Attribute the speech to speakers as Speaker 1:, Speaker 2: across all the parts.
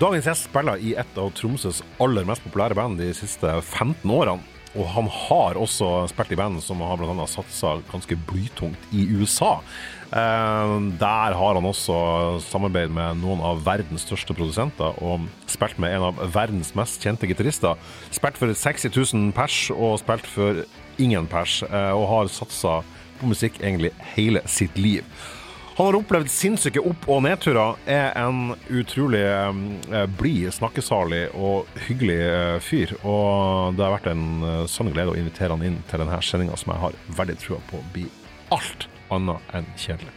Speaker 1: Dagens gjest spiller i et av Tromsøs aller mest populære band de siste 15 årene. Og han har også spilt i band som har bl.a. satsa ganske blytungt i USA. Eh, der har han også samarbeid med noen av verdens største produsenter, og spilt med en av verdens mest kjente gitarister. Spilt for 60 000 pers, og spilt for ingen pers, eh, og har satsa på musikk egentlig hele sitt liv. Han har opplevd sinnssyke opp- og nedturer, er en utrolig eh, blid, snakkesalig og hyggelig eh, fyr. Og det har vært en eh, sann glede å invitere han inn til denne sendinga, som jeg har veldig trua på blir alt annet enn kjedelig.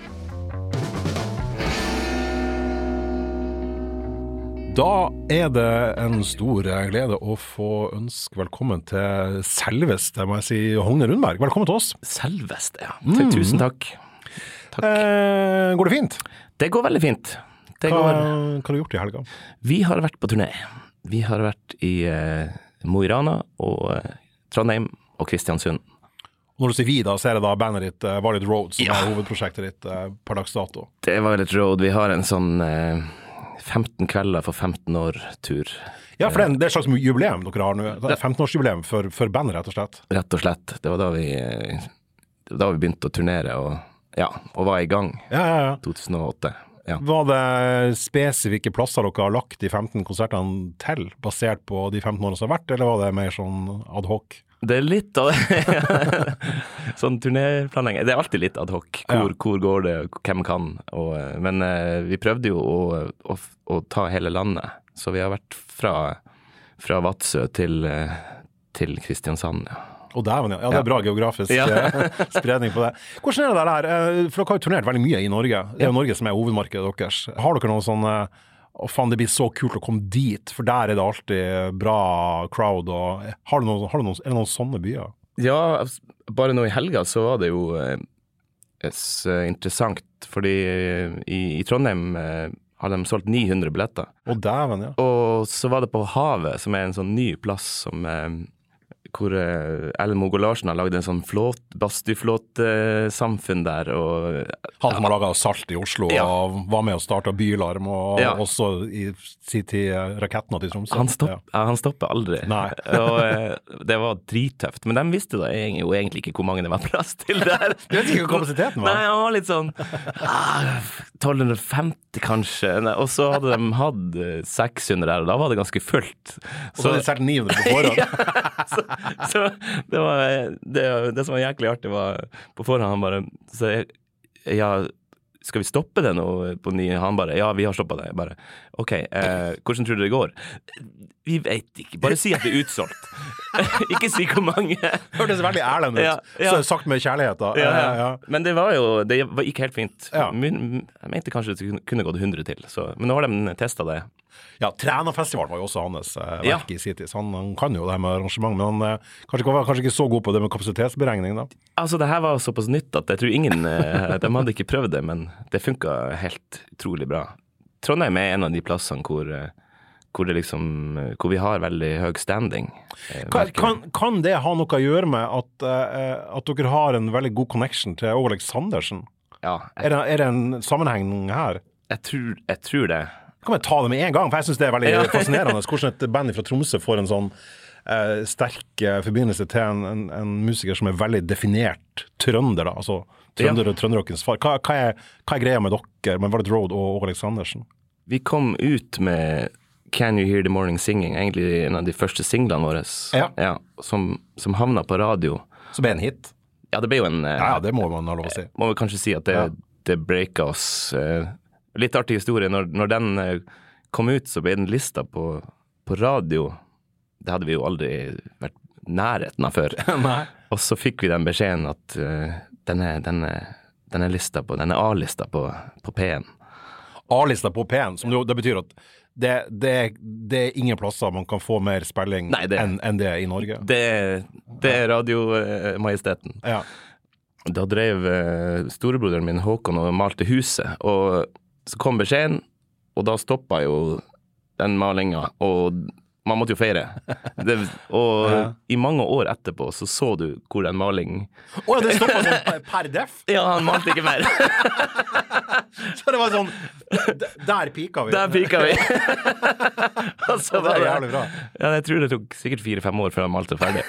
Speaker 1: Da er det en stor glede å få ønske velkommen til selveste, må jeg si, Hogne Rundberg. Velkommen til oss.
Speaker 2: Selveste, ja. Mm. Tusen takk. Takk.
Speaker 1: Eh, går det fint?
Speaker 2: Det går veldig fint.
Speaker 1: Det hva, går... hva har du gjort i helga?
Speaker 2: Vi har vært på turné. Vi har vært i eh, Mo i Rana og eh, Trondheim og Kristiansund.
Speaker 1: Når du sier vi, da, så er det da bandet ditt uh, Violet Road som ja. er hovedprosjektet ditt uh, per dags dato?
Speaker 2: Det er Violet Road. Vi har en sånn uh, 15 kvelder for 15 år-tur.
Speaker 1: Ja, for det er, et slags jubileum dere har nå. 15-årsjubileum for, for bandet, rett og slett?
Speaker 2: Rett og slett. Det var da vi, da vi begynte å turnere. og ja, og var i gang.
Speaker 1: Ja, ja, ja.
Speaker 2: 2008. Ja.
Speaker 1: Var det spesifikke plasser dere har lagt de 15 konsertene til, basert på de 15 årene som har vært, eller var det mer sånn ad hoc?
Speaker 2: Det er litt av sånn turnéplanlegging. Det er alltid litt ad hoc. Hvor, ja. hvor går det, hvem kan. Og, men uh, vi prøvde jo å, å, å, ta hele landet. Så vi har vært fra, fra Vadsø til, uh, til Kristiansand. ja.
Speaker 1: Oh, dæven, ja. ja. Det er bra geografisk. Eh, spredning på det. Hvordan er det der? Eh, for dere har jo turnert veldig mye i Norge. Det er jo Norge som er hovedmarkedet deres. Har dere noen sånne å faen, det blir så kult å komme dit, for der er det alltid bra crowd. Og, har du noen, har du noen, er det noen sånne byer?
Speaker 2: Ja, bare nå i helga så var det jo eh, eh interessant, fordi i, i Trondheim eh, har de solgt 900 billetter.
Speaker 1: Å dæven, ja.
Speaker 2: Og så var det på Havet, som er en sånn ny plass som eh, hvor eh, Ellen Mogo Larsen har lagd en sånn flåt, badstueflåtsamfunn der. Og,
Speaker 1: Han som har laga Salt i Oslo ja. og var med og starta Bylarm, og ja. også i sin tid Rakettene til Tromsø.
Speaker 2: Han, stopp, ja. han stopper aldri. og eh, Det var drittøft. Men de visste da jo egentlig ikke hvor mange det var plass til der.
Speaker 1: Du vet ikke hva kapasiteten var?
Speaker 2: Nei, han var litt sånn ah, 1250 kanskje. Og så hadde de hatt 600 der, og da var det ganske fullt.
Speaker 1: Og så hadde de solgt 900 på forhånd.
Speaker 2: ja, så det, var, det, det, som var jæklig artig, var på forhånd han bare så jeg, ja, skal vi stoppe det nå på ny? Han bare ja, vi har stoppa det. Jeg bare OK, eh, hvordan tror du det går? Vi veit ikke, bare si at det er utsolgt. ikke si hvor mange.
Speaker 1: Hørtes veldig ærlig ut. Ja, ja. Så sagt med kjærlighet, da.
Speaker 2: Ja, men det var jo Det gikk helt fint. Jeg mente kanskje det kunne gått 100 til, så, men nå har de testa det.
Speaker 1: Ja, Trænafestivalen var jo også hans eh, verk ja. i sin tid. Han, han, kan jo det her med arrangement, men han eh, kanskje, var kanskje ikke så god på det med kapasitetsberegning, da?
Speaker 2: Altså, det her var såpass nytt at jeg tror ingen eh, De hadde ikke prøvd det, men det funka helt utrolig bra. Trondheim er en av de plassene hvor eh, hvor, liksom, hvor, vi har veldig høy standing.
Speaker 1: Eh, kan, kan, det ha noe å gjøre med at, eh, at dere har en veldig god connection til Åge Aleksandersen?
Speaker 2: Ja.
Speaker 1: Jeg, er, det, er, det, en sammenheng her?
Speaker 2: Jeg tror, jeg tror det.
Speaker 1: Kan vi ta det med en gang? For jeg syns det er veldig ja. fascinerende hvordan et band fra Tromsø får en sånn eh, sterk eh, forbindelse til en, en, en, musiker som er veldig definert trønder, da. Altså trønder og trønderrockens far. Hva, hva, er, hva, er, greia med dere, med Valet Road og Åge Aleksandersen?
Speaker 2: Vi kom ut med Can You Hear The Morning Singing, egentlig en av de første singlene våre,
Speaker 1: ja.
Speaker 2: ja som, som havna på radio.
Speaker 1: Som er en hit?
Speaker 2: Ja, det ble jo en
Speaker 1: eh, Ja, det må man ha lov å si.
Speaker 2: Må vi kanskje si at det, ja. det breaka oss. Eh, Litt artig historie. Når, når, den eh, kom ut, så ble den lista på, på, radio. Det hadde vi jo aldri vært nærheten av før. og så fikk vi den beskjeden at uh, den, er, den, er, den er lista på Den er A-lista på, på P1.
Speaker 1: A-lista på P1, som det, det betyr at det, det, det, er ingen plasser man kan få mer spilling enn en det i Norge?
Speaker 2: Det, det er Radiomajesteten.
Speaker 1: Ja.
Speaker 2: Da drev uh, storebroderen min Håkon og malte huset. og så kom beskjeden, og da stoppa jo den malinga, og man måtte jo feire. Det, og ja. i mange år etterpå så så du hvor en maling
Speaker 1: Å oh, ja, det stoppa sånn per def?
Speaker 2: Ja, han malte ikke mer.
Speaker 1: Så det var sånn Der pika vi.
Speaker 2: Der pika vi! Og så
Speaker 1: Det
Speaker 2: var
Speaker 1: jævlig bra.
Speaker 2: Ja, jeg tror det tok sikkert fire-fem år før han malte ferdig.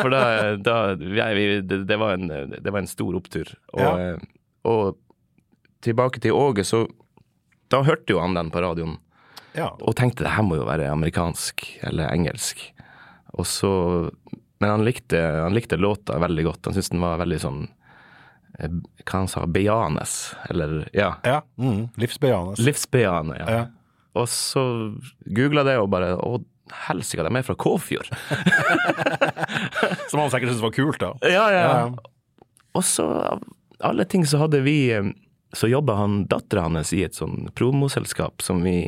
Speaker 2: For da, da vi, det, det, var en, det var en stor opptur. Og,
Speaker 1: Ja.
Speaker 2: eh, og tilbake til Åge, så Da hørte jo han den på radioen
Speaker 1: Ja.
Speaker 2: og tenkte det her må jo være amerikansk eller engelsk. Og så Men han likte, han likte låta veldig godt. Han syntes den var veldig sånn eh, Hva han sa Bejaende. Eller ja.
Speaker 1: ja. Mm. Livsbejaende.
Speaker 2: Livsbejaende, ja.
Speaker 1: Ja.
Speaker 2: Og så googla det og bare Å, helsike, de er fra Kåfjord.
Speaker 1: Som han sikkert syntes var kult, da.
Speaker 2: Ja, ja.
Speaker 1: Ja.
Speaker 2: Og så, av alle ting, så hadde vi eh, Så jobber han dattera hans i et sånn promoselskap som vi,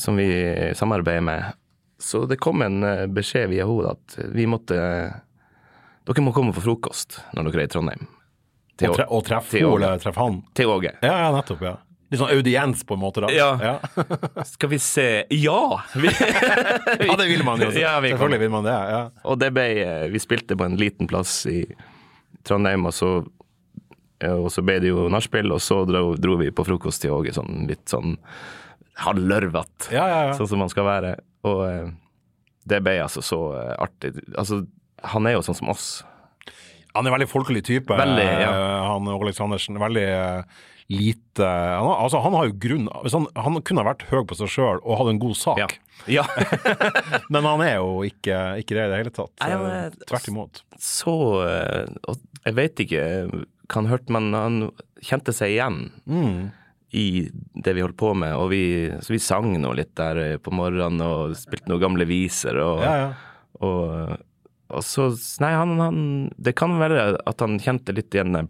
Speaker 2: som vi samarbeider med. Så det kom en eh, beskjed via henne at vi måtte Dere må komme for frokost når dere er i Trondheim. Til,
Speaker 1: Og, tre, og treffe henne, eller treffe han.
Speaker 2: til Åge.
Speaker 1: Ja, ja, nettopp. ja. Litt sånn audiens, på en måte, da.
Speaker 2: Ja.
Speaker 1: ja.
Speaker 2: Skal vi se Ja! Vi,
Speaker 1: Ja, det vil man jo.
Speaker 2: Ja, vi
Speaker 1: Selvfølgelig vil man det. ja.
Speaker 2: Og det ble eh, Vi spilte på en liten plass i Trondheim, og så, og så ble det jo nachspiel, og så dro, dro vi på frokost til Åge, sånn litt sånn halvlørvete,
Speaker 1: Ja, ja, ja.
Speaker 2: sånn som man skal være. Og eh, det ble altså så eh, artig. Altså, han er jo sånn som oss.
Speaker 1: Han er en veldig folkelig type,
Speaker 2: Veldig, ja.
Speaker 1: eh, han Åge Aleksandersen. Veldig eh, lite han Altså, han har jo grunn han, han kunne ha vært høy på seg sjøl og hatt en god sak,
Speaker 2: Ja.
Speaker 1: men han er jo ikke, ikke det i det hele tatt.
Speaker 2: Nei,
Speaker 1: Eh,
Speaker 2: er-
Speaker 1: Tvert imot.
Speaker 2: Så eh, Og jeg vet ikke hva han hørte, men han kjente seg igjen.
Speaker 1: Mm.
Speaker 2: i det vi holdt på med, og vi, så vi sang nå litt der eh, på morgenen og spilte noen gamle viser. Og,
Speaker 1: Ja, ja.
Speaker 2: og, og så Nei, han, han Det kan være at han kjente litt igjen den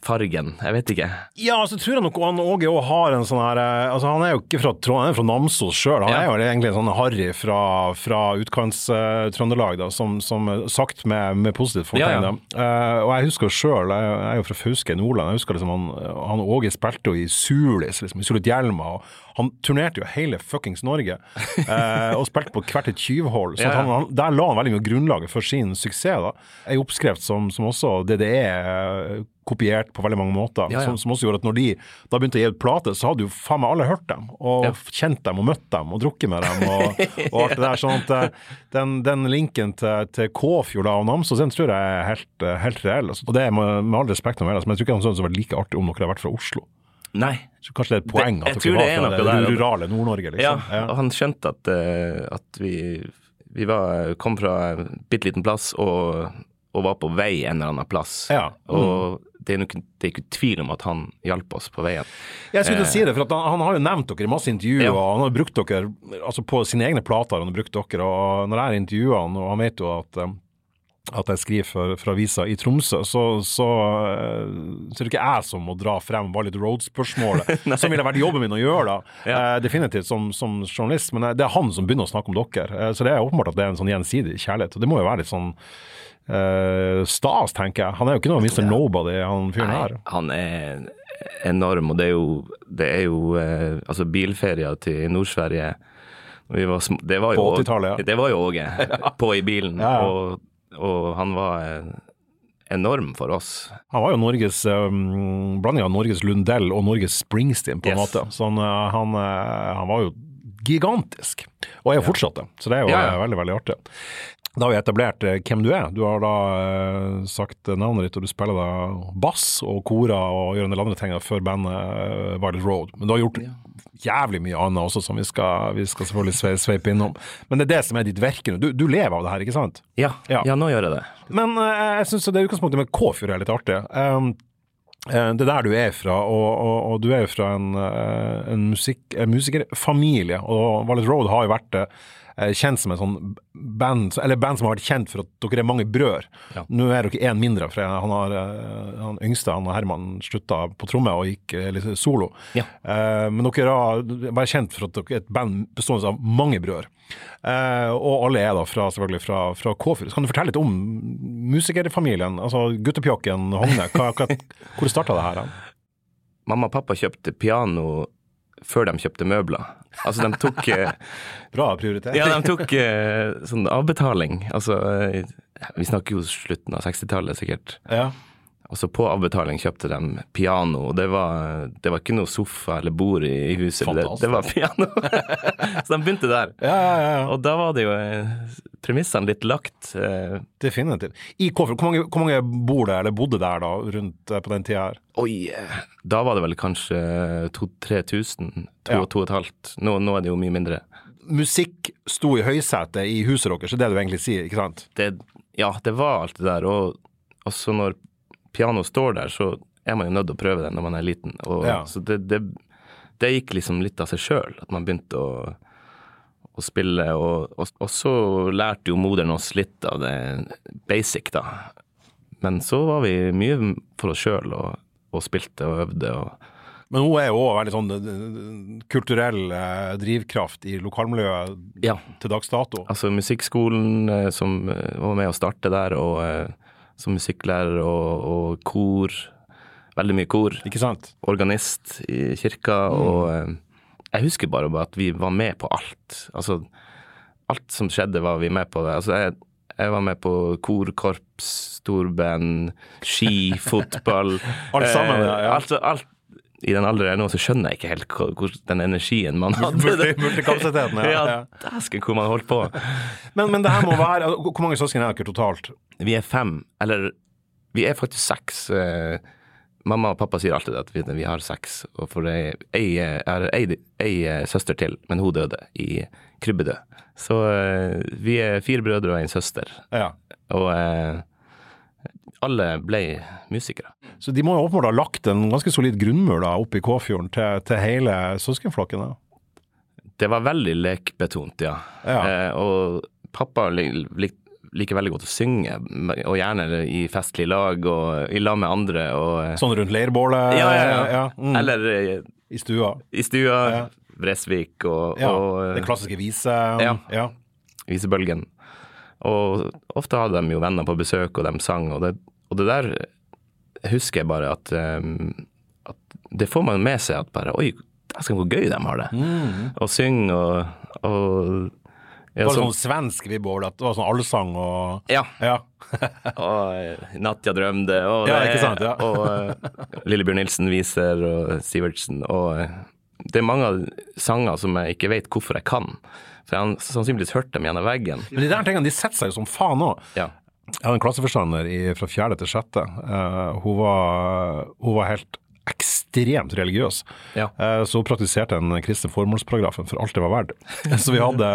Speaker 2: Prudence-fargen. Jeg vet ikke.
Speaker 1: Ja, så tror jeg nok han Åge òg har en sånn her eh, Altså, han er jo ikke fra Trondheim, han er fra Namsos sjøl. Han
Speaker 2: Ja.
Speaker 1: er jo egentlig en sånn harry fra, fra utkants-Trøndelag, uh, som, som eh, sagt med, med positivt fortegn.
Speaker 2: Ja, ja.
Speaker 1: Eh, og jeg husker sjøl, jeg, jeg er jo fra Fauske i Nordland, jeg husker liksom han, han Åge spilte jo i Sulis, liksom, i Sulitjelma, og han turnerte jo hele fuckings Norge. eh, og spilte på hvert et tyvhull. Så
Speaker 2: Ja, ja.
Speaker 1: der la han veldig mye grunnlaget for sin suksess. da. Ei oppskrift som, som også DDE eh, kopiert på veldig mange måter.
Speaker 2: Ja, ja.
Speaker 1: Som, som også gjorde at når de da begynte å gi ut plate, så hadde jo faen meg alle hørt dem. Og
Speaker 2: Ja.
Speaker 1: kjent dem og møtt dem og drukket med dem og, og alt det der. Sånn at eh, den, den linken til, til Kåfjord og Namsos, den tror jeg er helt, eh, helt reell. Altså. Og det er med, med all respekt å melde, men jeg tror ikke han syntes det var like artig om dere hadde vært fra Oslo.
Speaker 2: Nei.
Speaker 1: Så kanskje det er et poeng
Speaker 2: Det-
Speaker 1: at dere
Speaker 2: er
Speaker 1: var fra det
Speaker 2: det
Speaker 1: rurale Nord-Norge,
Speaker 2: Ja,
Speaker 1: ja,
Speaker 2: og han skjønte at, eh, at vi, vi var, kom fra en bitte liten plass og, og var på vei en eller annen plass.
Speaker 1: Ja. Mm.
Speaker 2: Og det er, nok, det er ikke tvil om at han hjalp oss på veien.
Speaker 1: Jeg skulle til si det, for at han, han har jo nevnt dere i masse intervjuer,
Speaker 2: Ja.
Speaker 1: og han har brukt dere altså på sine egne plater. Han har brukt dere, og når jeg intervjuer han, og han vet jo at eh, at jeg skriver for, for avisa i Tromsø, så, så, eh, så er det ikke jeg som må dra frem Valid Road-spørsmålet, som ville vært jobben min å gjøre, da.
Speaker 2: Ja.
Speaker 1: Eh, definitivt som, som journalist, men eh, det er han som begynner å snakke om dere. Så det er åpenbart at det er en sånn gjensidig kjærlighet, og det må jo være litt sånn uh, stas, tenker jeg. Han er jo ikke noe Mr. Nobody, han fyren her.
Speaker 2: han er enorm, og det er jo, det er jo uh, altså bilferier til Nord-Sverige det var jo,
Speaker 1: På 80-tallet, ja.
Speaker 2: Det var jo Åge på i bilen,
Speaker 1: Ja, ja.
Speaker 2: Og, og han var eh, enorm for oss.
Speaker 1: Han var jo Norges um, blanding av Norges Lundell og Norges Springsteen, på en
Speaker 2: Yes.
Speaker 1: måte. Så han, uh, han, han var jo gigantisk, og er jo fortsatt det. Så det er jo
Speaker 2: Ja,
Speaker 1: veldig, veldig artig. Da har vi etablert uh, hvem du er. Du har da uh, sagt navnet ditt, og du spiller da bass og kora og gjør en del andre ting før bandet uh, Violet Road. Men du har gjort jævlig mye annet også, som vi skal, vi skal selvfølgelig sve, sveipe innom. Men det er det som er ditt virke nå. Du, du lever av det her, ikke sant?
Speaker 2: Ja,
Speaker 1: Ja.
Speaker 2: ja. nå gjør jeg det.
Speaker 1: Men eh, jeg syns det utgangspunktet med Kåfjord er litt artig. Um, eh, det er der du er fra, og, og, og du er jo fra en, eh, en, musikk, en musikerfamilie. Og Violet Road har jo vært eh, kjent som en sånn band, eller band som har vært kjent for at dere er mange brødre.
Speaker 2: Ja.
Speaker 1: Nå er dere én mindre, for han, har, eh, han yngste, han Herman, slutta på tromme og gikk eh, litt solo.
Speaker 2: Ja.
Speaker 1: Eh, men dere har vært kjent for at dere er et band bestående av mange brødre. Eh, og alle er da fra, selvfølgelig fra, fra Kåfjord. Kan du fortelle litt om musikerfamilien? Altså guttepjokken Hogne. Hva, hva, hvor starta det her?
Speaker 2: Mamma og pappa kjøpte piano før de kjøpte møbler. Altså, de tok eh,
Speaker 1: Bra prioritet.
Speaker 2: Ja, de tok eh, sånn avbetaling. Altså, eh, vi snakker jo slutten av 60-tallet sikkert.
Speaker 1: Ja.
Speaker 2: Og så på avbetaling kjøpte de piano, og det var, det var ikke noe sofa eller bord i, huset. Det, det var piano. så de begynte der.
Speaker 1: Ja, ja, ja.
Speaker 2: Og da var det jo eh, premissene litt lagt. eh,
Speaker 1: Definitivt. I Kåfjord, hvor mange, hvor mange bor det, eller bodde der da, rundt eh, på den tida her?
Speaker 2: Oi, da var det vel kanskje 2000-3000, to
Speaker 1: Ja.
Speaker 2: og to og et halvt. Nå, nå er det jo mye mindre.
Speaker 1: Musikk sto i høysetet i huset deres, det er det du egentlig sier, ikke sant?
Speaker 2: Det, ja, det var alt det der. Og også når pianoet står der, så er man jo nødt til å prøve det når man er liten. Og,
Speaker 1: Ja.
Speaker 2: Så det, det, det gikk liksom litt av seg sjøl, at man begynte å, å spille. Og, og, og så lærte jo moderen oss litt av det basic, da. Men så var vi mye for oss sjøl og, og spilte og øvde. og
Speaker 1: Men hun er jo også veldig sånn eh, kulturell eh, drivkraft i lokalmiljøet
Speaker 2: ja,
Speaker 1: til dags dato.
Speaker 2: Altså musikkskolen eh, som eh, var med å starte der, og eh, som musikklærer og, og kor. Veldig mye kor.
Speaker 1: Ikke sant?
Speaker 2: Organist i kirka, og eh, jeg husker bare at vi var med på alt. Altså, alt som skjedde var vi med på. det. Altså, jeg, jeg var med på korkorps, storband, ski, fotball.
Speaker 1: Alt sammen,
Speaker 2: Eh,
Speaker 1: ja, ja.
Speaker 2: Altså, alt i den alderen jeg er nå, så skjønner jeg ikke helt hvor, hvor den energien man hadde.
Speaker 1: Multi- Multikapasiteten, ja.
Speaker 2: Ja, dæsken hvor man holdt på.
Speaker 1: Men, men det her må være altså, Hvor mange søsken er dere totalt?
Speaker 2: Vi er fem, eller vi er faktisk seks. Eh, mamma og pappa sier alltid at vi, vi har seks, og for ei, ei, er ei, eh, søster til, men hun døde i krybbedød. Så eh, vi er fire brødre og en søster,
Speaker 1: Ja.
Speaker 2: og alle ble musikere.
Speaker 1: Så de må jo åpenbart ha lagt en ganske solid grunnmur da, oppe i Kåfjorden til, til hele søskenflokken? da.
Speaker 2: Det var veldig lekbetont, ja.
Speaker 1: Ja.
Speaker 2: Eh, og pappa lik, lik, liker veldig godt å synge, og gjerne i festlig lag og i lag med andre. Og, eh,
Speaker 1: Sånn rundt leirbålet?
Speaker 2: ja, ja, ja.
Speaker 1: mm.
Speaker 2: Eller eh,
Speaker 1: I stua?
Speaker 2: i stua. Vresvik og, og eh,
Speaker 1: Den klassiske vise...
Speaker 2: Ja.
Speaker 1: ja.
Speaker 2: Visebølgen. Og ofte hadde de jo venner på besøk, og de sang, og det, og det der husker jeg bare at, um, at det får man med seg at bare Oi, dæsken hvor gøy de har det. Å synge og, og ja,
Speaker 1: Det var
Speaker 2: så-
Speaker 1: sånn svensk vibb over det. Det var sånn allsang og
Speaker 2: ja.
Speaker 1: Ja.
Speaker 2: Og eh, Natja drømte, og,
Speaker 1: Ja, ikke sant, ja.
Speaker 2: og eh, Lillebjørn Nilsen viser, og Sivertsen. Og det er mange sanger som jeg ikke vet hvorfor jeg kan. For han sannsynligvis hørte dem gjennom veggen.
Speaker 1: Men de der tingene de setter seg jo som faen òg.
Speaker 2: Ja.
Speaker 1: Jeg hadde en klasseforstander i, fra fjerde til sjette. Uh, hun, var, hun var helt ekstremt religiøs.
Speaker 2: Ja.
Speaker 1: Uh, så hun praktiserte den kristne formålsparagrafen for alt det var verdt. Så vi hadde,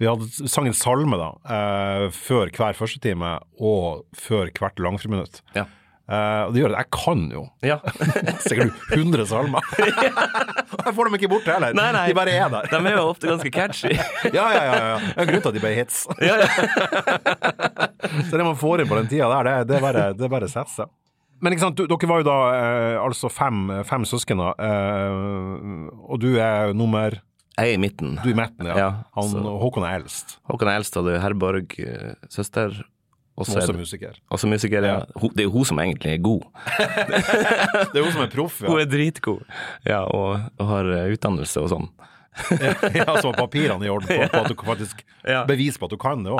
Speaker 1: vi hadde sang en salme da, uh, før hver førstetime og før hvert langfriminutt.
Speaker 2: Ja.
Speaker 1: Eh, og det gjør at jeg kan jo
Speaker 2: ja.
Speaker 1: sikkert 100 salmer. Jeg får dem ikke bort heller.
Speaker 2: Nei, nei.
Speaker 1: De bare er der.
Speaker 2: De er jo ofte ganske catchy.
Speaker 1: Ja, ja, ja. ja. Det er grunnen til at de ble hits.
Speaker 2: ja, ja.
Speaker 1: Så det man får inn på den tida der, det, det er bare, det er bare. Men ikke sant, du, dere var jo da eh, altså fem, fem søsken. Eh, og du er nummer
Speaker 2: Jeg er i midten.
Speaker 1: Du er i midten, ja. Han, Håkon er eldst,
Speaker 2: Håkon er eldst, og det er Herborg, eh, søster.
Speaker 1: Som også
Speaker 2: er det
Speaker 1: musiker.
Speaker 2: også musiker. Ja. Det er jo hun som egentlig er god.
Speaker 1: Det er hun som er proff,
Speaker 2: Hun er dritgod, ja, og, og har eh, utdannelse og sånn.
Speaker 1: ja så papirene i orden på, på at du faktisk
Speaker 2: Ja.
Speaker 1: bevise på at du kan det òg.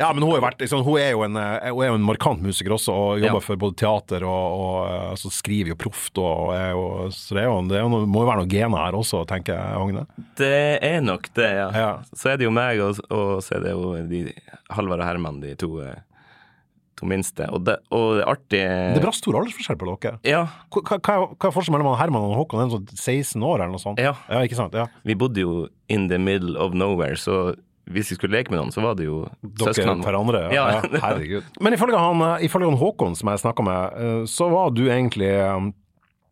Speaker 1: Ja, men hun, har vært, liksom, hun, er en, eh, hun er jo en markant musiker også, og jobber
Speaker 2: Ja.
Speaker 1: for både teater og, og eh, altså, skriver jo proft. Og, jo, så det, jo, det jo, må jo være noen gener her også, tenker jeg, Agne.
Speaker 2: Det er nok det, ja.
Speaker 1: Ja.
Speaker 2: Så er det jo meg, og, og så er det jo de Halvard og Herman, de to, eh, to minste. Og det, og det artige
Speaker 1: Det er bra stor aldersforskjell på dere.
Speaker 2: Ja,
Speaker 1: Hva, hva, hva er- er forskjellen mellom Herman og Håkon? Er det sånn 16 år eller noe sånt?
Speaker 2: Ja.
Speaker 1: ja ikke sant? Ja.
Speaker 2: vi bodde jo in the middle of nowhere, så hvis vi skulle leke med noen, så var det jo søsknene.
Speaker 1: hverandre? Ja.
Speaker 2: Ja.
Speaker 1: ja. Herregud. Men ifølge han, eh, ifølge han Håkon som jeg snakka med, eh, så var du egentlig eh,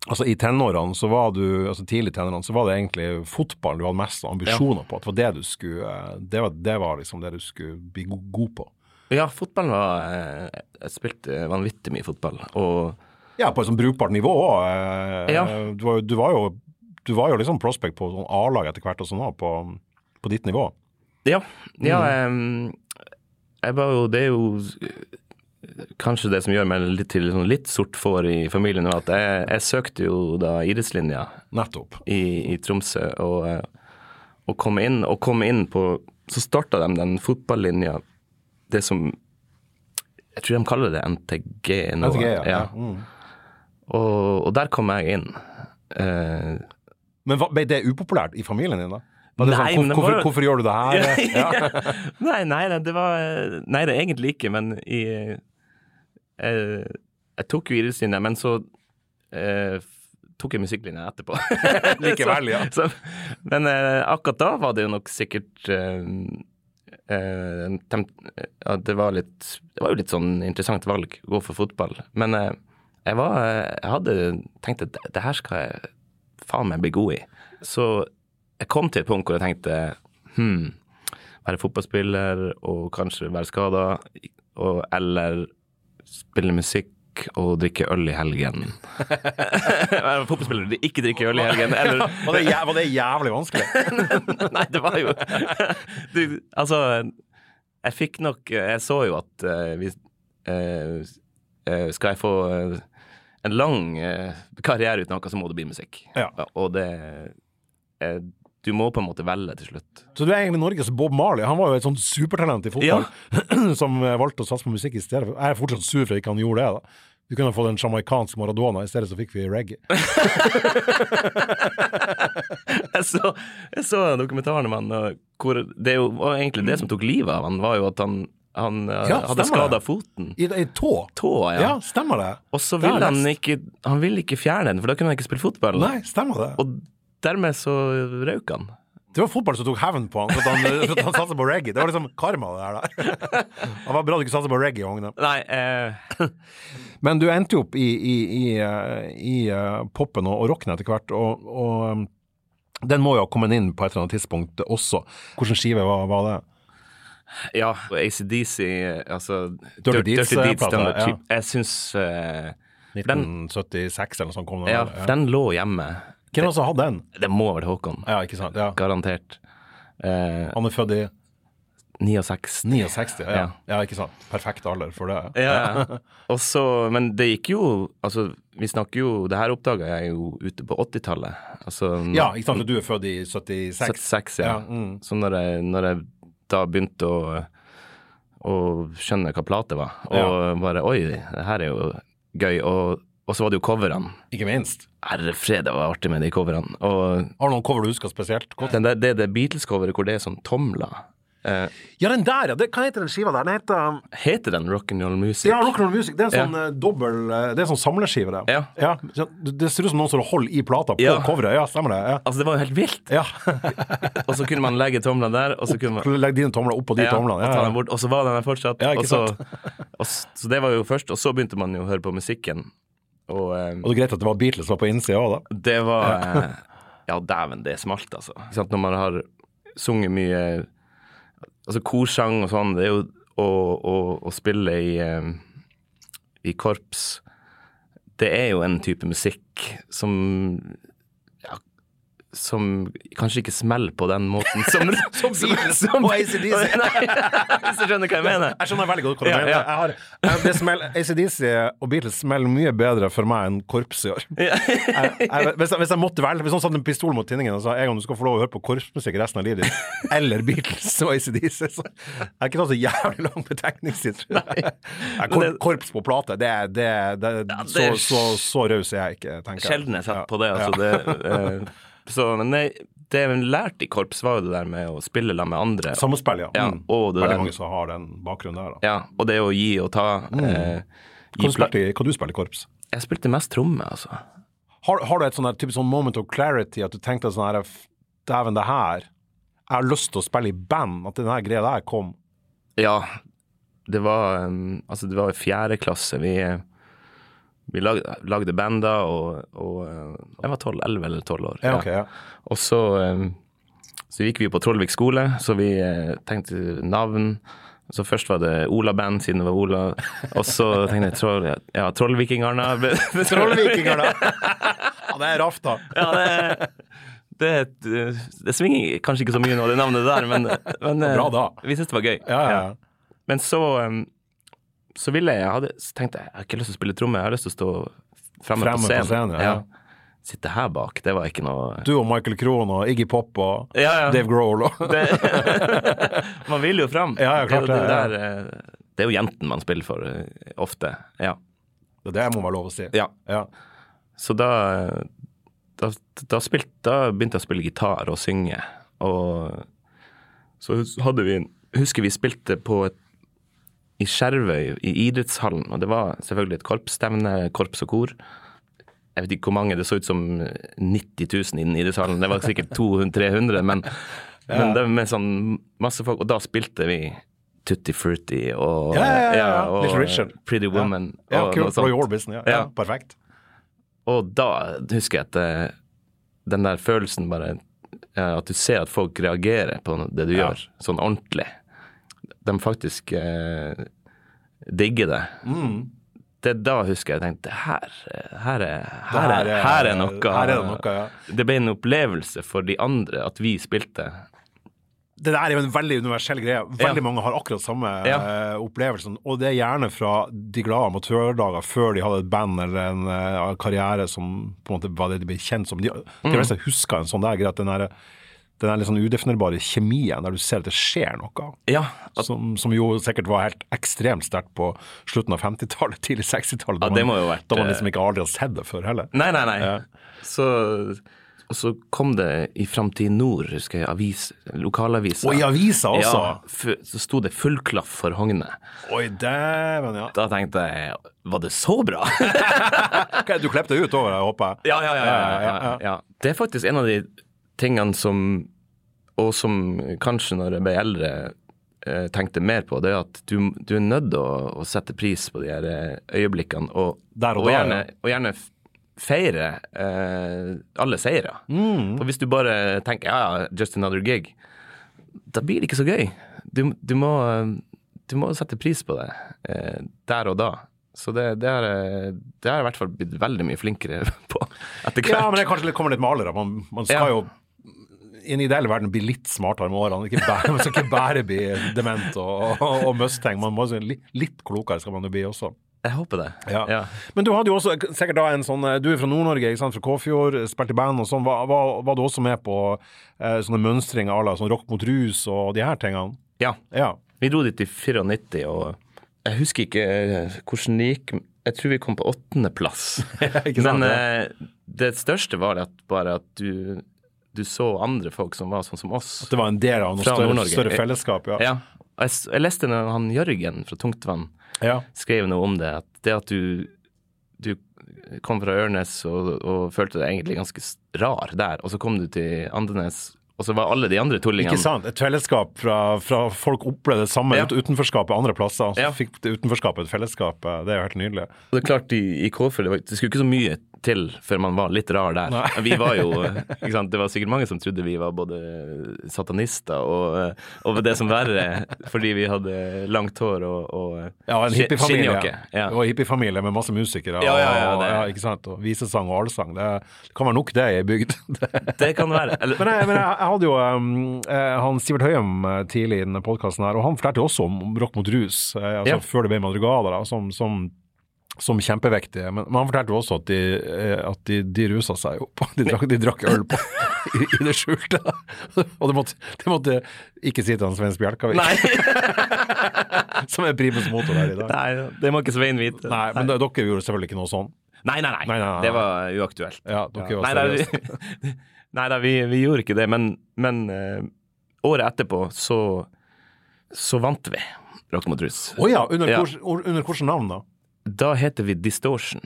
Speaker 1: Altså I tenårene, så var du, altså tidlig i tenårene, så var det egentlig fotball du hadde mest ambisjoner på. At det var det du skulle Det var, det var liksom det du skulle bli god på.
Speaker 2: Ja, fotballen var eh, Jeg spilte vanvittig mye fotball, og
Speaker 1: Ja, på et sånn brukbart nivå òg.
Speaker 2: Ja.
Speaker 1: Du, du, var jo- du var jo liksom prospect på sånn A-lag etter hvert og sånn òg, på, på ditt nivå.
Speaker 2: Ja. ja mm. jeg var jo Det er jo eh, kanskje det som gjør meg litt til sånn litt sort får i familien, var at jeg, jeg søkte jo da idrettslinja
Speaker 1: Nettopp.
Speaker 2: i, i Tromsø, og, eh, og kom inn, og kom inn på Så starta de den fotballinja, det som Jeg tror de kaller det NTG nå.
Speaker 1: NTG, ja.
Speaker 2: ja.
Speaker 1: Mm.
Speaker 2: Og, og der kom jeg inn. Uh,
Speaker 1: Men hva, ble det upopulært i familien din, da?
Speaker 2: Nei,
Speaker 1: sånn, hvorfor,
Speaker 2: var-
Speaker 1: hvorfor gjør du det her? Ja.
Speaker 2: nei, nei, det var Nei, det er egentlig ikke, men i eh, Jeg tok jo idrettslinja, men så eh, tok jeg musikklinja etterpå.
Speaker 1: Likevel, ja.
Speaker 2: Så, men eh, akkurat da var det jo nok sikkert eh, det, var litt, det var jo litt sånn interessant valg, å gå for fotball. Men eh, jeg, var, jeg hadde tenkt at det her skal jeg faen meg bli god i. Så jeg kom til et punkt hvor jeg tenkte hm, være fotballspiller og kanskje være skada, eller spille musikk og drikke øl i helgen. Fotballspillere fotballspiller ikke drikker øl i helgen, eller
Speaker 1: Var, det, var det jævlig vanskelig?
Speaker 2: Nei, det var jo du, Altså, jeg fikk nok Jeg så jo at uh, vi uh, uh, Skal jeg få en lang karriere uten noe, så må det bli musikk.
Speaker 1: Ja.
Speaker 2: Og det Du må på en måte velge til slutt.
Speaker 1: Så du er egentlig Norges Bob Marley. Han var jo et sånt supertalent i fotball som eh, valgte å satse på musikk i stedet. Jeg er fortsatt sur for at ikke han gjorde det. da. Vi kunne ha fått en sjamaikansk Maradona, i stedet så fikk vi reggae.
Speaker 2: jeg, så, jeg så dokumentaren om han, hvor det er jo var egentlig det som tok livet av han, var jo at han, han eh,
Speaker 1: Ja,
Speaker 2: hadde skada foten.
Speaker 1: I, i tå.
Speaker 2: Tå, ja.
Speaker 1: Ja, stemmer det.
Speaker 2: Og så ville han ikke Han ville ikke fjerne den, for da kunne han ikke spille fotball.
Speaker 1: Nei, stemmer det.
Speaker 2: Og dermed så røyk han.
Speaker 1: Det var fotball som tok hevn på han for at han, for at han satset på reggae. Det var liksom karma, det her der. Det var bra du ikke satset på reggae, Hogne.
Speaker 2: Nei, eh,
Speaker 1: Men du endte jo opp i, i, i, eh, i eh, poppen og, og rocken etter hvert, og, og um, den må jo ha kommet inn på et eller annet tidspunkt også. Hvilken skive var, var det?
Speaker 2: ja, ACDC, altså
Speaker 1: Dirty Deeds-plata,
Speaker 2: Done
Speaker 1: ja.
Speaker 2: Cheap. Jeg syns eh, Den-
Speaker 1: 1976 eller noe sånt kom den.
Speaker 2: Ja, for den lå hjemme.
Speaker 1: Hvem som hadde den?
Speaker 2: Det må være Håkon.
Speaker 1: Ja, ikke sant. Ja.
Speaker 2: Garantert. Eh,
Speaker 1: Han er født i
Speaker 2: 69.
Speaker 1: 69, ja.
Speaker 2: Ja.
Speaker 1: ja. ikke sant. Perfekt alder for det.
Speaker 2: Ja, ja. Og men det gikk jo Altså, vi snakker jo Det her oppdaga jeg jo ute på 80-tallet. Altså
Speaker 1: Ja, ikke sant, du er født i 76.
Speaker 2: 76, ja.
Speaker 1: Ja, mm.
Speaker 2: Så når jeg, når jeg da begynte å, å skjønne hva plate var, og bare Oi, det her er jo gøy. Og, og så var det jo coverne.
Speaker 1: Ikke minst.
Speaker 2: Herre fred, det var artig med de coverne. Og
Speaker 1: Har du noen cover du husker spesielt godt?
Speaker 2: den der, det det Beatles-coveret hvor det er sånn tomler. Eh,
Speaker 1: Ja, den der, ja. Det, hva heter den skiva der? Den heter um,
Speaker 2: heter den Rock'n'Roll Music?
Speaker 1: Ja, Rock'n'Roll Music. Det er en sånn ja. dobbel eh, Det er en sånn samleskive, det.
Speaker 2: Ja.
Speaker 1: så Det ser ut som noen som holder i plata på
Speaker 2: Ja.
Speaker 1: coveret. Ja, stemmer det. Ja.
Speaker 2: Altså, det var jo helt vilt.
Speaker 1: ja.
Speaker 2: Og så kunne man legge tomlene der, og så kunne man
Speaker 1: Legge dine tomler oppå de
Speaker 2: ja,
Speaker 1: tomlene. Ja, ja.
Speaker 2: og så var den der fortsatt.
Speaker 1: Ja,
Speaker 2: og så, og, så det var jo først, og så begynte man jo å høre på musikken. Og um,
Speaker 1: Og det er greit at det var Beatles som var på innsida òg, da.
Speaker 2: det var eh, Ja, dæven, det smalt, altså. Når man har sunget mye Altså korsang og sånn, det er jo å, spille i, eh, i korps Det er jo en type musikk som som kanskje ikke smeller på den måten som
Speaker 1: Som Beatles og ACDC!
Speaker 2: Hvis du skjønner hva jeg mener.
Speaker 1: Jeg skjønner veldig godt hva du
Speaker 2: Ja,
Speaker 1: mener.
Speaker 2: ja.
Speaker 1: Jeg har, jeg, det smeller- ACDC og Beatles smeller mye bedre for meg enn korps.
Speaker 2: Ja.
Speaker 1: Jeg, jeg, hvis, hvis jeg måtte velge, hvis noen satte en pistol mot tinningen og sa en gang du skal få lov å høre på korpsmusikk resten av livet ditt, eller Beatles og ACDC, så jeg har ikke tatt så jævlig lang betegningstid, tror jeg. Kor, korps på plate, det, det, det,
Speaker 2: det
Speaker 1: så,
Speaker 2: er-
Speaker 1: så, så raus er jeg ikke, tenker jeg.
Speaker 2: Sjelden jeg har sett på det. Altså, det eh, så, men det, det jeg lærte i korps, var jo det der med å spille sammen med andre.
Speaker 1: Samspill, ja.
Speaker 2: Ja,
Speaker 1: Mm. Veldig
Speaker 2: der-
Speaker 1: mange som har den bakgrunnen der. Da.
Speaker 2: Ja, og det å gi og ta.
Speaker 1: Mm.
Speaker 2: Eh,
Speaker 1: Hva du i- hva du i korps?
Speaker 2: Jeg spilte mest tromme, altså.
Speaker 1: Har, har du et sånn typisk sånn moment of clarity, at du tenkte sånn her Dæven, det her Jeg har lyst til å spille i band, at den her greia der kom.
Speaker 2: Ja, det var um, Altså, det var i fjerde klasse. Vi, eh, vi lagde, lagde bander, og, og eh, Jeg var 12, 11 eller 12 år.
Speaker 1: Ja, okay, ja.
Speaker 2: Og så, um, så gikk vi på Trollvik skole, så vi eh, tenkte navn. Så først var det Ola-band, siden det var Ola. Og så tenkte jeg troll, ja, Trollvikingerne.
Speaker 1: Trollvikingarna! ja, det er raft, da.
Speaker 2: Ja, det, det, det, eh, det svinger kanskje ikke så mye nå, det navnet der, men, men eh,
Speaker 1: Bra da.
Speaker 2: vi syntes det var gøy.
Speaker 1: Ja, ja.
Speaker 2: Men så, så ville jeg, jeg hadde, tenkte jeg jeg har ikke lyst til å spille tromme, jeg har lyst til å stå fremme,
Speaker 1: Fremme
Speaker 2: på
Speaker 1: på
Speaker 2: scenen.
Speaker 1: ja. ja.
Speaker 2: Sitte her bak, det var ikke noe
Speaker 1: Du og Michael Krohn og Iggy Pop og
Speaker 2: Ja, ja.
Speaker 1: Dave Grohl og
Speaker 2: det, Man vil jo fram.
Speaker 1: Ja,
Speaker 2: det.
Speaker 1: det, ja.
Speaker 2: der, eh, Det er jo jentene man spiller for eh, ofte. Ja.
Speaker 1: Det, det må være lov å si.
Speaker 2: ja.
Speaker 1: Ja.
Speaker 2: Så da, da, da, spilt, da begynte jeg å spille gitar og synge. Og så hadde vi Husker vi spilte på et i Skjervøy, i idrettshallen. Og det var selvfølgelig et korpsstevne, korps og kor. Jeg vet ikke hvor mange, det så ut som 90 000 innen idrettshallen. Det var sikkert 200-300, men, men det var med sånn masse folk. Og da spilte vi Tutti Frutti og,
Speaker 1: Ja, ja, ja, ja.
Speaker 2: og
Speaker 1: Little Richard.
Speaker 2: Pretty Woman.
Speaker 1: Ja,
Speaker 2: og.
Speaker 1: Roy Orbison, ja. ja.
Speaker 2: Ja.
Speaker 1: Perfekt.
Speaker 2: Og da husker jeg at eh, den der følelsen bare At du ser at folk reagerer på det du
Speaker 1: Ja.
Speaker 2: gjør, sånn ordentlig. De faktisk eh, digger det.
Speaker 1: Mm.
Speaker 2: Det er da husker jeg tenkte her, her, er, her, er, her er noe.
Speaker 1: Er det noe, ja.
Speaker 2: Det ble en opplevelse for de andre at vi spilte.
Speaker 1: Det der er jo en veldig universell greie. Veldig
Speaker 2: Ja.
Speaker 1: mange har akkurat samme
Speaker 2: Ja.
Speaker 1: eh, opplevelsen. Og det er gjerne fra de glade amatørdager før de hadde et band eller en eh, karriere som på en måte var det de ble kjent som. De, de
Speaker 2: Mm.
Speaker 1: fleste husker en sånn der greie, at den der, den der litt sånn udefinerbare kjemien der du ser at det skjer noe.
Speaker 2: Ja,
Speaker 1: Som, som jo sikkert var helt ekstremt sterkt på slutten av 50-tallet, tidlig 60-tallet. da
Speaker 2: Ja, det
Speaker 1: man- Da man
Speaker 2: eh,
Speaker 1: liksom ikke aldri har sett det før heller.
Speaker 2: Nei, nei, nei.
Speaker 1: Ja.
Speaker 2: Så, og så kom det i Framtid Nord, husker jeg, avis, lokalavisa.
Speaker 1: Og i avisa også!
Speaker 2: Ja, så sto det 'full klaff for Hogne'.
Speaker 1: Oi, dæven, ja.
Speaker 2: Da tenkte jeg var det så bra?
Speaker 1: Du klippet det ut over, jeg håper?
Speaker 2: jeg? ja, ja, ja,
Speaker 1: Ja, ja, ja.
Speaker 2: ja. Det er faktisk en av de tingene som Og som kanskje når jeg ble eldre eh, tenkte mer på, det er at du, du er nødt til å, å sette pris på de her eh, øyeblikkene, og,
Speaker 1: og
Speaker 2: og, gjerne, og gjerne feire eh, alle seire.
Speaker 1: Mm.
Speaker 2: For hvis du bare tenker ja, ja, just another gig, da blir det ikke så gøy. Du, du, må, du må sette pris på det eh, der og da. Så det, det, har, jeg- det i hvert fall blitt veldig mye flinkere på etter hvert.
Speaker 1: Ja, men det kanskje litt, kommer litt med alder. Man, man skal
Speaker 2: Ja.
Speaker 1: jo i en ideell verden bli litt smartere med årene. Ikke bare, man skal ikke bare bli dement og, og, og mustang. Man må litt, litt klokere skal man jo bli også.
Speaker 2: Jeg håper det.
Speaker 1: Ja.
Speaker 2: Ja.
Speaker 1: Men du hadde jo også sikkert da en sånn Du er fra Nord-Norge, ikke sant, fra Kåfjord, spilte i band og sånn. Var, var, var du også med på eh, sånne mønstringer à la sånn rock mot rus og de her tingene?
Speaker 2: ja.
Speaker 1: Ja.
Speaker 2: Vi dro dit i 94, og jeg husker ikke eh, hvordan det gikk. Jeg tror vi kom på åttendeplass. Men eh, det største var at bare at du, du så andre folk som var sånn som oss.
Speaker 1: Det var en del av noe større, større fellesskap, ja.
Speaker 2: Ja. Jeg, jeg leste når han Jørgen fra Tungtvann
Speaker 1: ja.
Speaker 2: skrev noe om det, at det at du, du kom fra Ørnes og, og følte deg egentlig ganske rar der, og så kom du til Andenes, og så var alle de andre tullingene
Speaker 1: Ikke sant? Et fellesskap fra, fra folk opplevde det samme
Speaker 2: Ja.
Speaker 1: utenforskapet andre plasser. Så
Speaker 2: Ja.
Speaker 1: fikk det utenforskapet et fellesskap. eh, Det er jo helt nydelig.
Speaker 2: Og det er klart, i, i Kåfjord, det, det skulle ikke så mye til før man var litt rar der.
Speaker 1: Nei.
Speaker 2: Vi var jo, ikke sant, Det var sikkert mange som trodde vi var både satanister og, og det som verre, fordi vi hadde langt hår og, og
Speaker 1: Ja, en hippiefamilie.
Speaker 2: Ja.
Speaker 1: Og hippiefamilie med masse musikere.
Speaker 2: Ja, ja, ja,
Speaker 1: og, ja, ikke sant? og visesang og allsang. Det kan være nok det i bygd.
Speaker 2: Det kan være. Eller,
Speaker 1: Men, jeg, men jeg, hadde jo um, eh, han Sivert Høyem eh, tidlig i denne podkasten her, og han fortalte jo også om rock mot rus, eh, altså før det ble Madrugada, da, som, som, som kjempevektige, Men, men han fortalte jo også at de, eh, at de, de rusa seg jo på. De drakk, de drakk øl på i, i det skjulte. Og det måtte, de måtte ikke si til han Svein Spjelkavik,
Speaker 2: nei.
Speaker 1: som er primus motor der i dag.
Speaker 2: nei, det må ikke Svein vite.
Speaker 1: Nei, men dere gjorde selvfølgelig ikke noe sånn.
Speaker 2: Nei, nei, nei.
Speaker 1: Nei, nei, nei,
Speaker 2: Det var uaktuelt.
Speaker 1: Ja, dere var
Speaker 2: Nei, nei,
Speaker 1: seriøse.
Speaker 2: nei da, vi, vi gjorde ikke det, men, men uh, året etterpå så, så vant vi Rock mot rus.
Speaker 1: Å ja, under,
Speaker 2: Ja.
Speaker 1: Hors, under hvilket navn da?
Speaker 2: Da heter vi Distortion.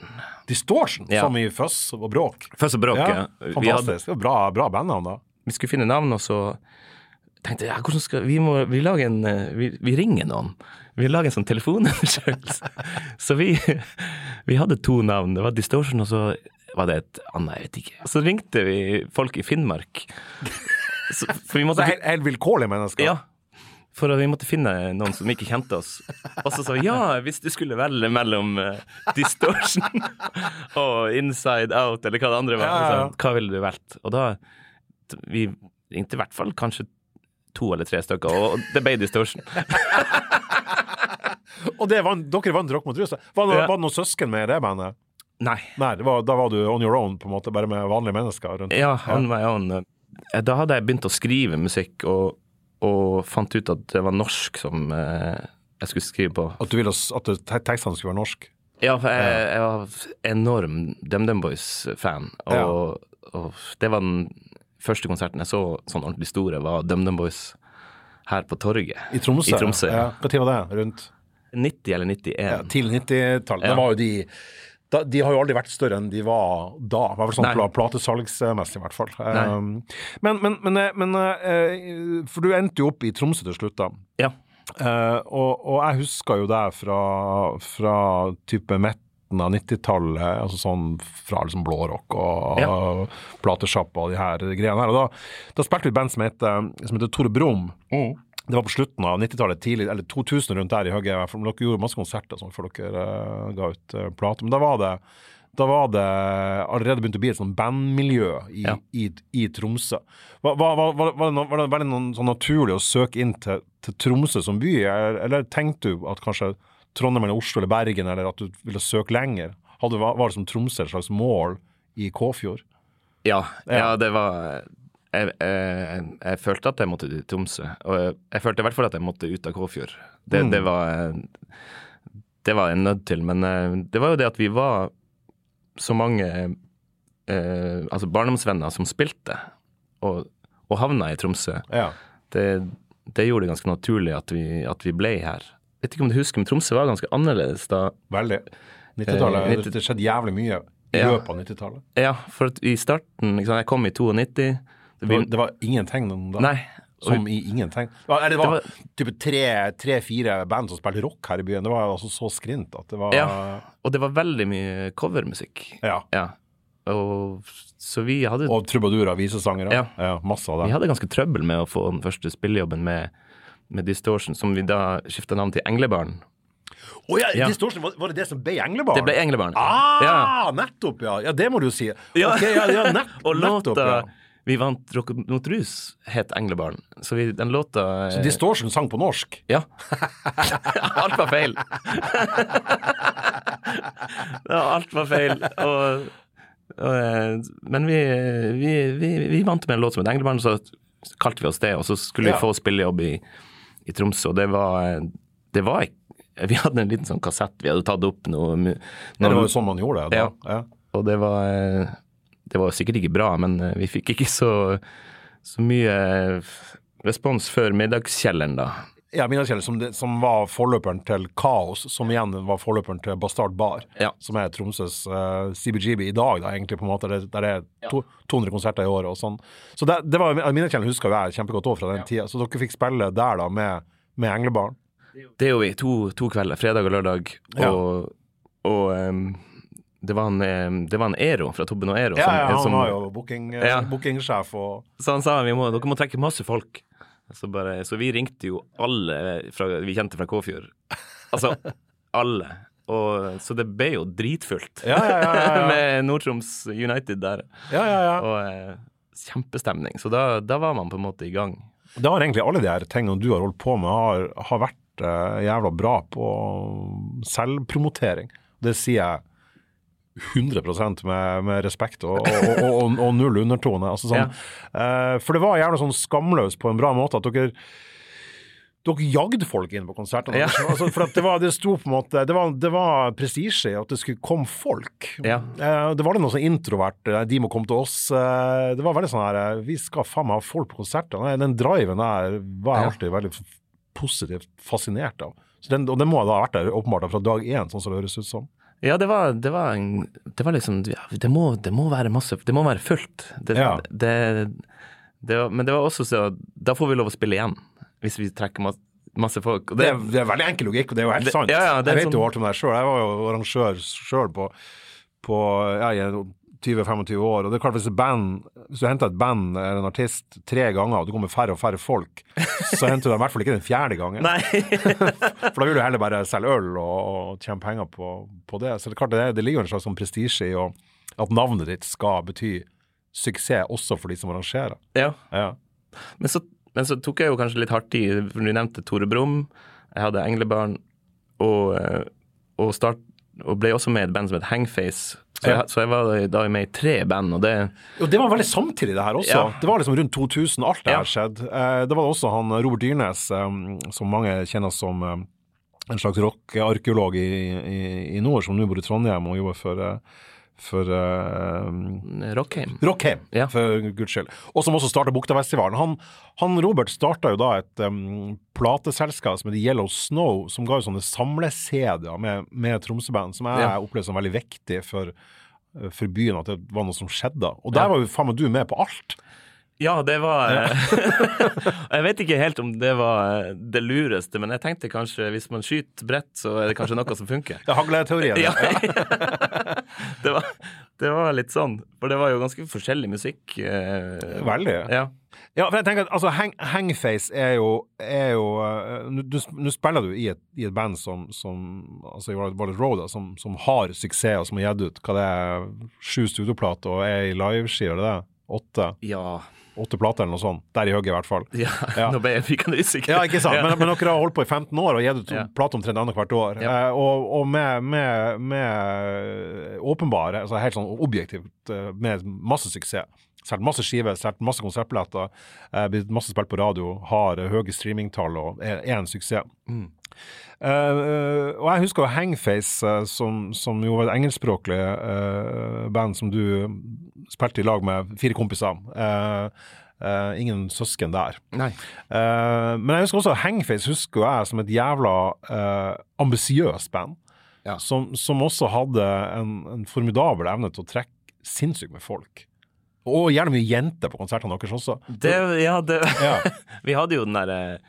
Speaker 1: Distortion,
Speaker 2: Ja.
Speaker 1: som i føss og bråk.
Speaker 2: Føss og bråk,
Speaker 1: Ja,
Speaker 2: ja.
Speaker 1: Fantastisk. hadde, bra, bra bandnavn, da.
Speaker 2: vi skulle finne navn, og så tenkte jeg ja, hvordan skal vi må vi en eh, vi, vi ringer noen. Vi lager en sånn telefonundersøkelse. så vi, vi hadde to navn. Det var Distortion, og så var det et annet, jeg vet ikke. Så ringte vi folk i Finnmark. Så, for vi
Speaker 1: Så
Speaker 2: måtte
Speaker 1: helt, helt vilkårlige mennesker.
Speaker 2: Ja. For at vi måtte finne noen som ikke kjente oss. Og så sa ja, hvis du skulle velge mellom eh, Distortion og Inside Out, eller hva det andre var, så, hva ville du valgt? Og da Vi ringte i hvert fall kanskje to eller tre stykker, og det ble Distortion.
Speaker 1: Og det var, dere vant Rock mot rus. Var, det-
Speaker 2: Ja.
Speaker 1: var det noen søsken med i det bandet?
Speaker 2: Nei.
Speaker 1: Nei, det var, da var du on your own, på en måte, bare med vanlige mennesker rundt.
Speaker 2: Ja, on var own. en eh, Da hadde jeg begynt å skrive musikk, og, og fant ut at det var norsk som eh, jeg skulle skrive på.
Speaker 1: At, du ville, at tekstene skulle være norsk?
Speaker 2: Ja, for jeg, jeg var enorm DumDum Boys-fan, og, og det var den første konserten jeg så sånn ordentlig store, var DumDum Boys her på torget.
Speaker 1: I Tromsø?
Speaker 2: I Tromsø,
Speaker 1: ja. Tid var det? Rundt
Speaker 2: 90 eller 91.
Speaker 1: ja, tidlig 90-tallet?
Speaker 2: Ja.
Speaker 1: Det var jo de da, De har jo aldri vært større enn de var da. I hvert fall sånn platesalgsmessig, i hvert fall. Um, men, men, men, eh, men uh, For du endte jo opp i Tromsø til slutt, da.
Speaker 2: Ja.
Speaker 1: Uh, og, og jeg husker jo deg fra, fra type midten av 90-tallet, altså sånn fra liksom blårock og
Speaker 2: Ja.
Speaker 1: platesjappa og de her greiene her. Og da, da spilte vi et band som heter, som heter Tore Brum. Det var på slutten av 90-tallet, tidlig, eller 2000 rundt der i Høgge. Dere gjorde masse konserter sånn, før dere uh, ga ut uh, plate. Men da var det da var det allerede begynt å bli et sånn bandmiljø i,
Speaker 2: Ja.
Speaker 1: i, i Tromsø. Var, var, var, var, det noe- var det veldig noen, sånn naturlig å søke inn til, til Tromsø som by, eller, eller tenkte du at kanskje Trondheim eller Oslo eller Bergen, eller at du ville søke lenger? Hadde, var, det som Tromsø et slags mål i Kåfjord?
Speaker 2: Ja.
Speaker 1: ja
Speaker 2: det var jeg, jeg, jeg følte at jeg måtte til Tromsø. Og jeg, jeg følte i hvert fall at jeg måtte ut av Kåfjord. Det,
Speaker 1: Mm.
Speaker 2: det var Det var jeg nødt til. Men eh, det var jo det at vi var så mange eh, altså barndomsvenner som spilte, og, og havna i Tromsø.
Speaker 1: Ja.
Speaker 2: Det, det gjorde det ganske naturlig at vi, at vi ble her. Jeg vet ikke om du husker, men Tromsø var ganske annerledes da.
Speaker 1: Veldig. 90-tallet,
Speaker 2: Eh, 90
Speaker 1: det, skjedde jævlig mye i
Speaker 2: Ja.
Speaker 1: løpet av 90-tallet.
Speaker 2: Ja, for at i starten sant, Jeg kom i 92. Det
Speaker 1: var- var ingen tegn om det.
Speaker 2: Nei.
Speaker 1: Som i ingenting. Ja, Eller det var,
Speaker 2: Det
Speaker 1: type tre-fire band som spilte rock her i byen. Det var altså så skrint at det var
Speaker 2: Ja. Og det var veldig mye covermusikk.
Speaker 1: Ja.
Speaker 2: Ja. Og, så vi hadde,
Speaker 1: Og trubadurer, visesangere.
Speaker 2: Ja.
Speaker 1: masse av det.
Speaker 2: vi hadde ganske trøbbel med å få den første spillejobben med, med Distortion, som vi da skifta navn til Englebarn.
Speaker 1: Å ja,
Speaker 2: Ja.
Speaker 1: Distortion, var, var det det som ble Englebarn?
Speaker 2: Det ble Englebarn.
Speaker 1: Ah,
Speaker 2: Ja.
Speaker 1: nettopp, ja. Ja, det må du jo si.
Speaker 2: Ja.
Speaker 1: Ok, ja, ja, nett,
Speaker 2: Og
Speaker 1: nettopp,
Speaker 2: låta
Speaker 1: ja.
Speaker 2: Vi vant Rock mot rus, het Englebarn. Så vi, den låta
Speaker 1: Så Distortion sang på norsk?
Speaker 2: Ja. alt var feil. ja, alt var feil. Og, og, eh, men vi, vi, vi, vi vant med en låt som het Englebarn, så kalte vi oss det. Og så skulle
Speaker 1: Ja.
Speaker 2: vi få spillejobb i, i Tromsø, og det var, det var Vi hadde en liten sånn kassett vi hadde tatt opp noe,
Speaker 1: det var jo sånn man gjorde det. Da.
Speaker 2: Ja.
Speaker 1: Ja.
Speaker 2: og det var eh, Det var sikkert ikke bra, men eh, vi fikk ikke så, så mye eh, respons før middagskjelleren, da.
Speaker 1: Ja, middagskjelleren som, det- som var forløperen til Kaos, som igjen var forløperen til Bastard Bar,
Speaker 2: Ja.
Speaker 1: som er Tromsøs uh, CBGB i dag, da, egentlig, på en måte, der, der er to, 200 konserter i året og sånn. Så det, det var, Middagskjelleren husker jo jeg kjempegodt òg fra den tida, så dere fikk spille der da med, med Englebarn.
Speaker 2: Det gjorde vi. to, to kvelder, fredag og lørdag,
Speaker 1: Ja.
Speaker 2: og, og em, det, var en, det var en Ero fra Tobben og Ero.
Speaker 1: Ja,
Speaker 2: som-
Speaker 1: ja, han
Speaker 2: som-
Speaker 1: var jo booking, eh,
Speaker 2: Ja.
Speaker 1: bookingsjef og
Speaker 2: Så han sa vi må, dere må trekke masse folk. Så, bare, så vi ringte jo alle fra, vi kjente fra Kåfjord. Altså alle. Og, så det ble jo dritfullt
Speaker 1: Ja, ja, ja. ja, ja.
Speaker 2: med Nord-Troms United der.
Speaker 1: ja, ja, ja.
Speaker 2: Og eh, kjempestemning. Så da, da var man på en måte i gang.
Speaker 1: Da har egentlig alle de her tingene du har holdt på med, har, har vært eh, jævla bra på selvpromotering. Det sier jeg 100 med, med respekt og, og, og, og, null undertone. Altså sånn, eh, for det var gjerne sånn skamløst på en bra måte at dere dere jagde folk inn på konsertene.
Speaker 2: Ja.
Speaker 1: Altså, for at det, var, det sto på en måte Det var, det var prestisje i at det skulle komme folk.
Speaker 2: Ja.
Speaker 1: Eh, det var det noe sånn introvert eh, De må komme til oss. det var veldig sånn her Vi skal faen meg ha folk på konsertene. Den driven der var jeg
Speaker 2: Ja.
Speaker 1: alltid veldig positivt fascinert av. Så den, og det må ha vært der åpenbart fra dag én, sånn som det høres ut som.
Speaker 2: Ja, det var, det var, en, det var liksom ja, det, må, det må være masse Det må være fullt. Det,
Speaker 1: Ja.
Speaker 2: det, det var, men det var også så Da får vi lov å spille igjen, hvis vi trekker masse, masse folk.
Speaker 1: Det,
Speaker 2: det,
Speaker 1: er- det er veldig enkel logikk, og det er jo helt sant.
Speaker 2: ja, ja, det
Speaker 1: jeg vet
Speaker 2: sånn-
Speaker 1: jo alt om det sjøl. Jeg var jo arrangør sjøl på, på ja, i 20-25 år. Og det er klart hvis, band, hvis du henter et band eller en artist tre ganger, og det kommer færre og færre folk, så henter du dem i hvert fall ikke den fjerde gangen. For da vil du heller bare selge øl og, og tjene penger på, på det. Så det, er klart det, det ligger en slags sånn prestisje i å, at navnet ditt skal bety suksess også for de som arrangerer.
Speaker 2: ja.
Speaker 1: Ja.
Speaker 2: Men så, men så tok jeg jo kanskje litt hardt i, for du nevnte Tore Brumm, jeg hadde Englebarn, og, eh, og, start, og ble også med i et band som het Hangface. Så, jeg, så jeg var da med i tre band, og det
Speaker 1: Jo, det var veldig samtidig, det her også.
Speaker 2: Ja.
Speaker 1: Det var liksom rundt 2000 alt det her skjedde. Eh, det var også han Robert Dyrnes, eh, som mange kjenner som eh, en slags rockearkeolog i, i, i nord, som nå bor i Trondheim og jobber for, eh, for uh,
Speaker 2: Rockheim.
Speaker 1: Rockheim,
Speaker 2: Ja.
Speaker 1: for guds skyld. Og som også starta Buktafestivalen. Han, han Robert starta jo da et um, plateselskap som heter Yellow Snow, som ga jo sånne samle-CD-er med, med Tromsø-band, som jeg
Speaker 2: Ja.
Speaker 1: opplevde som veldig viktig for, for byen, at det var noe som skjedde. Og der var jo faen meg du med på alt.
Speaker 2: Ja, det var eh, Jeg vet ikke helt om det var eh, det lureste, men jeg tenkte kanskje hvis man skyter bredt, så er det kanskje noe som funker.
Speaker 1: Ja, Hagleteorien.
Speaker 2: Ja. det, var, det var litt sånn, for det var jo ganske forskjellig musikk. eh,
Speaker 1: Veldig.
Speaker 2: Ja.
Speaker 1: Ja, for jeg tenker at altså, hang, Hangface er jo, er jo uh, Nå spiller du i et, i et band som, som altså Wallet Road, som, som har suksess, og som har gitt ut hva det er, sju studioplater og er i liveski, er det det? Åtte?
Speaker 2: Ja.
Speaker 1: Åtte plater eller noe sånt. Der i hugget, i hvert fall.
Speaker 2: ja.
Speaker 1: Ja.
Speaker 2: Nå ble jeg fikende usikker.
Speaker 1: Ja, ikke sant? Men, men dere har holdt på i 15 år og gitt ut
Speaker 2: Ja.
Speaker 1: plater omtrent annethvert år.
Speaker 2: Ja.
Speaker 1: Eh, og og med, med, med åpenbare, altså helt sånn objektivt, eh, med masse suksess. Solgt masse skiver, solgt masse konsertbilletter, eh, blitt masse spilt på radio, har eh, høye streamingtall og er, er en suksess.
Speaker 2: Mm.
Speaker 1: Eh, eh, og jeg husker jo Hangface, uh, som, som jo var et engelskspråklig uh, band som du spilte i lag med fire kompiser. Ingen søsken der.
Speaker 2: Nei.
Speaker 1: Eh, men jeg husker også Hangface husker jeg som et jævla uh, ambisiøst band.
Speaker 2: Ja.
Speaker 1: Som, som også hadde en, en formidabel evne til å trekke sinnssykt med folk. Og gjerne mye jenter på konsertene deres også.
Speaker 2: Det, ja, det
Speaker 1: Ja.
Speaker 2: Vi hadde jo den derre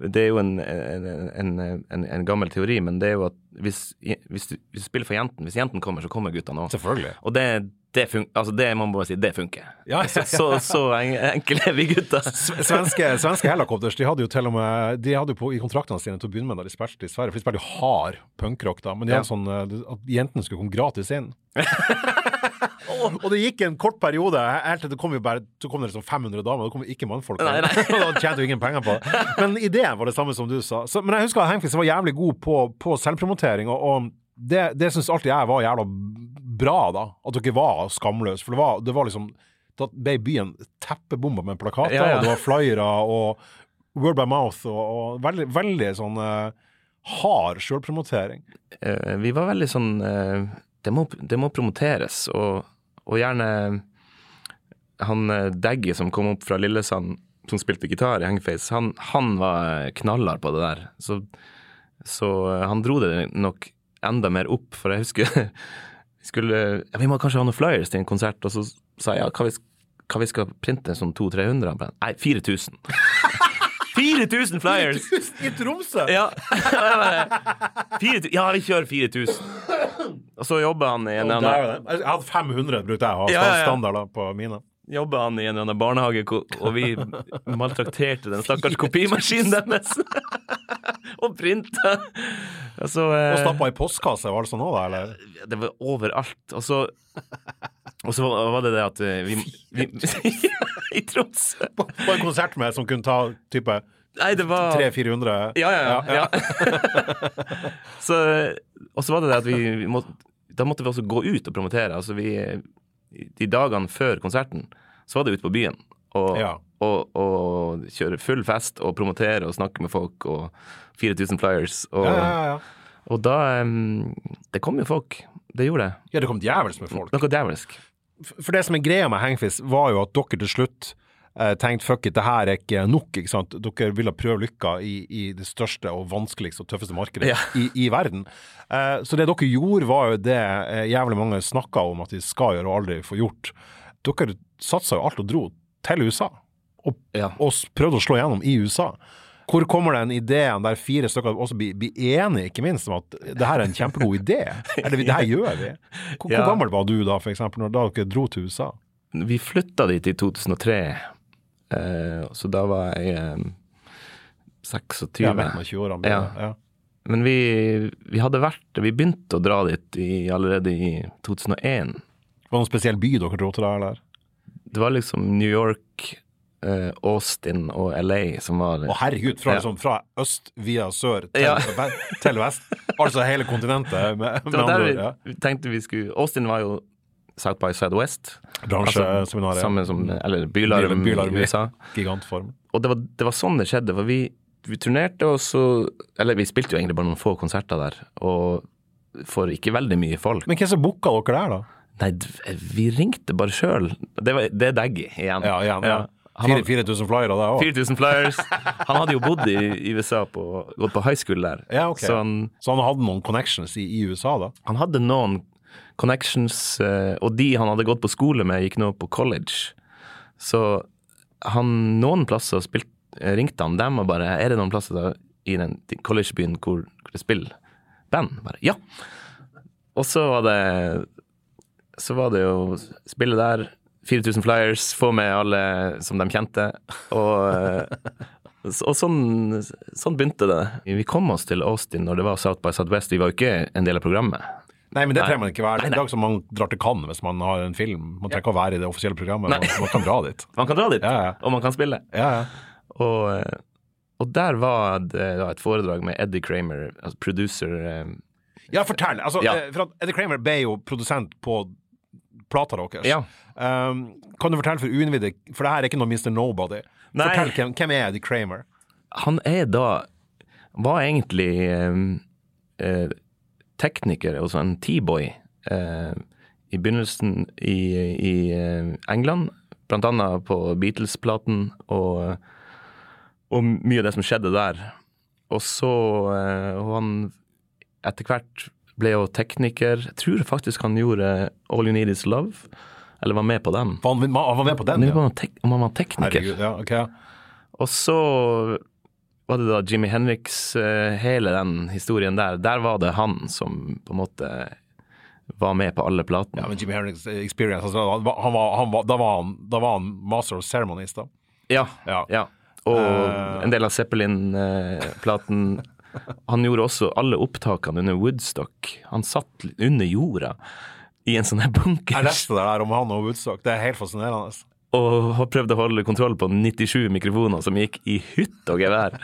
Speaker 2: Det er jo en, en, en, en, gammel teori, men det er jo at hvis, hvis, du, hvis du spiller for jenten Hvis jenten kommer, så kommer guttene òg. Og det, det funker. Altså, det må man bare si, det funker.
Speaker 1: Ja,
Speaker 2: Så, så, så enkle er vi gutter.
Speaker 1: Svenske, svenske Hellacopters de hadde jo til og med De hadde jo på, i kontraktene sine til å begynne med da de spilte i Sverige, for de spilte jo hard punkrock da, men de
Speaker 2: Ja.
Speaker 1: hadde sånn eh, at jentene skulle komme gratis inn. og det gikk en kort periode, helt til det kom jo bare så kom det liksom 500 damer, det kom ikke mannfolk.
Speaker 2: Nei, nei.
Speaker 1: da tjente jo ingen penger på det. Men ideen var det samme som du sa. Så, men jeg husker at Hengfis var jævlig god på, på selvpromotering, og, og det, det syns alltid jeg var jævla bra, da. At dere var skamløse. For det var, det var liksom Da ble byen teppebomba med plakater,
Speaker 2: Ja, ja.
Speaker 1: og det var flyere og word by mouth, og, og veldig, veldig sånn eh, hard sjølpromotering.
Speaker 2: Uh, vi var veldig sånn eh, det, må, det må promoteres, og, og gjerne Han eh, Daggy som kom opp fra Lillesand, som spilte gitar i Hangface, han, han var knallhard på det der. Så, så eh, han dro det nok enda mer opp, for jeg husker skulle ja, Vi må kanskje ha noen flyers til en konsert, og så sa jeg ja, hva vi, hva vi skal printe, sånn 200-300? Han bare, Nei, 4000. 4000 flyers!
Speaker 1: I Tromsø!
Speaker 2: Ja. 4000 ja, vi kjører 4000. Og så jobber han i en
Speaker 1: oh,
Speaker 2: annen.
Speaker 1: Jeg hadde 500, brukte jeg
Speaker 2: ja.
Speaker 1: standard på mine.
Speaker 2: Jobber han i en eller annen barnehage, og vi maltrakterte den stakkars kopimaskinen deres. og printa. Altså, eh,
Speaker 1: Og stappa i postkasse, var det sånn òg? Eller?
Speaker 2: det var overalt. Og så, og så var det det at eh, vi, vi I Tromsø.
Speaker 1: På en konsert med som kunne ta type
Speaker 2: Nei, det var
Speaker 1: 300-400
Speaker 2: Ja, ja, ja. ja. så, og så var det det at vi, vi måtte, Da måtte vi også gå ut og promotere. Altså vi, de dagene før konserten så var det ute på byen. Og,
Speaker 1: Ja.
Speaker 2: og, og kjøre full fest og promotere og snakke med folk og 4000 flyers. Og,
Speaker 1: Ja, ja,
Speaker 2: og da um, Det kom jo folk. Det gjorde det.
Speaker 1: ja, det kom djevelsk med folk.
Speaker 2: Noe djevelsk.
Speaker 1: For det som er greia med Hangfist, var jo at dere til slutt tenkte fuck it, det her er ikke nok. ikke sant? Dere ville prøve lykka i, i det største og vanskeligste og tøffeste markedet
Speaker 2: Ja.
Speaker 1: i, i verden. Eh, så det dere gjorde, var jo det eh, jævlig mange snakka om at de skal gjøre og aldri får gjort. Dere satsa jo alt og dro til USA, og,
Speaker 2: Ja.
Speaker 1: og prøvde å slå gjennom i USA. Hvor kommer den ideen der fire stykker også blir, blir enige, ikke minst, om at det her er en kjempegod idé? Eller det her gjør vi? Hvor,
Speaker 2: Ja.
Speaker 1: hvor gammel var du da, for eksempel, når da dere dro til USA?
Speaker 2: Vi flytta dit i 2003, eh, så da var jeg eh, 26.
Speaker 1: Ja, midten av 20-årene. blir
Speaker 2: Ja.
Speaker 1: Ja.
Speaker 2: Men vi, vi hadde vært Vi begynte å dra dit i, allerede i 2001.
Speaker 1: Var det noen spesiell by dere dro til da, eller?
Speaker 2: Det var liksom New York, eh, Austin og LA som var
Speaker 1: Å herregud, fra,
Speaker 2: Ja.
Speaker 1: liksom, fra øst via sør til,
Speaker 2: Ja.
Speaker 1: til vest. Altså hele kontinentet, med,
Speaker 2: Det var der
Speaker 1: andre,
Speaker 2: vi tenkte vi skulle Austin var jo South by Southwest.
Speaker 1: Bransjeseminaret.
Speaker 2: Samme som Eller Bylarm,
Speaker 1: Bylarm
Speaker 2: i USA.
Speaker 1: Gigantform.
Speaker 2: Og det var, det var sånn det skjedde, for vi, vi turnerte, og så Eller vi spilte jo egentlig bare noen få konserter der, og for ikke veldig mye folk.
Speaker 1: Men hvem som booka dere der, da?
Speaker 2: Nei, vi ringte bare sjøl. Det, det er Daggy igjen.
Speaker 1: Ja, igjen, ja.
Speaker 2: Hadde
Speaker 1: 4000 flyere der òg.
Speaker 2: 4000 flyers. Han hadde jo bodd i, i USA, på, gått på high school der.
Speaker 1: Ja, okay.
Speaker 2: Så han,
Speaker 1: Så han hadde noen connections i, i USA, da?
Speaker 2: han hadde noen connections, eh, og de han hadde gått på skole med, gikk nå på college. Så han noen plasser spilt, eh, ringte han dem og bare Er det noen plasser da, i den collegebyen hvor, hvor det spiller band? Bare ja. Og så var det Så var det jo spille der. 4000 flyers, få med alle som de kjente. Og, eh, og sånn, sånn begynte det. Vi kom oss til Austin når det var South by Southwest. Vi var jo ikke en del av programmet.
Speaker 1: Nei, men det trenger man ikke være. Det er en dag som man drar til Cannes hvis man har en film. Man trenger ikke å være i det offisielle programmet, man, man kan dra dit.
Speaker 2: Man kan dra dit,
Speaker 1: Ja, ja.
Speaker 2: og man kan spille.
Speaker 1: Ja, ja.
Speaker 2: Og, eh, og der var det da et foredrag med Eddie Kramer, altså producer eh,
Speaker 1: Ja, fortell. Altså, eh, For Eddie Kramer ble jo produsent på plata deres.
Speaker 2: Ja.
Speaker 1: Um, kan du fortelle for uinnvidde, for det her er ikke noe Mr. Nobody.
Speaker 2: Nei.
Speaker 1: Fortell hvem, hvem er Eddie Kramer?
Speaker 2: Han er da Var egentlig um, eh, tekniker, altså en T-boy, eh, i begynnelsen i, i eh, England. Blant annet på Beatles-platen og, og mye av det som skjedde der. Og så eh, og han etter hvert ble jo tekniker. Jeg tror faktisk han gjorde All You Need Is Love, eller var med på den.
Speaker 1: Han, var med på den, ja.
Speaker 2: om han var tekniker.
Speaker 1: Herregud, ja, okay.
Speaker 2: Og så var det da Jimmy Henriks, eh, hele den historien der. Der var det han som på en måte var med på alle platene.
Speaker 1: Ja, men Jimmy Henriks experience, altså, han var, han var, han var, da, var han, da var han master of ceremonies, da.
Speaker 2: Ja.
Speaker 1: Ja.
Speaker 2: ja. Og
Speaker 1: uh...
Speaker 2: en del av Zeppelin-platen. Han gjorde også alle opptakene under Woodstock. Han satt under jorda i en sånn her
Speaker 1: Jeg leste det der om han og Woodstock, det er helt fascinerende.
Speaker 2: Og har prøvd å holde kontroll på 97 mikrofoner som gikk i hytt og gevær.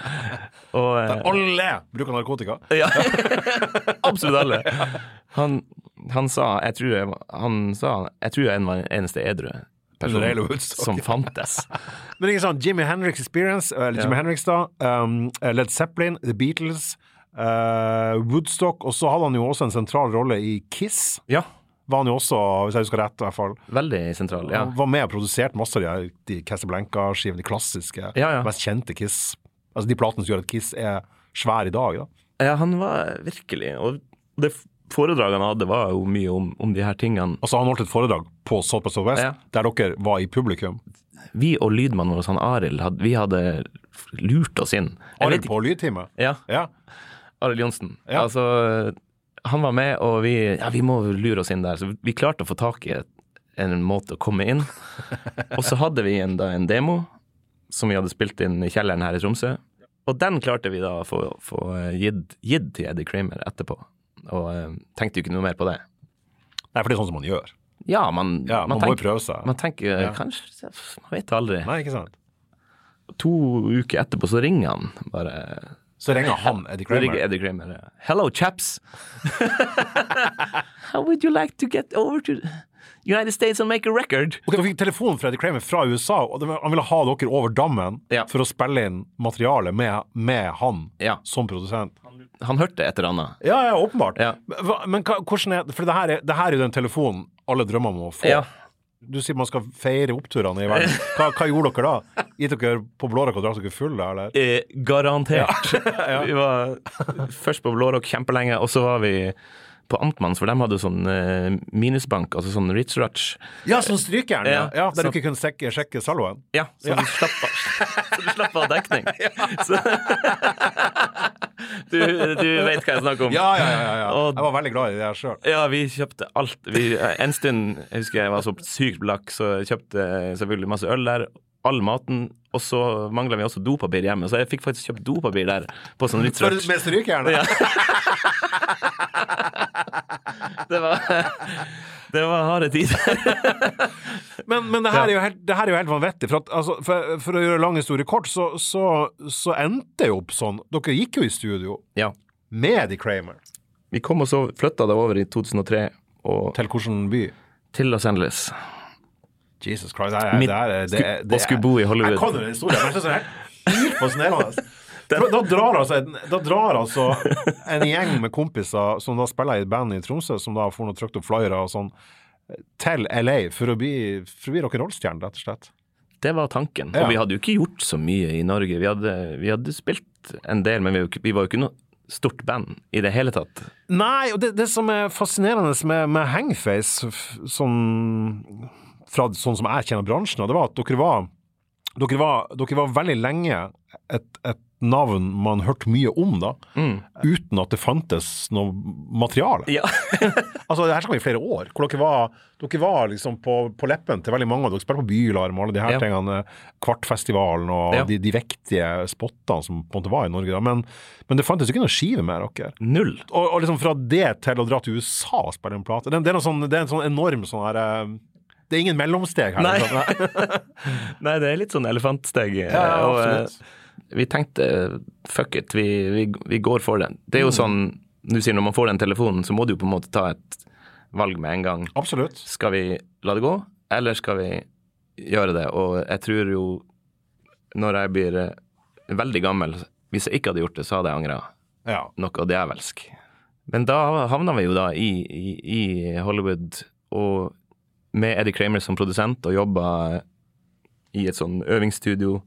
Speaker 2: Og, eh,
Speaker 1: Alle bruker narkotika.
Speaker 2: Ja, absolutt alle. Han, han sa jeg tror jeg, Han sa jeg tror jeg var den eneste edru personen som fantes.
Speaker 1: Men ikke sant, Jimmy Hendrix Experience, eller Jimmy
Speaker 2: Ja.
Speaker 1: Hendrix da, um, Led Zeppelin, The Beatles, uh, Woodstock, og så hadde han jo også en sentral rolle i Kiss.
Speaker 2: Ja,
Speaker 1: Var han jo også, hvis jeg husker rett, i hvert fall.
Speaker 2: veldig sentral. Ja.
Speaker 1: Han var med og produserte masse av de, de Casablanca-skivene, de klassiske,
Speaker 2: Ja, ja.
Speaker 1: mest kjente Kiss. Altså de platene som gjør at Kiss er svær i dag, da.
Speaker 2: ja, han var virkelig Og det foredraget han hadde, var jo mye om, om de her tingene.
Speaker 1: Altså Han holdt et foredrag på South by Southwest,
Speaker 2: Ja.
Speaker 1: der dere var i publikum.
Speaker 2: Vi og lydmannen vår, han Arild, hadde, vi hadde lurt oss inn.
Speaker 1: Arild på lydtime.
Speaker 2: Ja,
Speaker 1: Ja.
Speaker 2: Arild Johnsen.
Speaker 1: Ja.
Speaker 2: Altså, han var med, og vi, ja, vi må lure oss inn der. Så vi klarte å få tak i en måte å komme inn. Og så hadde vi en, da, en demo som vi hadde spilt inn i kjelleren her i Tromsø. Og den klarte vi da å få, få eh, gitt, gitt til Eddie Kramer etterpå. Og eh, tenkte jo ikke noe mer på det.
Speaker 1: Nei, for det er sånn som man gjør.
Speaker 2: Ja, man,
Speaker 1: Ja, Man, må jo prøve seg.
Speaker 2: man tenker
Speaker 1: Ja.
Speaker 2: kanskje Man vet aldri.
Speaker 1: Nei, ikke sant.
Speaker 2: To uker etterpå så ringer han bare.
Speaker 1: Så ringer han Eddie Kramer.
Speaker 2: Eddie Kramer. ja. Hello, chaps. How would you like to get over to United States and make a record?
Speaker 1: Ok, Dere fikk telefon fra Eddie Kramer fra USA, og han ville ha dere over dammen
Speaker 2: Ja.
Speaker 1: for å spille inn materiale med, med han
Speaker 2: Ja.
Speaker 1: som produsent.
Speaker 2: Han hørte et eller annet.
Speaker 1: Ja, ja, åpenbart.
Speaker 2: Ja.
Speaker 1: Men, men hva, hvordan er For det her er, det her er jo den telefonen alle drømmer om å få.
Speaker 2: Ja.
Speaker 1: Du sier man skal feire oppturene i verden. Hva, hva gjorde dere da? Gitt dere på blårock og drakk dere fulle, eller?
Speaker 2: Eh, garantert. Vi var først på Blårock kjempelenge, og så var vi på Amtmanns, for de hadde sånn eh, minusbank, altså sånn Ritz Rutch.
Speaker 1: Ja, sånn strykejern, ja.
Speaker 2: Ja,
Speaker 1: ja. Der
Speaker 2: så-
Speaker 1: du ikke kunne sjekke, sjekke salvoen.
Speaker 2: Ja, så du slapp så du slapp av dekning. Så, du, du vet hva jeg snakker om.
Speaker 1: Ja, ja, ja. ja.
Speaker 2: Og-
Speaker 1: Jeg var veldig glad i det her sjøl.
Speaker 2: Ja, vi kjøpte alt. Vi, en stund, jeg husker jeg var så sykt blakk, så jeg kjøpte selvfølgelig masse øl der. All maten. Og så mangla vi også dopapir hjemme, så jeg fikk faktisk kjøpt dopapir der. På sånn litt Rutch.
Speaker 1: Med strykejern?
Speaker 2: Ja. Det var Det var harde tider.
Speaker 1: Men, men det, her er jo helt, det her er jo helt vanvittig. For, at, altså, for, for å gjøre lang historie kort, så, så, så endte det jo opp sånn. Dere gikk jo i studio
Speaker 2: Ja.
Speaker 1: med Eddie Kramer.
Speaker 2: Vi kom og så flytta det over i 2003 og
Speaker 1: Til hvilken by?
Speaker 2: til Los Angeles.
Speaker 1: Jesus Christ. Det er,
Speaker 2: Midt-
Speaker 1: det er, det er, det er,
Speaker 2: og skulle bo i Hollywood.
Speaker 1: Jeg kan jo den historien, men jeg synes det er helt. Da, drar altså, en- da drar altså en gjeng med kompiser som da spiller i et band i Tromsø, som da får noe trykt opp flyere og sånn, til LA for å bli, for å bli rock'n'roll-stjerne, rett og slett.
Speaker 2: Det var tanken.
Speaker 1: Ja.
Speaker 2: Og vi hadde jo ikke gjort så mye i Norge. Vi hadde, vi hadde spilt en del, men vi, vi var jo ikke noe stort band i det hele tatt.
Speaker 1: Nei, og det, det som er fascinerende med, med Hangface, sånn, fra sånn som jeg kjenner bransjen, det var at dere var, dere var, dere var veldig lenge et, et navn man hørte mye om, da, uten at det fantes noe materiale.
Speaker 2: Ja.
Speaker 1: Altså, det her skal vi i flere år, hvor dere var, dere var liksom på, på leppen til veldig mange dere. Spilte på Bylarm og alle de her
Speaker 2: Ja.
Speaker 1: tingene, Kvartfestivalen og
Speaker 2: Ja.
Speaker 1: de, de viktige spottene som på en måte var i Norge. da, Men, men det fantes jo ikke noe skive med dere.
Speaker 2: Null.
Speaker 1: Og, og liksom fra det til å dra til USA og spille en plate, det, det, er, sånn, det er en sånn enorm sånn her eh, Det er ingen mellomsteg her.
Speaker 2: Nei.
Speaker 1: liksom.
Speaker 2: Nei, det er litt sånn elefantsteg.
Speaker 1: Ja,
Speaker 2: og, eh, vi tenkte fuck it, vi, vi, vi går for den. Det er jo sånn, du sier når man får den telefonen, så må du jo på en måte ta et valg med en gang.
Speaker 1: Absolutt.
Speaker 2: Skal vi la det gå, eller skal vi gjøre det? Og jeg tror jo, når jeg blir eh, veldig gammel, hvis jeg ikke hadde gjort det, så hadde jeg angra
Speaker 1: Ja.
Speaker 2: noe djevelsk. Men da havna vi jo da i, i, i Hollywood og med Eddie Kramer som produsent og jobba i et sånn øvingsstudio.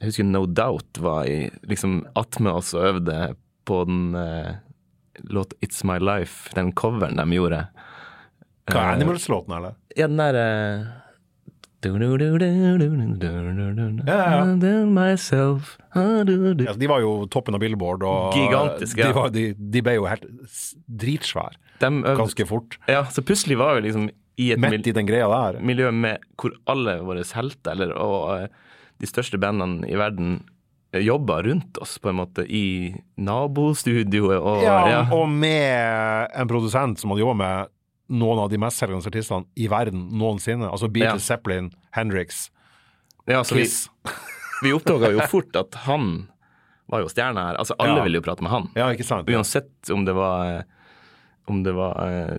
Speaker 2: Jeg husker No Doubt var i, liksom attmed oss og øvde på den uh, låt It's My Life, den coveren de gjorde.
Speaker 1: Hva er
Speaker 2: Eh,
Speaker 1: Animals-låten, eller?
Speaker 2: Ja, den derre
Speaker 1: Ja, ja.
Speaker 2: Myself.
Speaker 1: Ja, de var jo toppen av Billboard, og
Speaker 2: Gigantisk,
Speaker 1: de,
Speaker 2: ja.
Speaker 1: var, de, de ble jo helt dritsvære ganske fort.
Speaker 2: ja, så plutselig var jo liksom i et
Speaker 1: Midt i den greia der.
Speaker 2: miljø med hvor alle våre helter, eller og eh, de største bandene i verden, Jobber jobba rundt oss, på en måte, i nabostudioet og
Speaker 1: Ja,
Speaker 2: ja.
Speaker 1: og med en produsent som hadde jobba med noen av de mestselgende artistene i verden noensinne. Altså Beatles,
Speaker 2: Ja.
Speaker 1: Zeppelin, Hendrix,
Speaker 2: ja, altså,
Speaker 1: Kiss.
Speaker 2: vi oppdaga jo fort at han var jo stjerna her. Altså, alle ville jo prate med han.
Speaker 1: Ja, ikke sant?
Speaker 2: Uansett om det var eh, om det var eh,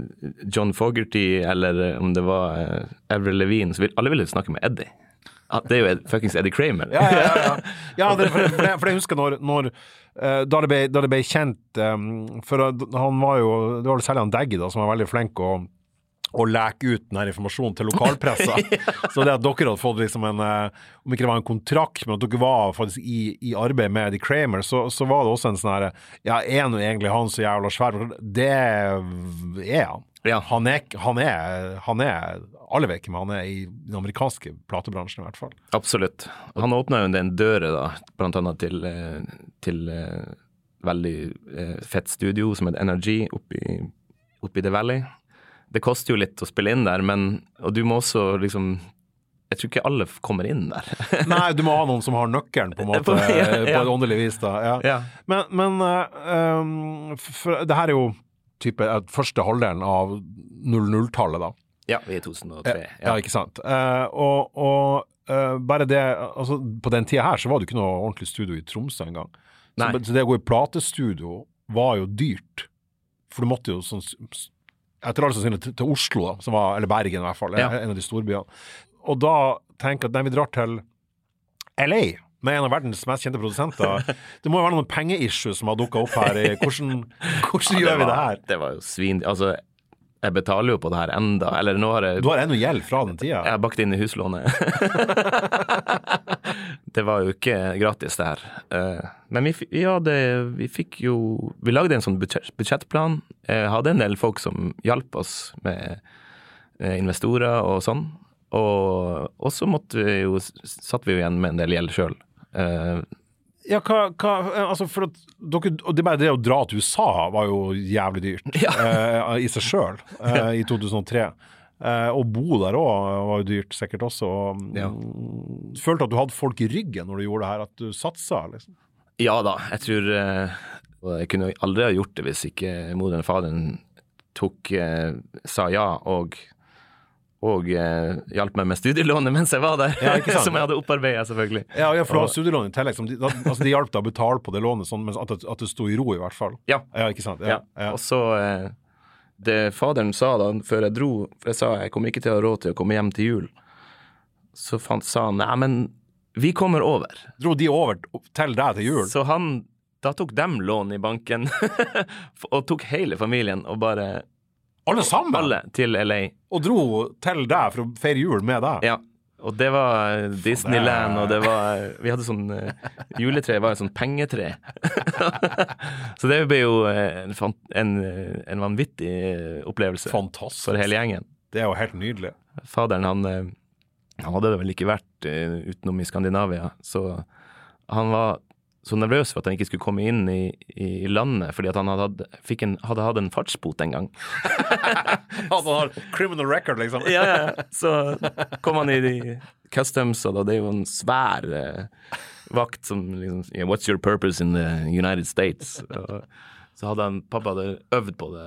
Speaker 2: John Fogerty eller eh, om det var eh, Avril Levine, så vil, alle ville snakke med Eddie. Ja, det er jo fuckings Eddie Kramer.
Speaker 1: Ja, ja, ja. ja. det, for, for, for jeg husker når, når da, det ble, da det ble kjent For han var jo Det var særlig han Daggy da, som var veldig flink å å leke ut denne informasjonen til lokalpressa. Så det at dere hadde fått liksom en eh, Om ikke det var en kontrakt, men at dere var faktisk i, i arbeid med The Kramer, så, så var det også en sånn herre Ja, er nå egentlig han så jævla svær? Det er han.
Speaker 2: Ja.
Speaker 1: Han er, han er, han er Alle vet men han er i den amerikanske platebransjen, i hvert fall.
Speaker 2: Absolutt. Han åpna jo den døra, da, blant annet til, eh, til eh, veldig fett studio som het Energy oppe i, oppe i The Valley. Det koster jo litt å spille inn der, men Og du må også liksom Jeg tror ikke alle kommer inn der.
Speaker 1: Nei, du må ha noen som har nøkkelen, på en måte,
Speaker 2: På- ja,
Speaker 1: på et åndelig vis. da. Ja.
Speaker 2: Ja.
Speaker 1: Men, men eh, um, for, det her er jo type eh, første halvdelen av 00-tallet, da.
Speaker 2: ja, vi er 2003.
Speaker 1: Ja,
Speaker 2: Ja.
Speaker 1: ikke sant. Uh, og og uh, bare det altså På den tida her så var det ikke noe ordentlig studio i Tromsø engang. Så, så det å gå i platestudio var jo dyrt. For du måtte jo sånn Etter all sannsynlighet til, til Oslo, da, som var, eller Bergen i hvert fall,
Speaker 2: Ja.
Speaker 1: en av de storbyene. Og da tenker jeg at nei, vi drar til LA med en av verdens mest kjente produsenter. Det må jo være noen pengeissues som har dukka opp her. Hvordan, Hvordan, ja, gjør vi det her?
Speaker 2: Det var jo svin... Altså, jeg betaler jo på det her enda, eller nå har jeg
Speaker 1: Du har ennå gjeld fra den tida.
Speaker 2: Jeg har bakt inn i huslånet. det var jo ikke gratis, det her. Eh, Men vi, ja, det, vi fikk jo Vi lagde en sånn budsjettplan. Jeg hadde en del folk som hjalp oss med eh, investorer og sånn. Og så måtte vi jo Satt vi jo igjen med en del gjeld sjøl.
Speaker 1: Ja, hva, hva Altså, for at dere det bare det å dra til USA var jo jævlig dyrt
Speaker 2: Ja.
Speaker 1: eh, i seg sjøl i 2003. Eh, å bo der òg var jo dyrt, sikkert også. Og,
Speaker 2: Ja.
Speaker 1: mm, Følte at du hadde folk i ryggen når du gjorde det her, at du satsa, liksom.
Speaker 2: Ja da, jeg tror eh, Jeg kunne aldri ha gjort det hvis ikke moderen og faderen tok eh, sa ja og og eh, hjalp meg med studielånet mens jeg var der.
Speaker 1: Ja,
Speaker 2: som jeg hadde opparbeidet, selvfølgelig.
Speaker 1: Ja, ja for du har studielån i tillegg. Som de, da, altså, de hjalp deg å betale på det lånet, sånn, men at, at det sto i ro, i hvert fall.
Speaker 2: Ja.
Speaker 1: Ja, ikke sant?
Speaker 2: ja.
Speaker 1: Ja, ja.
Speaker 2: Og så eh, Det faderen sa da, før jeg dro For jeg sa jeg kommer ikke til å ha råd til å komme hjem til jul. Så fant, sa han nei, men Vi kommer over.
Speaker 1: Dro de over til deg til jul?
Speaker 2: Så han Da tok dem lån i banken, og tok hele familien og bare
Speaker 1: Alle sammen?
Speaker 2: Alle til LA.
Speaker 1: Og dro til deg for å feire jul med deg?
Speaker 2: Ja. Og det var Disneyland, og det var Vi hadde sånn uh, Juletreet var et sånn pengetre. så det ble jo en, en, en vanvittig opplevelse
Speaker 1: Fantastisk.
Speaker 2: for hele gjengen.
Speaker 1: Det er jo helt nydelig.
Speaker 2: Faderen, han, han hadde vel ikke vært utenom i Skandinavia, så han var så nervøs for at han ikke skulle komme inn i, i landet, fordi at han hadde, en, hadde hatt en fartsbot en gang.
Speaker 1: han har criminal record, liksom?
Speaker 2: ja, ja. Så kom han i de customs, og det er jo en svær eh, vakt som liksom yeah, What's your purpose in the United States? Og, så hadde han Pappa hadde øvd på det.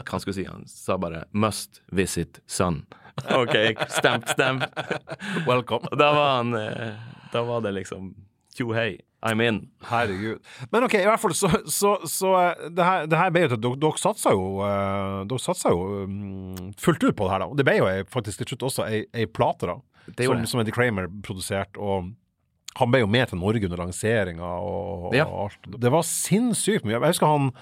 Speaker 2: Hva han skulle si? Han sa bare 'must visit son'. OK, stamp, stamp.
Speaker 1: Welcome.
Speaker 2: Da var han uh, Da var det liksom tjo hei. I'm in.
Speaker 1: Herregud. Men OK, i hvert fall så, så, så det, her, det her ble jo til Dere, dere satsa jo, dere satsa jo um, fullt ut på det her, da. Og det ble jo faktisk til slutt også ei, ei plate, da. Som, som Eddie Kramer produserte. Og han ble jo med til Norge under lanseringa og,
Speaker 2: ja.
Speaker 1: og, alt. Det var sinnssykt mye. Jeg husker han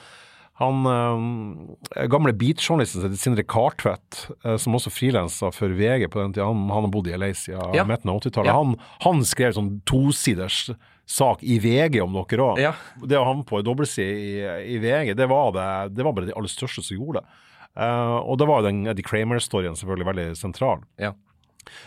Speaker 1: han eh, gamle beatjournalisten Sindre Kartvedt, eh, som også frilansa for VG på den tida, han, han har bodd i LA siden ja. midten av 80-tallet, ja. han, han, skrev sånn tosiders sak i VG om dere òg.
Speaker 2: Ja.
Speaker 1: Det å havne på en dobbeltside i, i, VG, det var, det, det var, bare de aller største som gjorde det. Eh, og da var den Eddie Kramer-storyen selvfølgelig veldig sentral.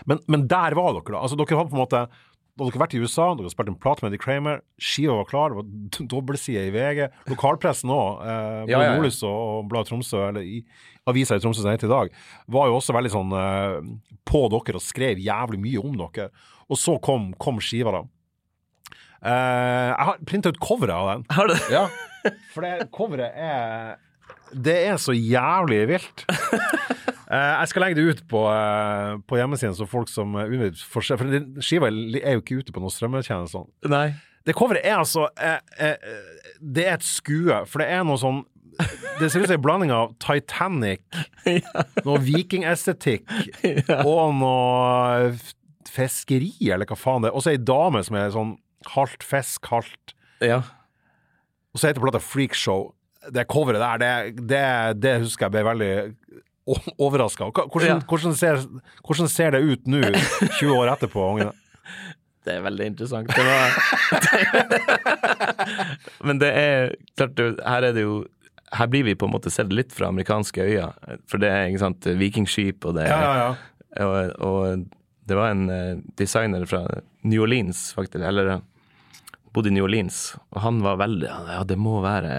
Speaker 1: Men, men, der var dere, da. Altså, dere hadde på en måte da hadde dere vært i USA, dere hadde spilt en plate med Eddie Kramer, skiva var klar, det var dobbeltside i VG. Lokalpressen òg, eh, ja, ja, ja. Og Bladet Tromsø, eller i avisa i Tromsø som heter i dag, var jo også veldig sånn eh, på dere og skrev jævlig mye om dere. Og så kom, kom skiva, da. Eh, jeg har printa ut coveret av den.
Speaker 2: Har du?
Speaker 1: Ja, for det coveret er Det er så jævlig vilt. Uh, jeg skal legge det ut på, uh, på hjemmesiden, så folk som uh, får se. For skiva er jo ikke ute på noen strømmetjenester.
Speaker 2: Nei.
Speaker 1: Det coveret er altså Det er et skue, for det er noe sånn Det ser ut som en blanding av Titanic, noe vikingestetikk og noe fiskeri, eller hva faen det er. Og så ei dame som er sånn halvt fisk, halvt
Speaker 2: Ja.
Speaker 1: Og så heter plata Freakshow. Det coveret der, det, det, det husker jeg ble veldig overraska. Hvordan, hvordan, ser, hvordan, ser, det ut nå, 20 år etterpå? Ungene?
Speaker 2: Det er veldig interessant. Det var... Men det er klart, her er det jo her blir vi på en måte sett litt fra amerikanske øyne. For det er ikke sant, vikingskip, og det
Speaker 1: ja, ja, ja.
Speaker 2: Og, og, det var en uh, designer fra New Orleans, faktisk, eller bodde i New Orleans, og han var veldig Ja, det må være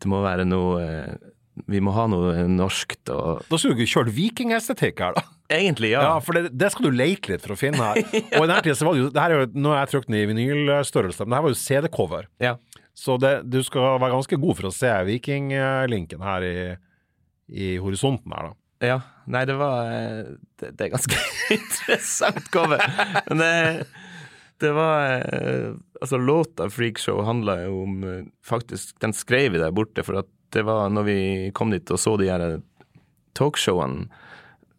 Speaker 2: Det må være noe uh, vi må ha noe norskt og
Speaker 1: Da skulle du ikke kjørt vikingestetikk her, da?
Speaker 2: Egentlig, ja.
Speaker 1: ja for det, det, skal du leite litt for å finne her. ja. Og i denne tida så var det jo det her er jo, Nå har jeg trykt den i vinylstørrelse, men det her var jo CD-cover.
Speaker 2: Ja.
Speaker 1: Så det, du skal være ganske god for å se vikinglinken her i, i horisonten her, da.
Speaker 2: Ja. Nei, det var Det, det er ganske interessant cover. Men det, det var Altså, låta 'Freakshow' handla jo om Faktisk, den skrev vi der borte for at det var når vi kom dit og så de her talkshowene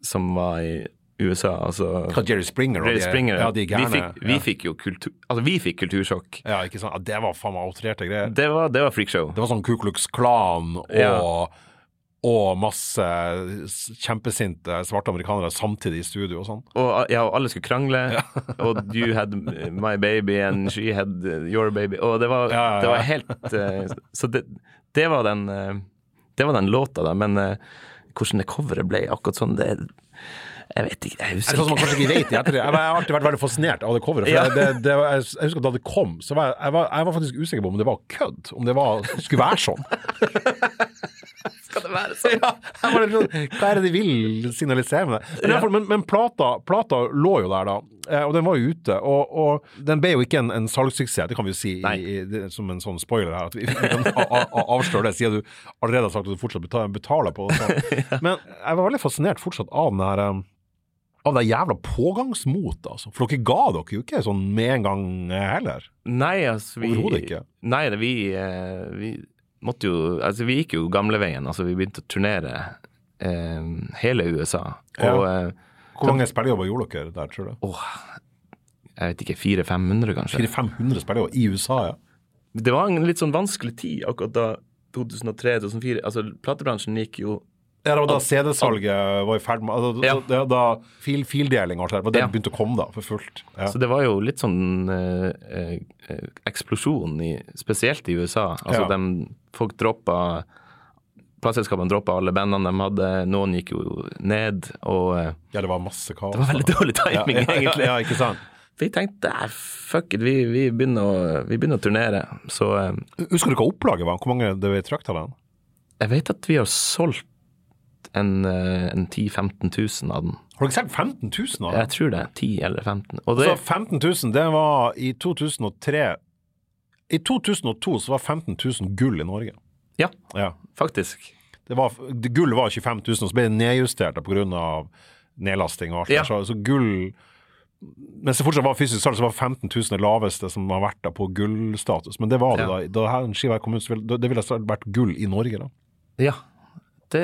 Speaker 2: som var i USA, altså
Speaker 1: Jerry Springer
Speaker 2: Jerry Springer,
Speaker 1: ja, de gærne.
Speaker 2: Vi fikk, vi
Speaker 1: ja.
Speaker 2: fikk jo kultur... Altså, vi fikk kultursjokk.
Speaker 1: Ja, ikke sant. Det var faen meg outrerte greier.
Speaker 2: Det var, det var freakshow.
Speaker 1: Det var sånn Ku Klux Klan og. Og masse kjempesinte svarte amerikanere samtidig i studio og sånn.
Speaker 2: Og, ja, og alle skulle krangle. Ja. og you had my baby and she had your baby. Og det var, ja, det var helt uh, Så det, det var den, eh, det var den låta, da. Men uh, hvordan det coveret ble akkurat sånn, det jeg vet ikke. Jeg husker
Speaker 1: ikke. Sånn man kanskje ikke vet Jeg, jeg har alltid vært veldig fascinert av det coveret. For ja. det, det, jeg, husker at da det kom, så var jeg, jeg, var, jeg var faktisk usikker på om det var kødd. Om det var, skulle være sånn.
Speaker 2: Skal det være sånn?
Speaker 1: Ja, hva er det de vil signalisere med det? Men, ja. men, men plata, plata, lå jo der, da. Eh, og den var jo ute. Og, og, den ble jo ikke en, en salgssuksess, det kan vi jo si i, i, som en sånn spoiler her. At vi, vi kan avsløre det, siden du allerede har sagt at du fortsatt betaler på det. Men jeg var veldig fascinert fortsatt av den her eh, av det jævla pågangsmotet, altså. For dere ga dere jo ikke sånn med en gang eh, heller.
Speaker 2: Nei, altså vi
Speaker 1: Overhodet ikke.
Speaker 2: Nei, vi, vi måtte jo Altså, vi gikk jo gamleveien. Altså, vi begynte å turnere eh, hele USA. Og
Speaker 1: ja. Hvor mange spillejobber gjorde dere der, tror du?
Speaker 2: Åh, jeg vet ikke, 400-500 kanskje.
Speaker 1: 400-500 spillere i USA, ja.
Speaker 2: Det var en litt sånn vanskelig tid akkurat da 2003-2004. Altså, platebransjen gikk jo
Speaker 1: Ja, det var da CD-salget var i ferd med altså,
Speaker 2: Ja.
Speaker 1: Da, da fil, fildeling og alt det der,
Speaker 2: Ja.
Speaker 1: begynte å komme da, for fullt. Ja.
Speaker 2: Så det var jo litt sånn eh, eh, eksplosjon, i, spesielt i USA. Altså dem, folk droppa Plateselskapene droppa alle bandene de hadde, noen gikk jo ned, og eh,
Speaker 1: ja, det var masse kaos.
Speaker 2: det var veldig dårlig timing, egentlig.
Speaker 1: Ja, ikke sant?
Speaker 2: Vi tenkte fuck it, vi, vi, begynner å, vi begynner å turnere. Så eh,
Speaker 1: Husker du hva opplaget var? Hvor mange det var trakk av den?
Speaker 2: jeg vet at vi har solgt en, eh, en 10 000-15 000 av den.
Speaker 1: Har du ikke solgt 15 000 av den?
Speaker 2: Jeg tror det. 10 eller 15. Og det,
Speaker 1: Så 15 000, det var i 2003 I 2002 så var 15 000 gull i Norge.
Speaker 2: ja,
Speaker 1: Ja.
Speaker 2: faktisk.
Speaker 1: Det var, det, gull var 25 000, og så ble det nedjustert pga. nedlasting og alt.
Speaker 2: Ja.
Speaker 1: Så, så gull Mens det fortsatt var fysisk salg, så var 15 000 det laveste som har vært da på gullstatus. Men det var det
Speaker 2: Ja.
Speaker 1: da. Da her skiva kom ut, det ville vært gull i Norge, da.
Speaker 2: Ja. Det,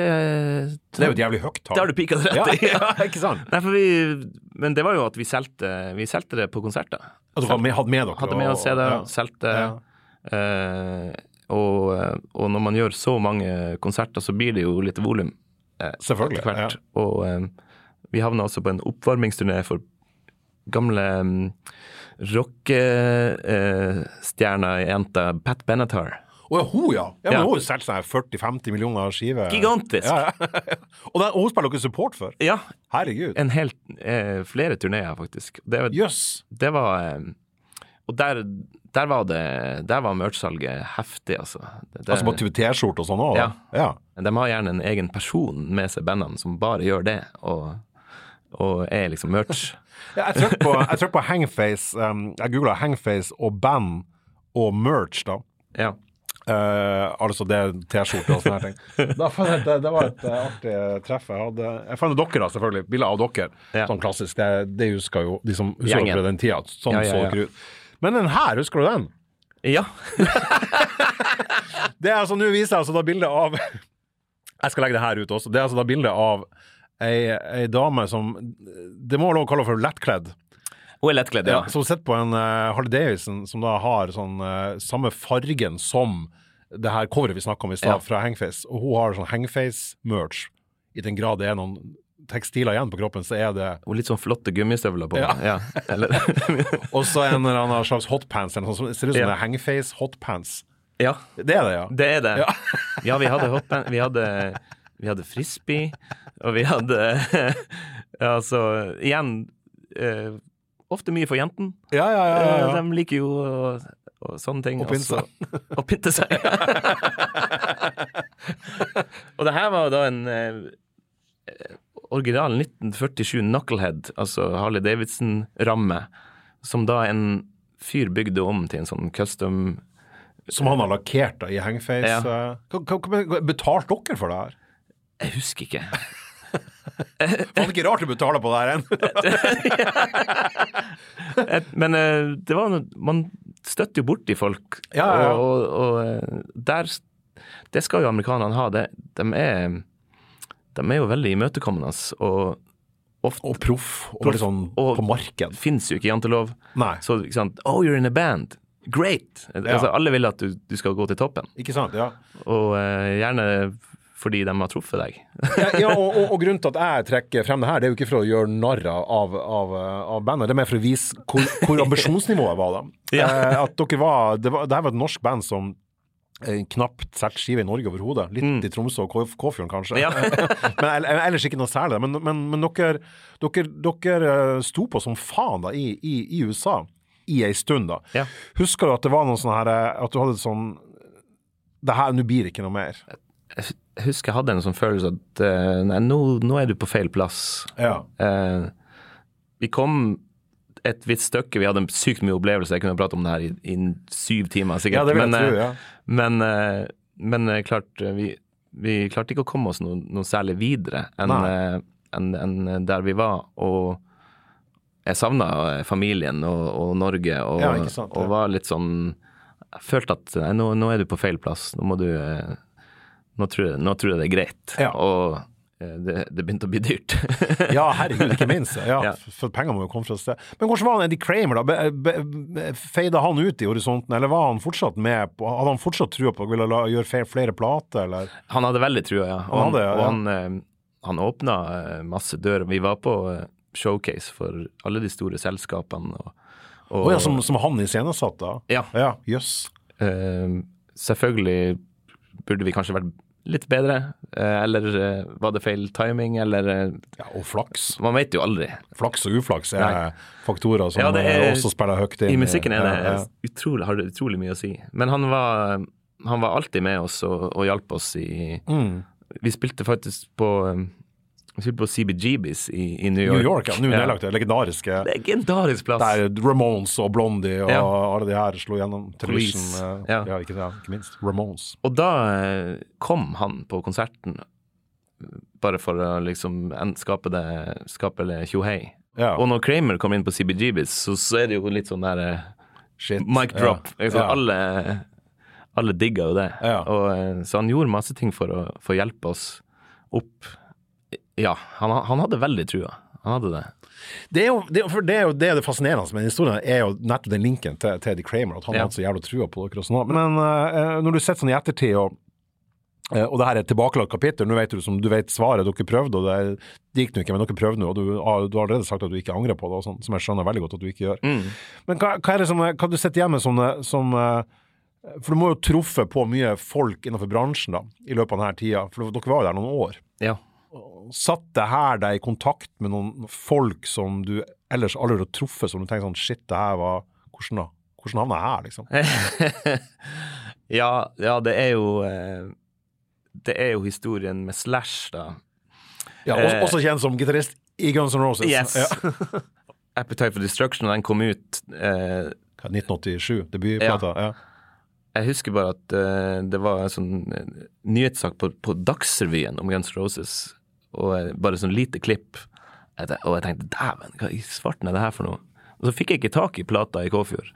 Speaker 1: Det er jo et jævlig høyt tall.
Speaker 2: det har du pika rett i.
Speaker 1: ja, ikke sant?
Speaker 2: Nei, vi, men det var jo at vi solgte, vi solgte det på konserter.
Speaker 1: Altså, hadde med, dere
Speaker 2: Hadde med oss CD,
Speaker 1: ja.
Speaker 2: solgte. Eh, og, når man gjør så mange konserter, så blir det jo litt volum
Speaker 1: Selvfølgelig.
Speaker 2: Ja. Og eh, vi havna også på en oppvarmingsturné for gamle um, rockestjerna jenta Pat Benatar.
Speaker 1: Å ja, hun, ja. ja men Hun har jo solgt sånn her 40-50 millioner skiver.
Speaker 2: Gigantisk!
Speaker 1: Ja, ja. og, den, og hun spiller dere support for.
Speaker 2: Ja,
Speaker 1: Herregud.
Speaker 2: en helt, eh, flere turneer, faktisk. Det,
Speaker 1: yes.
Speaker 2: det var eh, Og der, der var det Der var merch-salget heftig, altså. Det,
Speaker 1: Altså på T-skjorte og sånn òg?
Speaker 2: Ja.
Speaker 1: ja.
Speaker 2: De har gjerne en egen person med seg, bandene, som bare gjør det, og, og er liksom merch.
Speaker 1: Ja, jeg trykte på, jeg trykte på Hangface um, Jeg googla Hangface og band og merch, da.
Speaker 2: Ja.
Speaker 1: Eh, altså det T-skjorte og sånne her ting. Jeg, det, var et eh, artig treff. Jeg hadde Jeg fant dere, da, selvfølgelig. Bilder av dere.
Speaker 2: Ja.
Speaker 1: Sånn klassisk. Det, det husker jo de som husker dere den tida. Sånn
Speaker 2: Ja, ja,
Speaker 1: så dere ut. Men den her, husker du den?
Speaker 2: ja.
Speaker 1: Det er altså, Nå viser jeg altså da bildet av Jeg skal legge det her ut også. Det er altså da bildet av ei, ei dame som Det må være lov å kalle for lettkledd.
Speaker 2: Hun er lettkledd, ja.
Speaker 1: Ja, som sitter på en uh, Harley Davidson som da har sånn uh, samme fargen som det her coveret vi snakka om i stad,
Speaker 2: Ja.
Speaker 1: fra Hangface. Og hun har sånn Hangface-merch. I den grad det er noen tekstiler igjen på kroppen, så er det
Speaker 2: Og litt sånn flotte gummistøvler på.
Speaker 1: Ja.
Speaker 2: ja. Eller,
Speaker 1: også en eller annen slags hotpants, eller noe sånt. ser ut som
Speaker 2: Ja.
Speaker 1: det er Hangface hotpants.
Speaker 2: ja,
Speaker 1: Det er det, ja.
Speaker 2: det er det.
Speaker 1: Ja.
Speaker 2: Ja, vi hadde hotpants. vi hadde, vi hadde frisbee, og vi hadde Altså, igjen eh, Ofte mye for jentene.
Speaker 1: Ja, ja, ja. ja.
Speaker 2: Eh, De liker jo og, og sånne ting.
Speaker 1: Og pynte
Speaker 2: seg. Og pynte seg. og det her var da en eh, original 1947 Knucklehead, altså Harley Davidson-ramme, som da en fyr bygde om til en sånn custom
Speaker 1: Som han har lakkert da, i Hangface.
Speaker 2: Ja.
Speaker 1: eh. Betalte dere for det her?
Speaker 2: Jeg husker ikke.
Speaker 1: Faen, ikke rart du betaler på det her enn.
Speaker 2: Men eh, det var Man støtter jo borti folk,
Speaker 1: Ja, ja, ja.
Speaker 2: og, og, og eh, der Det skal jo amerikanerne ha. Det, de, er, de er jo veldig imøtekommende, og ofte
Speaker 1: Og proff. Og prof, sånn
Speaker 2: og-
Speaker 1: på marked.
Speaker 2: fins jo ikke jantelov.
Speaker 1: Nei,
Speaker 2: Så ikke sant Oh, you're in a band. Great! Altså, alle vil at du, du skal gå til toppen,
Speaker 1: ikke sant? Ja.
Speaker 2: og uh, gjerne fordi de har truffet deg.
Speaker 1: ja, ja og, og, og grunnen til at jeg trekker frem det her, det er jo ikke for å gjøre narr av, av, av bandet, det er mer for å vise hvor, hvor ambisjonsnivået var da.
Speaker 2: Ja.
Speaker 1: Eh, at dere var, det var, det her var et norsk band som eh, knapt solgte skive i Norge overhodet. Litt i Tromsø og Kå- Kåfjorden, kanskje.
Speaker 2: Mm. Ja.
Speaker 1: men ellers ikke noe særlig. Men, men, men dere, dere, dere eh, sto på som faen da, i, i, i USA i ei stund. da.
Speaker 2: Ja.
Speaker 1: Husker du at det var noe sånn her eh, At du hadde sånn Det her, nå blir det ikke noe mer.
Speaker 2: Jeg husker jeg hadde en sånn følelse at eh, nei, nå, nå er du på feil plass.
Speaker 1: Ja.
Speaker 2: Eh, vi kom et visst stykke, vi hadde en sykt mye opplevelser. Jeg kunne prate om det her i, i syv timer sikkert.
Speaker 1: Ja, det vil jeg
Speaker 2: men,
Speaker 1: tro,
Speaker 2: eh,
Speaker 1: ja.
Speaker 2: men, eh, men eh, klart, vi, vi klarte ikke å komme oss noe, noe særlig videre enn en enn der vi var. Og jeg savna familien og, og Norge, og,
Speaker 1: Ja, sant,
Speaker 2: og var litt sånn Jeg følte at nei, nå, nå er du på feil plass. Nå må du Nå tror jeg, nå tror jeg det er greit.
Speaker 1: Ja.
Speaker 2: Og eh, det, det begynte å bli dyrt.
Speaker 1: Ja, herregud, ikke minst. Ja,
Speaker 2: Ja.
Speaker 1: For pengene må jo komme fra et sted. Men hvordan var han Eddie Kramer, da? Feida han ut i horisonten, eller var han fortsatt med på Hadde han fortsatt trua på å ville la, gjøre flere plater, eller?
Speaker 2: Han hadde veldig trua, ja. Og
Speaker 1: Han
Speaker 2: han,
Speaker 1: hadde, ja,
Speaker 2: han, eh, han åpna eh, masse dører. Vi var på eh, showcase for alle de store selskapene. Og, og
Speaker 1: Å ja, som, som han iscenesatte?
Speaker 2: Ja.
Speaker 1: Ja, yes.
Speaker 2: uh, selvfølgelig burde vi kanskje vært litt bedre, eh, eller eh, var det feil timing, eller eh,
Speaker 1: Ja, og flaks.
Speaker 2: Man vet jo aldri.
Speaker 1: Flaks og uflaks er
Speaker 2: Nei.
Speaker 1: faktorer som
Speaker 2: Ja, er-
Speaker 1: også spiller høyt inn.
Speaker 2: I musikken er det
Speaker 1: ja, ja.
Speaker 2: utrolig, har det utrolig mye å si. Men han var, han var alltid med oss og, og hjalp oss i
Speaker 1: Mm.
Speaker 2: Vi spilte faktisk på Vi spilte på CBGBs i, i New York.
Speaker 1: New York, ja. Nå nedlagt, ja. legendariske
Speaker 2: Legendarisk plass.
Speaker 1: Der Ramones og Blondie og
Speaker 2: Ja.
Speaker 1: alle de her slo gjennom. Television, eh,
Speaker 2: Ja.
Speaker 1: ja, ikke, ikke minst. Ramones.
Speaker 2: Og da eh, kom han på konserten, bare for å liksom skape det Skape det tjohei.
Speaker 1: Ja.
Speaker 2: Og når Kramer kom inn på CBGBs, så, så er det jo litt sånn der eh,
Speaker 1: Shit.
Speaker 2: mic drop. Liksom. Alle, alle digga jo det. Og, eh, så han gjorde masse ting for å, for å hjelpe oss opp. Ja, han, han hadde veldig trua. Han hadde det.
Speaker 1: Det er jo det, det, er jo, det, er det fascinerende med historien, er jo nettopp den linken til, Eddie Kramer, at han
Speaker 2: Ja.
Speaker 1: hadde så jævla trua på dere og sånn. Men uh, når du sitter sånn i ettertid, og, uh, og det her er et tilbakelagt kapittel, nå vet du, som, du vet svaret, dere prøvde, og det, det gikk nå ikke, men dere prøvde nå, og du, uh, du har allerede sagt at du ikke angrer på det, og sånn, som jeg skjønner veldig godt at du ikke gjør.
Speaker 2: Mm.
Speaker 1: Men hva, hva er det som Hva du sitter hjemme som, som eh, For du må jo truffe på mye folk innenfor bransjen da, i løpet av denne tida, for dere var jo der noen år.
Speaker 2: Ja.
Speaker 1: Satt det her deg i kontakt med noen folk som du ellers aldri hadde truffet, som du tenkte sånn Shit, det her var Hvordan da? Hvordan havna jeg her, liksom?
Speaker 2: ja, ja, det er jo eh, Det er jo historien med Slash, da.
Speaker 1: Ja, også,
Speaker 2: Eh,
Speaker 1: også kjent som gitarist i Guns N' Roses.
Speaker 2: Yes.
Speaker 1: Ja.
Speaker 2: Appetite for Destruction, den kom ut eh,
Speaker 1: 1987, debutplata. Ja.
Speaker 2: Jeg husker bare at uh, det var en sånn nyhetssak på, på Dagsrevyen om Guns N' Roses, og eh, bare sånn lite klipp. Og jeg tenkte dæven, hva i svarten er det her for noe? Og så fikk jeg ikke tak i plata i Kåfjord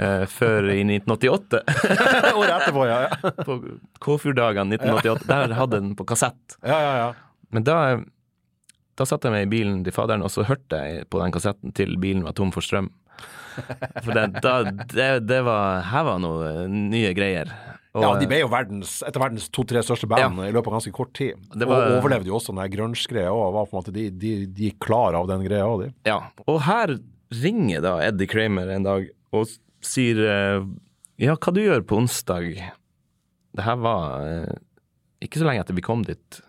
Speaker 2: Uh, før i 1988.
Speaker 1: Året etterpå, ja. Ja,
Speaker 2: på Kåfjorddagene 1988. Der hadde den på kassett.
Speaker 1: ja, ja. ja.
Speaker 2: Men da, da satte jeg meg i bilen til faderen, og så hørte jeg på den kassetten til bilen var tom for strøm. For det, da, det, det var Her var noe eh, nye greier. Og,
Speaker 1: ja, de ble jo verdens, et av verdens to-tre største band i løpet av ganske kort tid.
Speaker 2: Var-
Speaker 1: Og overlevde jo også den grunge-greia òg. De, de, de gikk klar av den greia òg, de.
Speaker 2: ja. og her ringer da Eddie Kramer en dag og sier eh, Ja, hva du gjør på onsdag? Det her var eh, ikke så lenge etter vi kom dit,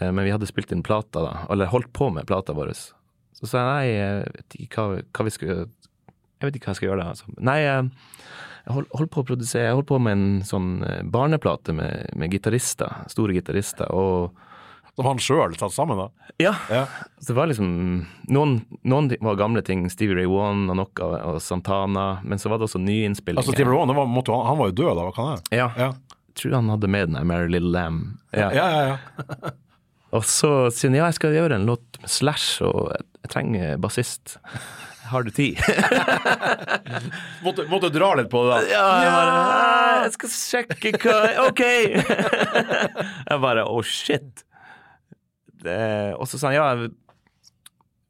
Speaker 2: eh, men vi hadde spilt inn plata da, eller holdt på med plata vår. Så sa jeg nei, jeg vet ikke hva, hva vi skal Jeg vet ikke hva jeg skal gjøre da. Altså. Nei, eh, jeg holdt hold på å produsere Jeg holdt på med en sånn eh, barneplate med, med gitarister, store gitarister, og
Speaker 1: Som han sjøl satt sammen, da.
Speaker 2: ja,
Speaker 1: Ja.
Speaker 2: så det var liksom Noen, noen var gamle ting, Stevie Ray Vaughan og noe, og Santana, men så var det også nyinnspillinger.
Speaker 1: Altså, Steve Rowan, var, måtte, han var jo død da, hva kan det?
Speaker 2: Ja,
Speaker 1: Ja,
Speaker 2: jeg tror han hadde med den der Mary Little Lamb. Ja.
Speaker 1: ja, ja. ja.
Speaker 2: Og så han ja, jeg skal gjøre en låt med Slash, og jeg, jeg trenger bassist. Har du tid?
Speaker 1: Måtte, måtte dra litt på det, da.
Speaker 2: Ja, jeg bare Jeg skal sjekke hva OK! jeg bare oh shit. Og så sa han ja,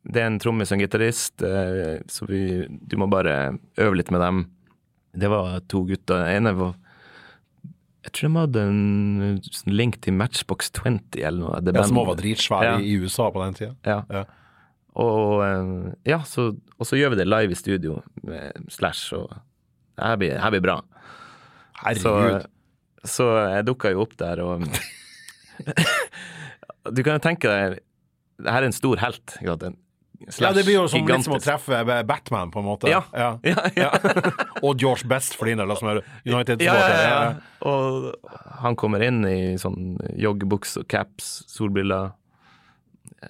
Speaker 2: det er en trommis og en gitarist, eh, så vi, du må bare øve litt med dem. Det var to gutter. Den ene var Jeg tror de hadde en sånn link til Matchbox 20 eller noe. Det
Speaker 1: Ja, som også var dritsvær
Speaker 2: Ja.
Speaker 1: i, i USA på den tida.
Speaker 2: Ja.
Speaker 1: Ja.
Speaker 2: Og, eh, ja, så, og så gjør vi det live i studio med Slash, og det her blir, her blir bra.
Speaker 1: Herregud.
Speaker 2: så jeg dukka jo opp der, og Du kan jo tenke deg Det her er en stor helt. Ikke sant?
Speaker 1: Ja, det blir jo som, litt som å treffe Batman, på en måte.
Speaker 2: Ja.
Speaker 1: ja.
Speaker 2: Ja, ja.
Speaker 1: Og George Best for din del, som er United-supporter.
Speaker 2: ja,
Speaker 1: Ja,
Speaker 2: ja. Og han kommer inn i sånn joggebukse og caps, solbriller.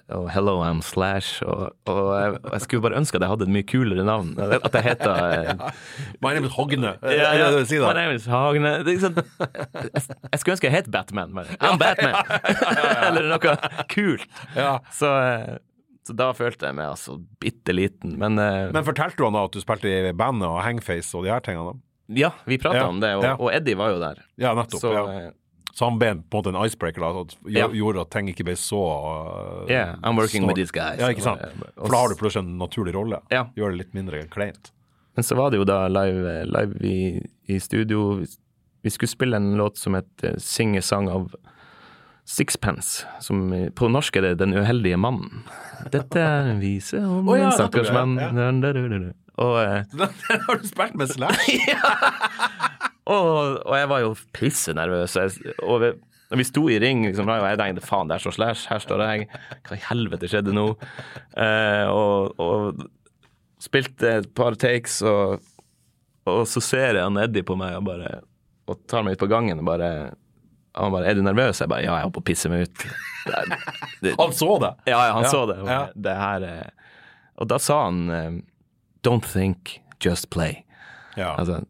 Speaker 2: Og 'Hello, I'm Slash'. Og, og jeg, og jeg skulle bare ønske at jeg hadde et mye kulere navn. At jeg heter eh,
Speaker 1: My name is Hogne.
Speaker 2: Ja, ja.
Speaker 1: sier
Speaker 2: My name is sånn, jeg, jeg skulle ønske jeg het Batman. Men I'm Batman! Eller noe kult.
Speaker 1: Ja.
Speaker 2: Så, eh, så da følte jeg meg altså bitte liten. Men, eh,
Speaker 1: Men fortalte du han da at du spilte i bandet og Hangface og de her tingene?
Speaker 2: ja, vi prata
Speaker 1: Ja,
Speaker 2: om det, og,
Speaker 1: ja.
Speaker 2: og Eddie var jo der.
Speaker 1: Ja, nettopp.
Speaker 2: Så,
Speaker 1: ja.
Speaker 2: Eh,
Speaker 1: Så han ble på en måte en icebreaker, da, at gjorde, at ting ikke ble så uh,
Speaker 2: Yeah, I'm working
Speaker 1: snart.
Speaker 2: with these guys.
Speaker 1: Ja, ikke sant? For da har du plutselig en naturlig rolle.
Speaker 2: Ja.
Speaker 1: Gjør det litt mindre kleint.
Speaker 2: Men så var det jo da live, live i, i studio. Vi, skulle spille en låt som het eh, Sing a Song of Sixpence. Som eh, på norsk er det Den uheldige mannen. Dette er en vise om
Speaker 1: oh, ja,
Speaker 2: en stakkars mann.
Speaker 1: ja.
Speaker 2: Og, uh,
Speaker 1: Den har du spilt med Slash?
Speaker 2: og, og jeg var jo pissenervøs. og Og vi, sto i ring, liksom, og jeg tenkte faen, der står Slash, her står jeg. Hva i helvete skjedde nå? Eh, og, og spilte et par takes, og, og så ser jeg han Eddie på meg og bare og tar meg ut på gangen og bare Han bare 'Er du nervøs?' Jeg bare 'Ja, jeg holdt på å pisse meg ut'. Det, det,
Speaker 1: Han så det?
Speaker 2: ja, ja, han
Speaker 1: Ja,
Speaker 2: så det. Og,
Speaker 1: ja.
Speaker 2: det her, eh, og da sa han eh, 'Don't think, just play'.
Speaker 1: Ja.
Speaker 2: Altså,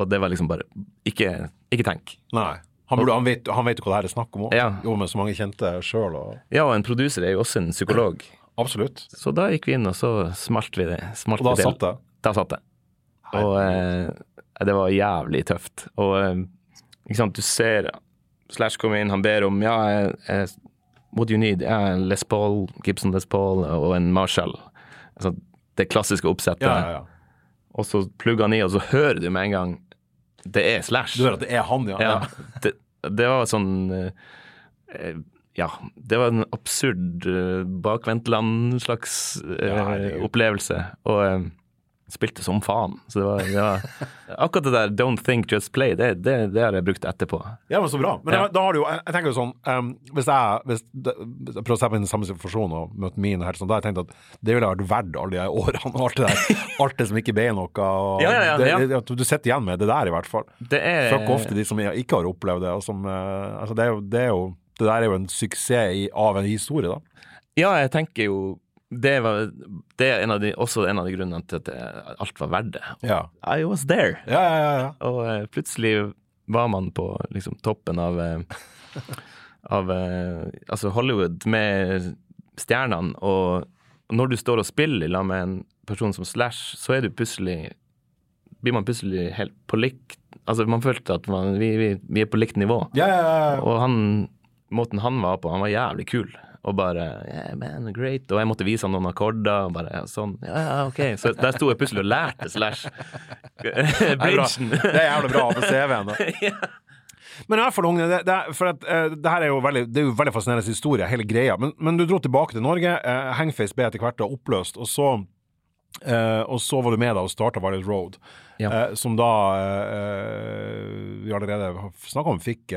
Speaker 2: og det var liksom bare Ikke, ikke tenk.
Speaker 1: Nei. Han, burde, han, vet, han vet jo hva det her er snakk om.
Speaker 2: Ja.
Speaker 1: Jobber med så mange kjente sjøl. Og...
Speaker 2: Ja, og en produser er jo også en psykolog.
Speaker 1: Absolutt.
Speaker 2: Så da gikk vi inn, og så smalt vi det. Smalt
Speaker 1: Og da satt det.
Speaker 2: Da satt det. Og eh, det var jævlig tøft. Og eh, ikke sant, du ser Slash kommer inn, han ber om ja, jeg, jeg, what do you need? Ja, Les Paul, Gibson Les Paul og en Marshall. Altså, det klassiske oppsettet.
Speaker 1: Ja, ja, ja.
Speaker 2: Og så plugger han i, og så hører du med en gang det er Slash.
Speaker 1: Du hører at det er han, ja.
Speaker 2: Ja, det, det var sånn eh, eh, Ja, det var en absurd uh, bakvendtland-slags eh,
Speaker 1: Ja,
Speaker 2: opplevelse. Og eh, spilte som faen. Så det var, det var Akkurat det der 'don't think, just play', det, det, det har jeg brukt etterpå.
Speaker 1: Ja, men så bra. Men
Speaker 2: Ja.
Speaker 1: da, da har du jo, jeg, jeg tenker jo sånn um, Hvis jeg hvis, jeg prøver å se på den samme situasjon og møte min her, sånn, da har jeg tenkt at det ville vært verdt alle de årene og alt det der. alt det som ikke ble noe. Og
Speaker 2: Ja, ja,
Speaker 1: det, du sitter igjen med det der, i hvert fall.
Speaker 2: Det er
Speaker 1: Fuck ofte de som ikke har opplevd det. Som, uh, altså det, er jo, det, er jo, det der er jo en suksess i, av en historie, da.
Speaker 2: Ja, jeg tenker jo det, var, det er en av de, også en av de grunnene til at alt var verdt det.
Speaker 1: Ja,
Speaker 2: I was there.
Speaker 1: ja, ja. ja, ja.
Speaker 2: Og uh, plutselig var man på liksom toppen av uh, Av uh, altså Hollywood med stjernene, og når du står og spiller i lag med en person som Slash, så er du plutselig Blir man plutselig helt på likt Altså, man følte at man, vi, vi, vi er på likt nivå.
Speaker 1: ja, ja, ja, ja.
Speaker 2: Og han, måten han var på, han var jævlig kul. Og bare yeah, man, great. Og jeg måtte vise han noen akkorder. Og bare ja, sånn, ja, ok. Så der sto jeg plutselig og lærte Slash. Bridgen.
Speaker 1: Det er jævlig bra på CV-en. da. Men i hvert fall, Unge, det, det, for at, uh, det her er jo veldig, det er jo veldig fascinerende historie, hele greia. Men, men du dro tilbake til Norge. Uh, Hangface ble etter hvert da oppløst, og så, uh, og så var du med da og starta Violet Road,
Speaker 2: Ja.
Speaker 1: som da vi allerede snakka om fikk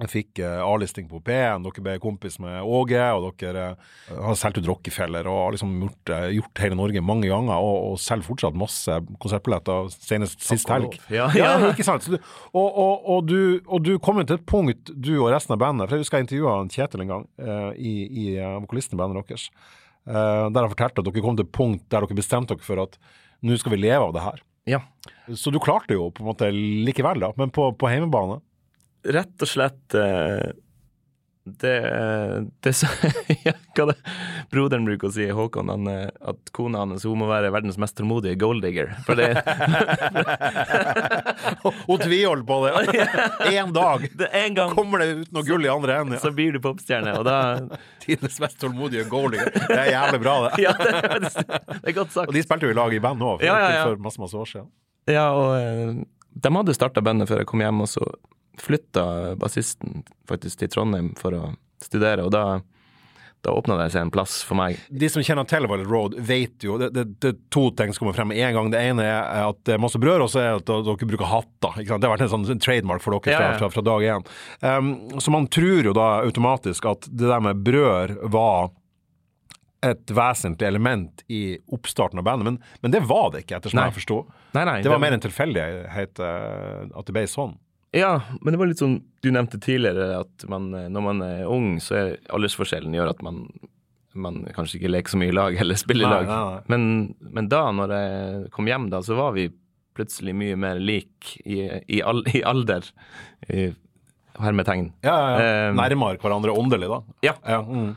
Speaker 1: eh, fikk eh, A-listing på P1, dere ble kompis med Åge, og dere eh, har solgt ut Rockefeller og har liksom gjort, eh, gjort hele Norge mange ganger, og, og selger fortsatt masse konsertbilletter, senest sist helg.
Speaker 2: Ja,
Speaker 1: ja,
Speaker 2: ja.
Speaker 1: ikke sant? Så du, og, og, og, du, og du kom jo til et punkt, du og resten av bandet, for jeg husker jeg intervjua Kjetil en gang, eh, i, i eh, vokalisten i bandet deres, eh, der han fortalte at dere kom til et punkt der dere bestemte dere for at nå skal vi leve av det her.
Speaker 2: Ja.
Speaker 1: Så du klarte jo på en måte likevel, da, men på, på hjemmebane.
Speaker 2: Rett og slett eh, det, det så- ja, Hva det broderen bruker å si, Håkon, han, eh, at kona hans hun må være verdens mest tålmodige golddigger. For det,
Speaker 1: Hun tviholder på det. Én dag
Speaker 2: det en gang
Speaker 1: kommer det ut noe gull i andre enden. Ja.
Speaker 2: så blir du popstjerne, og da
Speaker 1: Tidenes mest tålmodige golddigger. Det er jævlig bra, det.
Speaker 2: Ja, det, det er godt sagt.
Speaker 1: Og de spilte jo i lag i band òg, for,
Speaker 2: Ja, ja,
Speaker 1: for masse, masse år siden.
Speaker 2: Ja, og eh, de hadde starta bandet før jeg kom hjem, og så flytta bassisten faktisk til Trondheim for å studere, og da, da åpna det seg en plass for meg.
Speaker 1: De som kjenner til Road, vet jo det, det, det er to ting som kommer frem med en gang. Det ene er at det er masse brød, og så er det at dere bruker hatter. Det har vært en sånn trademark for dere fra, fra, fra dag én. Um, så man tror jo da automatisk at det der med brød var et vesentlig element i oppstarten av bandet, men, men det var det ikke, ettersom jeg forsto. Det var mer en tilfeldighet eh, at det ble sånn.
Speaker 2: Ja, men det var litt sånn du nevnte tidligere, at man, eh, når man er ung, så er aldersforskjellen gjør at man, man kanskje ikke leker så mye i lag eller spiller i lag.
Speaker 1: nei, nei.
Speaker 2: Men, men da, når jeg kom hjem, da, så var vi plutselig mye mer lik i, i, al, i alder. I hermetegn.
Speaker 1: Ja, ja, ja.
Speaker 2: Um,
Speaker 1: Nærmere hverandre åndelig, da.
Speaker 2: Ja.
Speaker 1: Ja, mm.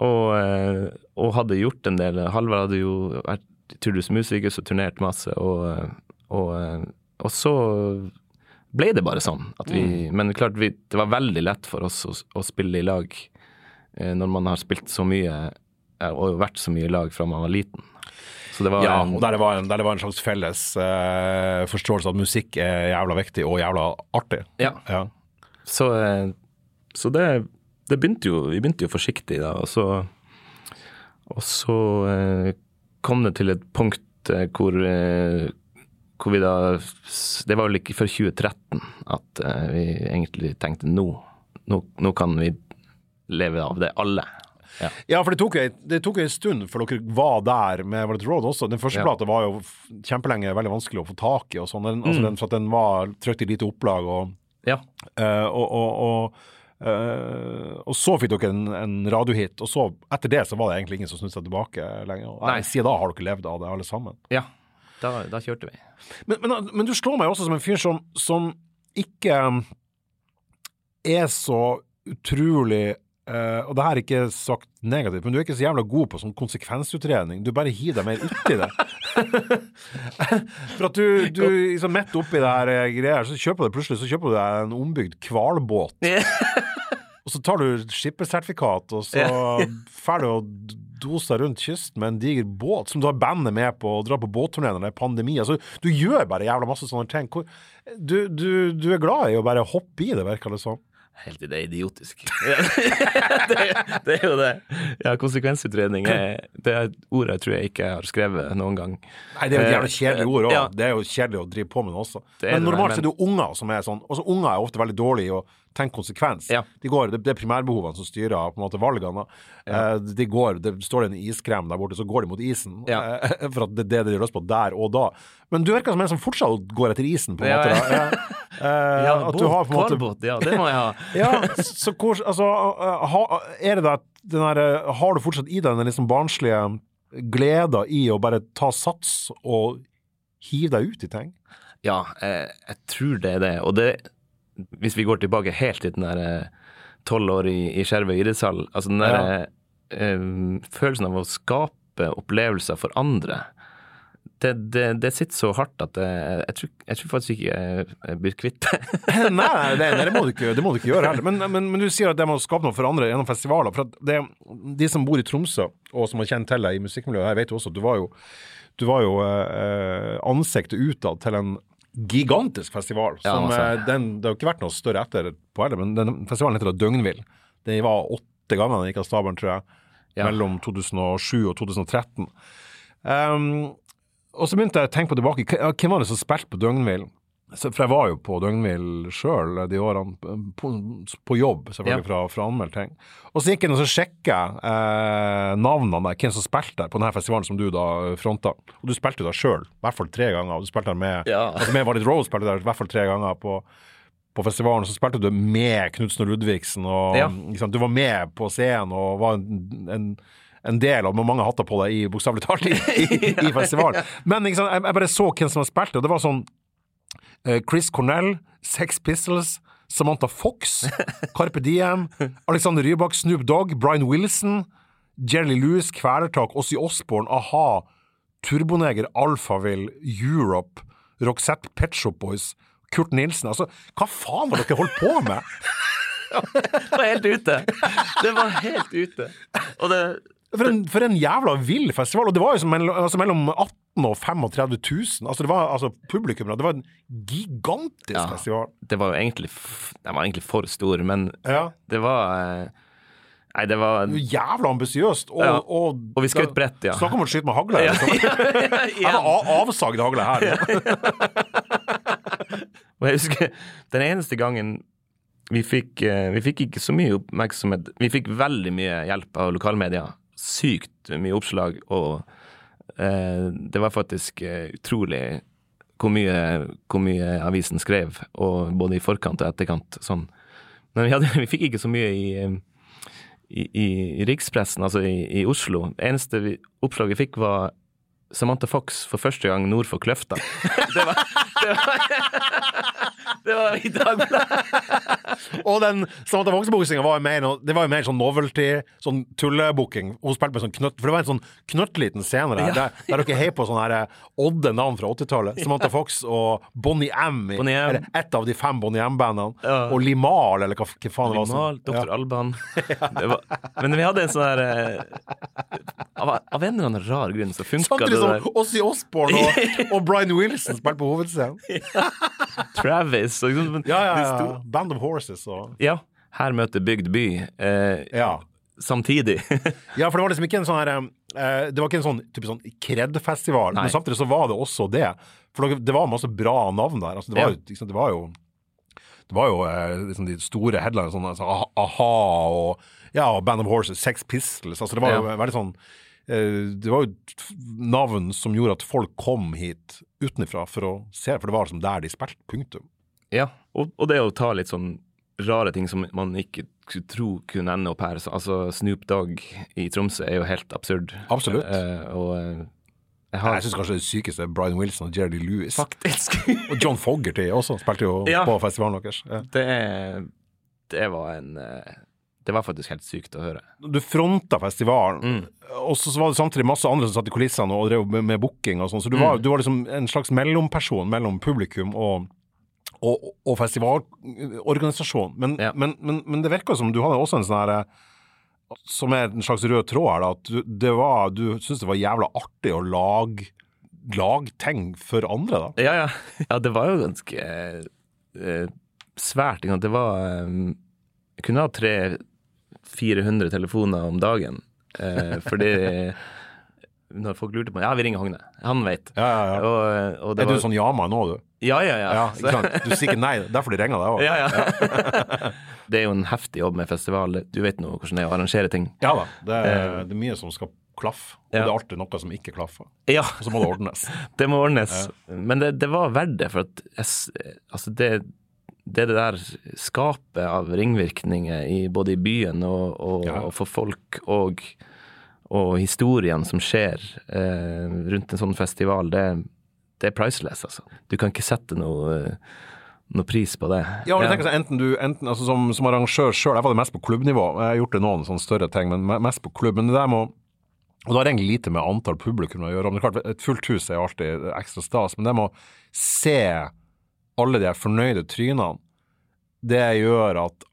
Speaker 2: Og, eh, og hadde gjort en del. Halvard hadde jo vært turdusmusiker og turnert masse, og, og, eh, og så ble det bare sånn. At vi, Men klart, vi, det var veldig lett for oss å, å spille i lag eh, når man har spilt så mye eh, og vært så mye i lag fra man var liten. Så det var
Speaker 1: Ja,
Speaker 2: en-
Speaker 1: og der det var en, der det var en slags felles eh, forståelse at musikk er jævla viktig og jævla artig.
Speaker 2: ja.
Speaker 1: Ja.
Speaker 2: Så, eh, så det, det begynte jo Vi begynte jo forsiktig da, og så Og så eh, kom det til et punkt eh, hvor hvor vi da Det var vel ikke før 2013 at eh, vi egentlig tenkte nå, nå, nå kan vi leve av det, alle. Ja.
Speaker 1: Ja, for det tok, jo- det tok en stund før dere var der med Valet Road også. Den første
Speaker 2: Ja.
Speaker 1: plata var jo kjempelenge veldig vanskelig å få tak i, og sånn. Den,
Speaker 2: Mm.
Speaker 1: altså for at den var trykt i lite opplag, og,
Speaker 2: ja.
Speaker 1: uh, og, og, og, Uh, og så fikk dere en, en radiohit, og så etter det så var det egentlig ingen som snudde seg tilbake lenger.
Speaker 2: Nei.
Speaker 1: Siden da har dere levd av det, alle sammen.
Speaker 2: ja. Da, da kjørte vi.
Speaker 1: Men, men, men du slår meg også som en fyr som, som ikke er så utrolig Uh, Og det her er ikke sagt negativt, men du er ikke så jævla god på sånn konsekvensutredning. Du bare hiver deg mer uti det. For at du, du liksom midt oppi det her greia greier, så kjøper du plutselig så kjøper du deg en ombygd hvalbåt. Og så tar du skippersertifikat, og så drar du og doser rundt kysten med en diger båt som du har bandet med på og drar på båtturné når det er pandemi. Altså, du gjør bare jævla masse sånne ting. Hvor, du, du, du er glad i å bare hoppe i det, virker det som.
Speaker 2: Helt det er idiotisk. det, det er jo det. Ja, konsekvensutredning er, det er et ord jeg tror jeg ikke har skrevet noen gang.
Speaker 1: Nei, det er jo et jævla kjedelig ord òg.
Speaker 2: Ja.
Speaker 1: Det er jo kjedelig å drive på med det også.
Speaker 2: Det men
Speaker 1: men
Speaker 2: det,
Speaker 1: normalt
Speaker 2: men-
Speaker 1: er det jo unger som er sånn. Også unger er ofte veldig dårlige i å tenke konsekvens.
Speaker 2: Ja.
Speaker 1: De går, det, det er primærbehovene som styrer på en måte valgene. Eh, de går, det står det en iskrem der borte, så går de mot isen.
Speaker 2: Ja.
Speaker 1: Eh, for at det er det de har lyst på der og da. Men du virker som en som fortsatt går etter isen, på en
Speaker 2: Ja,
Speaker 1: måte.
Speaker 2: ja.
Speaker 1: Eh, eh,
Speaker 2: Ja,
Speaker 1: at du har på en måte
Speaker 2: hvalbåt, ja, det må jeg ha.
Speaker 1: ja, så hvor, altså, uh, ha, er det da uh, har du fortsatt i deg den liksom barnslige gleda i å bare ta sats og hive deg ut i ting?
Speaker 2: Ja, jeg, jeg tror det er det. Og det, hvis vi går tilbake helt til den der tolv år i, i Skjervøy idrettshall, altså den der
Speaker 1: Ja.
Speaker 2: eh, følelsen av å skape opplevelser for andre, det, det, det sitter så hardt at jeg, jeg, tror, jeg tror faktisk ikke jeg, blir kvitt det.
Speaker 1: nei, nei, det, nei det, må du ikke, det må du ikke gjøre heller. Men, men, men du sier at det må skape noe for andre gjennom festivaler. For at det, de som bor i Tromsø, og som har kjent til deg i musikkmiljøet, jeg vet jo også at du var jo, du var jo eh, ansiktet utad til en gigantisk festival.
Speaker 2: Ja,
Speaker 1: Som,
Speaker 2: altså.
Speaker 1: eh, den, det har ikke vært noe større etter på heller, men den festivalen heter da Døgnvill. Den var åtte ganger den gikk av stabelen, tror jeg.
Speaker 2: Ja.
Speaker 1: Mellom 2007 og 2013. Um, og så begynte jeg å tenke på tilbake. Hvem var det som spilte på Døgnvill? Så- For jeg var jo på døgnhvil sjøl de årene, på, på jobb, selvfølgelig,
Speaker 2: Ja.
Speaker 1: fra, fra anmeldt ting. Og så gikk jeg inn og så sjekka eh, navnene der, hvem som spilte der på denne festivalen som du da fronta. Og du spilte jo da sjøl, i hvert fall tre ganger. Og du spilte der med
Speaker 2: Ja.
Speaker 1: altså med Valid Rose spilte der i hvert fall tre ganger på, på festivalen. Så spilte du med Knutsen og Ludvigsen, og
Speaker 2: Ja.
Speaker 1: liksom, du var med på scenen og var en, en en del av med mange hatter på deg i bokstavelig talt i, i, i festivalen. Men sant, jeg, jeg bare så hvem som har spilt, og det var sånn eh, Chris Cornell, Sex Pistols, Samantha Fox, Carpe Diem, Alexander Rybak, Snoop Dogg, Brian Wilson, Jerry Lewis, Kvelertak, Ossie Osborne, A-ha, Turboneger, Alphaville, Europe, Roxette Pet Shop Boys, Kurt Nilsen. Altså, hva faen har dere holdt på med?
Speaker 2: Det var helt ute. Det var helt ute. Og det
Speaker 1: For en, for en jævla vill festival. Og det var jo som altså mellom 18 og 35 000. Altså, det var altså publikum Det var en gigantisk
Speaker 2: Ja.
Speaker 1: festival.
Speaker 2: det var jo egentlig Den var egentlig for stor, men
Speaker 1: Ja.
Speaker 2: det var eh, Nei, det var
Speaker 1: Jævla ambisiøst. Og,
Speaker 2: Ja.
Speaker 1: og,
Speaker 2: Og vi skjøt bredt, ja.
Speaker 1: Snakk om å skyte med hagle.
Speaker 2: Ja,
Speaker 1: Liksom.
Speaker 2: ja, ja,
Speaker 1: avsagd hagle her.
Speaker 2: Og jeg husker den eneste gangen vi fikk, eh, vi fikk ikke så mye oppmerksomhet Vi fikk veldig mye hjelp av lokalmedia. Sykt mye oppslag, og eh, det var faktisk eh, utrolig hvor mye, hvor mye avisen skrev, både i forkant og etterkant. Sånn. Men vi, hadde, vi fikk ikke så mye i, eh, i, i, i rikspressen, altså i, i Oslo. Det eneste vi, oppslaget vi fikk, var Samantha Fox for første gang nord for Kløfta. Det var Det var, det var i Dagbladet.
Speaker 1: Og den Samantha Fox-buksinga var var jo mer sånn novelty, sånn tullebooking. Hun spilte med sånn knøtt, for det var en sånn knøttliten scene der, der, der dere heier på sånne eh, odde navn fra 80-tallet. Samantha Fox og Bonnie M.
Speaker 2: Bonnie M.
Speaker 1: Eller ett av de fem Bonnie M-bandene.
Speaker 2: Ja.
Speaker 1: Og Limal, eller hva, hva faen det var.
Speaker 2: Limal, Dr. Alban. Det var, men vi hadde en sånn her eh, av, av en eller annen rar grunn så funka det
Speaker 1: Samtidig
Speaker 2: der.
Speaker 1: som Osbourne og, og Brian Wilson spilte på hovedscenen.
Speaker 2: Travis og liksom,
Speaker 1: Ja, ja, ja. Band of Horses og
Speaker 2: ja. Her møter bygd by. Eh,
Speaker 1: Ja.
Speaker 2: Samtidig.
Speaker 1: Ja, for det var liksom ikke en sånn her eh, Det var ikke en sånn type sånn kred-festival, men samtidig så var det også det. For det, var masse bra navn der. Altså, det, var jo, ikke det var jo det var jo eh, liksom de store headlinene, sånn altså, A-ha og ja, Band of Horses, Sex Pistols. Altså, det var jo
Speaker 2: Ja.
Speaker 1: veldig sånn Det var jo navn som gjorde at folk kom hit utenfra for å se, for det var som der de spilte. Punktum.
Speaker 2: Ja, og, og det å ta litt sånn rare ting som man ikke skulle tro kunne ende opp her. Altså Snoop Dogg i Tromsø er jo helt absurd.
Speaker 1: Absolutt.
Speaker 2: Eh, og eh, jeg har
Speaker 1: Jeg syns kanskje det sykeste er Brian Wilson og Jerry Lewis.
Speaker 2: faktisk
Speaker 1: Og John Fogerty også spilte jo
Speaker 2: Ja.
Speaker 1: på festivalen deres. Ja.
Speaker 2: det, det var en eh, Det var faktisk helt sykt å høre.
Speaker 1: du fronta festivalen,
Speaker 2: Mm.
Speaker 1: og så var det samtidig masse andre som satt i kulissene og drev med, med booking og sånn, så du,
Speaker 2: Mm.
Speaker 1: var, du var liksom en slags mellomperson mellom publikum og, og, og festivalorganisasjon. Men,
Speaker 2: Ja.
Speaker 1: men, men, men det virka som du hadde også en sånn herre som er en slags rød tråd her, da, at du, det var, du syntes det var jævla artig å lage, lage ting for andre, da.
Speaker 2: Ja, ja. Ja, det var jo ganske eh, svært. Det var eh, Jeg kunne ha 300-400 telefoner om dagen. Eh, fordi når folk lurte på Ja, vi ringer Hogne. Han vet.
Speaker 1: Ja, ja, ja.
Speaker 2: Og, og
Speaker 1: Er du
Speaker 2: var,
Speaker 1: sånn ja-mann nå, du?
Speaker 2: Ja, ja, ja.
Speaker 1: Ja? Du sier ikke nei, derfor de ringer deg òg.
Speaker 2: ja, ja. det er jo en heftig jobb med festival. Du vet nå hvordan det er å arrangere ting.
Speaker 1: Ja da, det er, det er mye som skal klaffe, og det er alltid noe som ikke klaffer.
Speaker 2: Ja,
Speaker 1: Og så må det ordnes.
Speaker 2: det må ordnes. Men det, det var verdt det, for at jeg, altså det, det det der skapet av ringvirkninger i, både i byen og, og,
Speaker 1: Ja.
Speaker 2: og for folk og, og historiene som skjer eh, rundt en sånn festival, det, det er priceless, altså. Du kan ikke sette noe, noe pris på det.
Speaker 1: Ja, og jeg tenker sånn, enten du, enten, altså som, som arrangør sjøl, jeg var det mest på klubbnivå, jeg har gjort det noen sånne større ting, men mest på klubb. Men det der må og det har egentlig lite med antall publikum å gjøre. Men det er klart, Et fullt hus er alltid ekstra stas, men det med å se alle de her fornøyde trynene, det gjør at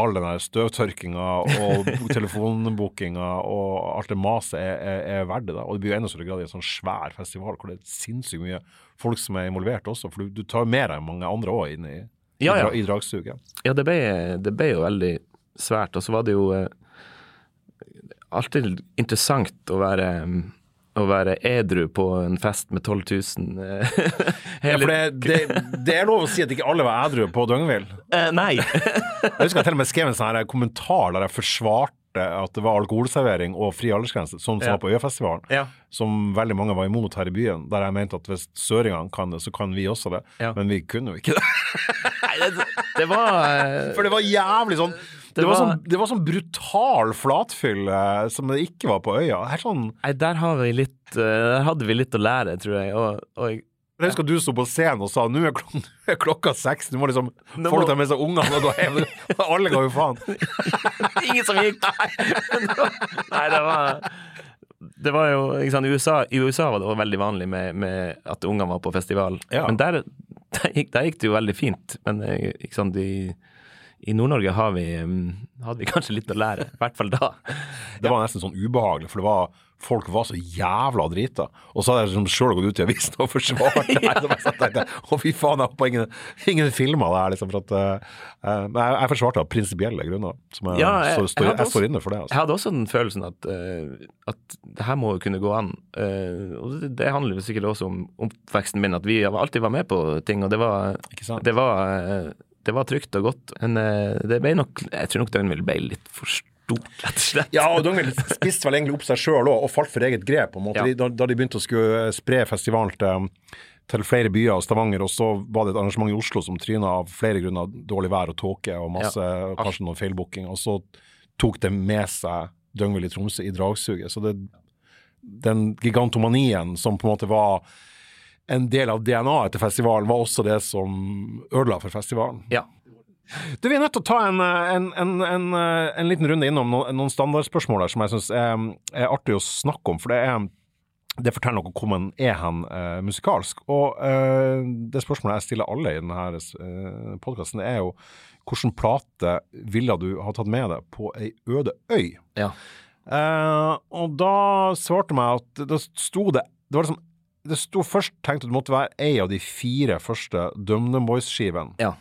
Speaker 1: all den der støvtørkinga og telefonbookinga og alt det maset er, er, er verdt det. Og det blir jo enda større grad i en sånn svær festival hvor det er sinnssykt mye folk som er involvert også, for du, du tar mer enn mange andre òg inn i,
Speaker 2: Ja, ja.
Speaker 1: i dragsuget.
Speaker 2: Ja, det ble, det ble jo veldig svært. Og så var det jo eh, alltid interessant å være, å være edru på en fest med 12 000. Hele...
Speaker 1: Ja, det, det, det er lov å si at ikke alle var edru på Døgnvill.
Speaker 2: Eh, nei!
Speaker 1: Jeg husker jeg til og med skrev en sånn her kommentar der jeg forsvarte at det var alkoholservering og fri aldersgrense, sånn som
Speaker 2: Ja.
Speaker 1: var på Øyafestivalen,
Speaker 2: ja.
Speaker 1: som veldig mange var imot her i byen. Der jeg mente at hvis søringene kan det, så kan vi også det.
Speaker 2: Ja.
Speaker 1: Men vi kunne jo ikke det.
Speaker 2: Nei, det, det var eh,
Speaker 1: For det var jævlig sånn det,
Speaker 2: Det
Speaker 1: var,
Speaker 2: var-
Speaker 1: sånn, det var sånn brutal flatfyll som det ikke var på øya. Sånn,
Speaker 2: Nei, der har vi litt eh, Der hadde vi litt å lære, tror jeg. Og, og jeg-
Speaker 1: jeg husker du sto på scenen og sa nå er, klok er klokka seks, nå må liksom
Speaker 2: Nå
Speaker 1: folk ta med seg ungene og gå hjem. Alle ga jo faen.
Speaker 2: Ingen som gikk! Nei, det var det var jo, ikke sant, i USA, I USA var det veldig vanlig med, med at ungene var på festival.
Speaker 1: Ja.
Speaker 2: Men der, der, gikk, der gikk det jo veldig fint. Men eh, ikke sant, i, i Nord-Norge har vi, mm, hadde vi kanskje litt å lære. I hvert fall da.
Speaker 1: Det var nesten sånn ubehagelig, for det var, folk var så jævla drita. Og så hadde jeg liksom sjøl gått ut i avisen og forsvart det. her, så jeg Å, fy faen, jeg håper ingen, ingen filmer det her, liksom. For at, eh, eh, men jeg, jeg forsvarte av prinsipielle grunner. Som jeg,
Speaker 2: Ja, jeg-
Speaker 1: så,
Speaker 2: jeg
Speaker 1: står, jeg står inne for det.
Speaker 2: Jeg
Speaker 1: Altså.
Speaker 2: hadde også den følelsen at, uh, at det her må jo kunne gå an. Uh, og det, det handler sikkert også om oppveksten min, at vi alltid var med på ting, og det var, det var, eh, det var trygt og godt. Men eh, det ble nok Jeg tror nok den ville bli litt for stort, rett og slett.
Speaker 1: Ja, og Dongvill spiste vel egentlig opp seg sjøl òg, og falt for eget grep. på en måte.
Speaker 2: Ja.
Speaker 1: Da, da de begynte å skulle spre festivalen til, til flere byer og Stavanger, og så var det et arrangement i Oslo som tryna av flere grunner. Dårlig vær og tåke og masse, og kanskje noen feilbooking. Og så tok det med seg Døgnvill i Tromsø i dragsuget. Så det, den gigantomanien som på en måte var en del av DNA-et til festivalen, var også det som ødela for festivalen.
Speaker 2: Ja.
Speaker 1: Du, Vi er nødt til å ta en, en, en, en, en liten runde innom noen, noen standardspørsmål her som jeg syns er, er, artig å snakke om. For det, er, det forteller noe om hvor man er hen uh, musikalsk. Og uh, det spørsmålet jeg stiller alle i denne uh, podkasten, er jo hvilken plate ville du ha tatt med deg på ei øde øy?
Speaker 2: Ja.
Speaker 1: Uh, og da svarte meg at da sto det Det var liksom det sto først tenkt at det måtte være ei av de fire første DumDum Boys-skivene.
Speaker 2: Ja.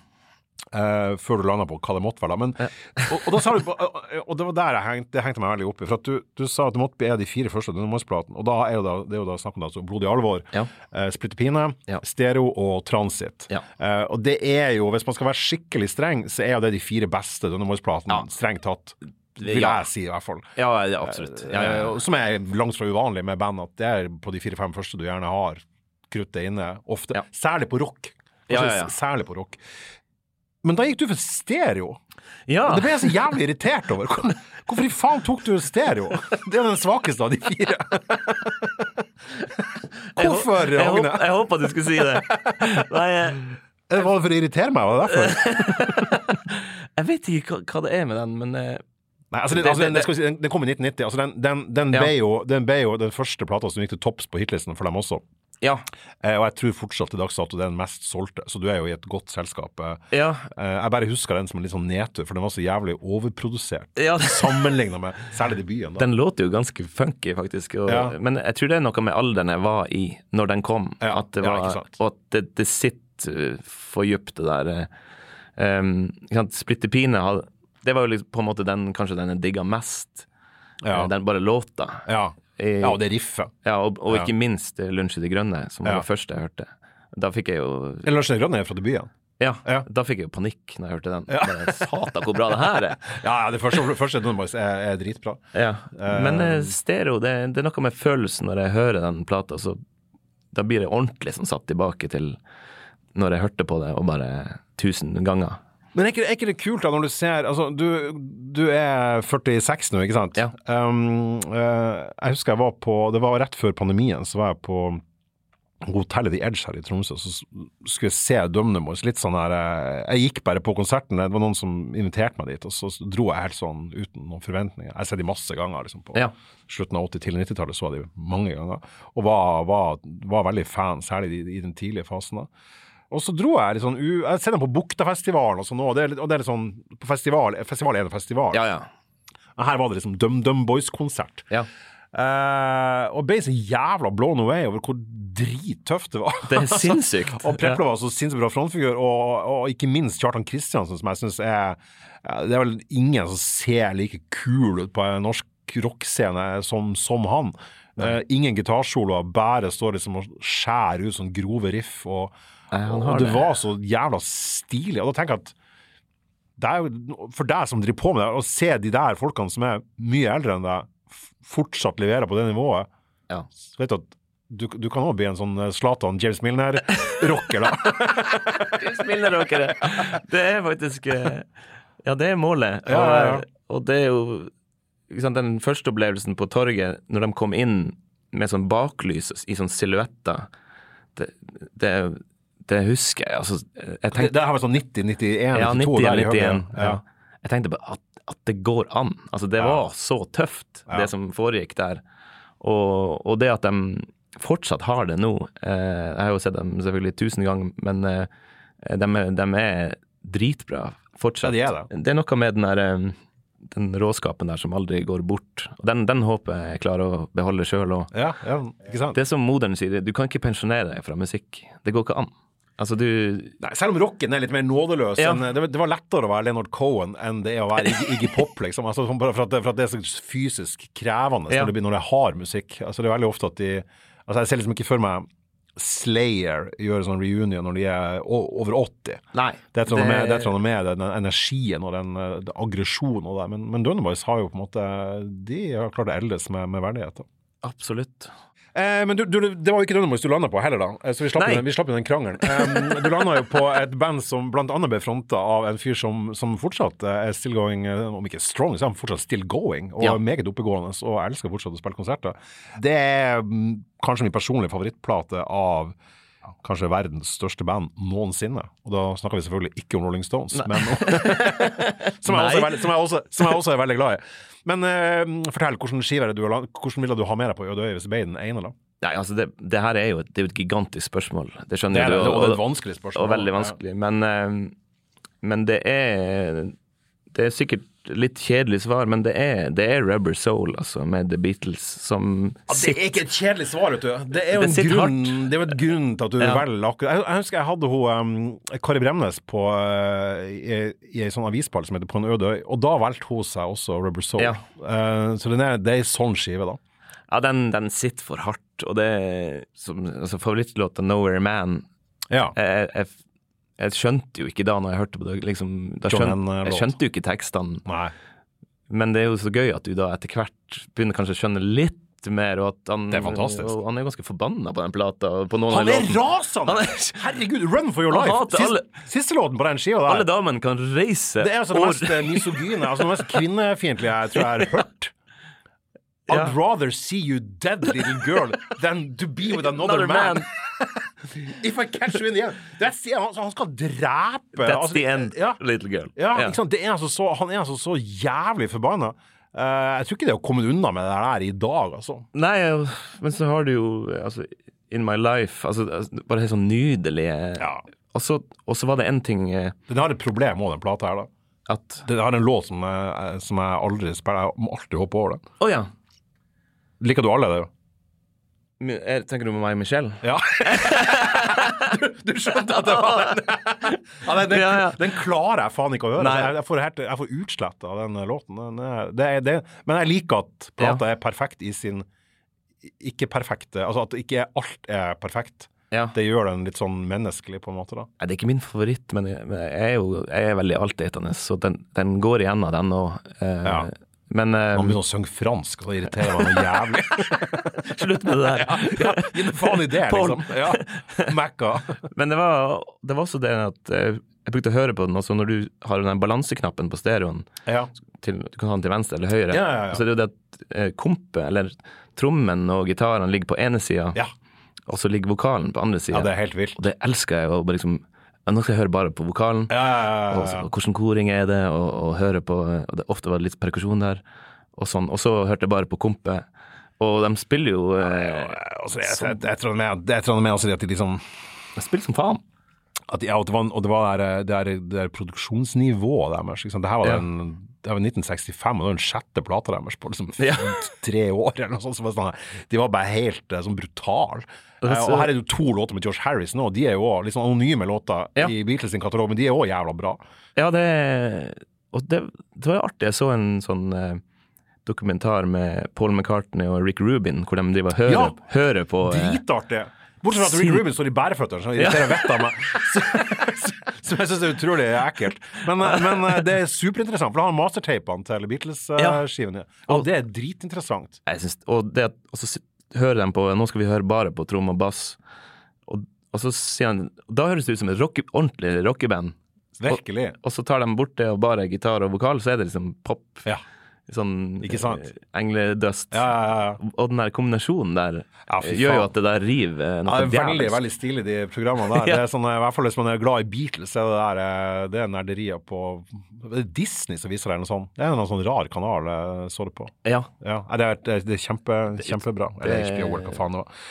Speaker 1: Uh, før du landa på hva det måtte være. Men, ja. og, og, da sa du, og, det var der jeg hengte, det hengte meg veldig opp i. For at du, du sa at det måtte bli de fire første Dundermois-platene. Og da er jo da, det er jo da snakk om altså, Blodig alvor,
Speaker 2: ja.
Speaker 1: uh, Splitter pine,
Speaker 2: ja.
Speaker 1: Stereo og Transit.
Speaker 2: Ja.
Speaker 1: Uh, og det er jo, hvis man skal være skikkelig streng, så er jo det de fire beste Dundermois-platene, strengt tatt. Vil jeg si, i hvert fall.
Speaker 2: Ja, absolutt.
Speaker 1: Som er langt fra uvanlig med band, at det er på de fire-fem første du gjerne har kruttet inne. Ofte. Særlig på rock. Særlig på rock. Men da gikk du for stereo.
Speaker 2: Ja.
Speaker 1: Det ble jeg så jævlig irritert over. Hvorfor i faen tok du stereo? Det er den svakeste av de fire. Hvorfor,
Speaker 2: jeg, jeg, håper, jeg håpa du skulle si det. Nei, jeg...
Speaker 1: Det var for å irritere meg, var det derfor?
Speaker 2: jeg vet ikke hva, det er med den, men
Speaker 1: Nei, altså, den, altså, den, den, den, kom i 1990. Altså, den ble jo den første plata som gikk til topps på hitlisten for dem også.
Speaker 2: Ja.
Speaker 1: Eh, og jeg tror fortsatt til dags dato det er den mest solgte, så du er jo i et godt selskap. Eh,
Speaker 2: ja.
Speaker 1: eh, jeg bare husker den som en litt sånn nedtur, for den var så jævlig overprodusert.
Speaker 2: Ja.
Speaker 1: Sammenligna med særlig debuten.
Speaker 2: Den låter jo ganske funky, faktisk. Og,
Speaker 1: Ja.
Speaker 2: Men jeg tror det er noe med alderen jeg var i når den kom, at det var, og at det, det sitter for dypt, det der. Um, Splitter pine det var jo liksom på en måte den kanskje den jeg digga mest.
Speaker 1: Ja.
Speaker 2: Den bare låta.
Speaker 1: Ja.
Speaker 2: I-
Speaker 1: ja, og det riffet.
Speaker 2: Ja, og, og ikke minst eh, Lunsj i det grønne, som var det første jeg hørte. Da fikk jeg jo
Speaker 1: Eller det Grønne er fra debuten.
Speaker 2: Ja,
Speaker 1: Ja.
Speaker 2: da fikk jeg jo panikk når jeg hørte den.
Speaker 1: Ja.
Speaker 2: Bare, Satan, hvor bra det her er!
Speaker 1: Ja, ja, det første, første Dunderboys er, er dritbra.
Speaker 2: Ja. Men uh, stereo, det, det er noe med følelsen når jeg hører den plata, så da blir det ordentlig sånn satt tilbake til når jeg hørte på det, og bare tusen ganger.
Speaker 1: Men er ikke, er ikke det kult da når du ser Altså, du, du er 46 nå, ikke sant?
Speaker 2: Ja.
Speaker 1: Um, uh, jeg husker jeg var på Det var rett før pandemien, så var jeg på hotellet The Edge her i Tromsø, så skulle jeg se DumDum-Boys. Litt sånn her eh, Jeg gikk bare på konserten, det var noen som inviterte meg dit, og så dro jeg helt sånn uten noen forventninger. Jeg har sett de masse ganger, liksom, på
Speaker 2: Ja.
Speaker 1: slutten av 80- til 90-tallet, så jeg de mange ganger, og var, var, var veldig fan, særlig i, i den tidlige fasen da. Og så dro jeg litt sånn u... Jeg ser dem på Buktafestivalen og sånn nå, og det er, litt- og det er litt sånn På festival Festival er en festival.
Speaker 2: Ja, ja.
Speaker 1: Her var det liksom Dum Dum Boys-konsert.
Speaker 2: ja.
Speaker 1: Uh, og ble så jævla blown away over hvor drittøft det var.
Speaker 2: Det er sinnssykt.
Speaker 1: og Preplo var så sinnssykt bra frontfigur, og, og ikke minst Kjartan Kristiansen, som jeg syns er Det er vel ingen som ser like kul ut på en norsk rockscene som, som han. Uh, ingen gitarsoloer, bare står liksom og skjærer ut sånn grove riff. Og,
Speaker 2: han
Speaker 1: og det var så jævla stilig. Og da tenker jeg at det er jo for deg som driver på med det, å se de der folkene som er mye eldre enn deg, fortsatt levere på det nivået,
Speaker 2: Ja.
Speaker 1: så vet du at du, du kan òg bli en sånn eh, Zlatan James Milner-rocker, da.
Speaker 2: Spillerockere. Det er faktisk eh, Ja, det er målet.
Speaker 1: Ja, ja, ja.
Speaker 2: Og, og det er jo sant, Den første opplevelsen på torget, når de kom inn med sånn baklys i sånn silhuetter, det, det, det husker jeg. Altså, jeg
Speaker 1: Det,
Speaker 2: tenkte
Speaker 1: det her var sånn 90, 91,
Speaker 2: Ja,
Speaker 1: 92
Speaker 2: 90
Speaker 1: der i
Speaker 2: 91.
Speaker 1: høyre.
Speaker 2: Ja. Jeg tenkte bare at, at det går an. Altså, det
Speaker 1: Ja.
Speaker 2: var så tøft,
Speaker 1: Ja.
Speaker 2: det som foregikk der. Og, og det at de fortsatt har det nå eh, Jeg har jo sett dem selvfølgelig tusen ganger, men eh, de, de er dritbra fortsatt.
Speaker 1: Ja, de er det.
Speaker 2: Det er noe med den der eh, den råskapen der som aldri går bort. Og den, den håper jeg klarer å beholde sjøl òg.
Speaker 1: Ja, ja.
Speaker 2: Det er som moderen sier, du kan ikke pensjonere deg fra musikk. Det går ikke an. Altså, du
Speaker 1: Nei, selv om rocken er litt mer nådeløs
Speaker 2: Ja.
Speaker 1: enn- det, det var lettere å være Leonard Cohen enn det er å være Iggy, Iggy Pop, liksom. Altså, for, at det, for at det er så fysisk krevende
Speaker 2: Ja.
Speaker 1: når, det blir, når det er hard musikk. Altså, det er veldig ofte at de Altså, jeg ser liksom ikke for meg Slayer gjøre sånn reunion når de er over 80.
Speaker 2: Nei.
Speaker 1: Det er jeg med, det et med den energien og den, eh, den aggresjonen og det. Men, men Dunderboys har jo på en måte De har klart å eldes med, med verdighet.
Speaker 2: Absolutt.
Speaker 1: Eh, men du, du, det var jo ikke Dynamos du landa på heller, da. Eh, Så vi slapp, jo den, den krangelen. Um, du landa jo på et band som annet ble fronta av en fyr som, som fortsatt er still going, om ikke strong, så er han fortsatt still going, og
Speaker 2: Ja.
Speaker 1: meget oppegående, og elsker fortsatt å spille konserter. Det er mm, kanskje min personlige favorittplate av kanskje verdens største band noensinne. Og da snakker vi selvfølgelig ikke om Rolling Stones, men som, jeg veldig, som, jeg også, som jeg også er veldig glad i. Men uh, fortell, hvordan skive er du har Hvordan ville du ha med deg på Øde øye hvis det ble den ene, da?
Speaker 2: Nei, altså det, det her er jo et, det er jo et gigantisk spørsmål. Det
Speaker 1: Det er,
Speaker 2: du.
Speaker 1: og er et vanskelig spørsmål.
Speaker 2: og veldig vanskelig. Men, eh, men det er Det er sikkert litt kjedelig svar, men det er, det er Rubber Soul, altså, med The Beatles, som
Speaker 1: Ja, det er ikke et kjedelig svar, vet du. Det er jo
Speaker 2: Det
Speaker 1: en grunn,
Speaker 2: hardt.
Speaker 1: det er jo et grunn til at du
Speaker 2: Ja.
Speaker 1: velger akkurat jeg, jeg husker jeg hadde hun um, Kari Bremnes på, uh, i, i ei sånn avispall som heter På en øde øy, og da valgte hun seg også Rubber Soul.
Speaker 2: Ja.
Speaker 1: Uh, så den er, det er ei sånn skive, da.
Speaker 2: Ja, den, den sitter for hardt, og det er som, altså, Favorittlåta 'Nowhere Man'
Speaker 1: Ja.
Speaker 2: jeg, jeg, jeg skjønte jo ikke da når jeg hørte på det liksom, skjønte, Jeg skjønte jo ikke tekstene,
Speaker 1: Nei.
Speaker 2: men det er jo så gøy at du da etter hvert begynner kanskje å skjønne litt mer, og at han
Speaker 1: Det er fantastisk.
Speaker 2: Og han er ganske forbanna på den plata. På
Speaker 1: Han er rasende!
Speaker 2: Han er-
Speaker 1: Herregud, run for your life! Siste,
Speaker 2: alle-
Speaker 1: Siste låten på den skiva
Speaker 2: Alle
Speaker 1: der.
Speaker 2: damene kan reise
Speaker 1: Det er altså det mest eh, misogyne, altså det mest kvinnefiendtlige jeg tror jeg har hørt.
Speaker 2: Ja.
Speaker 1: I'd rather see you dead, little girl, than to be with another,
Speaker 2: Another
Speaker 1: man. If I catch you in the end. That's the, han, han skal drepe
Speaker 2: That's
Speaker 1: altså,
Speaker 2: the end,
Speaker 1: Ja,
Speaker 2: little girl.
Speaker 1: ja? Det er altså så, han er altså så jævlig forbanna. Uh, jeg tror ikke det er å komme unna med det der i dag, altså.
Speaker 2: Nei, men så har du jo altså, In My Life altså, altså, Bare helt sånn nydelige
Speaker 1: Ja.
Speaker 2: Og så var det en ting uh,
Speaker 1: Den har et problem òg, den plata her, da.
Speaker 2: at
Speaker 1: Den har en låt som, jeg- som jeg aldri spiller. Jeg må alltid hoppe over den.
Speaker 2: Oh, ja.
Speaker 1: Liker du alle det?
Speaker 2: jo? Jeg Tenker du på meg, Michelle?
Speaker 1: Ja. du, du skjønte at det var den ja, den, den,
Speaker 2: Ja, ja.
Speaker 1: den klarer jeg faen ikke å høre. Jeg, jeg får, helt, jeg får utslett av den låten. Den er, det er, det, men jeg liker at plata er perfekt i sin ikke-perfekte Altså at ikke alt er perfekt.
Speaker 2: Ja.
Speaker 1: Det gjør den litt sånn menneskelig, på en måte. da
Speaker 2: det er ikke min favoritt, men jeg, men jeg er jo jeg er veldig altetende, så den, den går av den òg. Eh,
Speaker 1: Ja.
Speaker 2: Men eh,
Speaker 1: Han begynner å synge fransk, og det irriterer meg noe jævlig.
Speaker 2: slutt med det der.
Speaker 1: ja, meg faen i det, liksom. Ja. Macca.
Speaker 2: Men det var, det var også det at eh, jeg brukte å høre på den også når du har den balanseknappen på stereoen.
Speaker 1: Ja.
Speaker 2: Til, du kan ha den til venstre eller høyre.
Speaker 1: Ja, ja, ja.
Speaker 2: Så det er jo det at eh, kompet, eller trommen og gitaren, ligger på ene sida,
Speaker 1: ja.
Speaker 2: og så ligger vokalen på andre sida.
Speaker 1: Ja, det er helt vilt.
Speaker 2: Og det elsker jeg. å bare liksom, ja, nå skal jeg høre bare på vokalen.
Speaker 1: Ja, ja, ja,
Speaker 2: Og,
Speaker 1: ja, ja.
Speaker 2: og hvordan koring er det, og, og høre på og det, Ofte var det litt perkusjon der, og sånn. Og så hørte jeg bare på kompet. Og de spiller jo eh,
Speaker 1: Altså, jeg, jeg, jeg tror med, jeg tror med altså, at de liksom
Speaker 2: De spiller som faen.
Speaker 1: at, ja, og det var, og det var der, det der, det der produksjonsnivået deres. Liksom. Det her var
Speaker 2: Ja.
Speaker 1: den det var 1965, og det var den sjette plata deres på liksom
Speaker 2: Ja.
Speaker 1: tre år. eller noe sånt. Så var sånn, de var bare helt eh, sånn brutale. Eh, og her er det jo to låter med George Harris nå, de er jo også litt sånn anonyme låter
Speaker 2: Ja.
Speaker 1: i Beatles sin katalog, men de er òg jævla bra.
Speaker 2: Ja, det det, det var jo artig. Jeg så en sånn eh, dokumentar med Paul McCartney og Rick Rubin, hvor de driver og hører,
Speaker 1: Ja.
Speaker 2: hører på eh,
Speaker 1: Dritartig! Bortsett fra at Rick Rubin står i bæreføttene, så irriterer vettet av meg. Som jeg syns er utrolig ekkelt. Men, men det er superinteressant, for da har han mastertapene til Beatles-skivene. Og
Speaker 2: Og-
Speaker 1: det er dritinteressant.
Speaker 2: jeg synes, Og det at og så sit- hører dem på Nå skal vi høre bare på trom og bass. Og, og så sier han Da høres det ut som et rock, ordentlig rockeband.
Speaker 1: Virkelig.
Speaker 2: Og så tar de bort det og bare gitar og vokal, så er det liksom pop.
Speaker 1: Ja.
Speaker 2: Sånn
Speaker 1: Ikke sant?
Speaker 2: eh, engledust.
Speaker 1: Ja, ja, ja.
Speaker 2: Og den der kombinasjonen der
Speaker 1: Ja,
Speaker 2: eh, gjør jo at det der river noe
Speaker 1: Ja, det er veldig veldig stilig, de programmene der. Det er sånn, I hvert fall hvis man er glad i Beatles, er det der eh, Det er nerderier på Disney som viser det, eller noe sånt. Det er en sånn rar kanal jeg så det på.
Speaker 2: Ja.
Speaker 1: Ja, det er, det er, kjempe, kjempebra. Eller HBO, eller hva faen det var.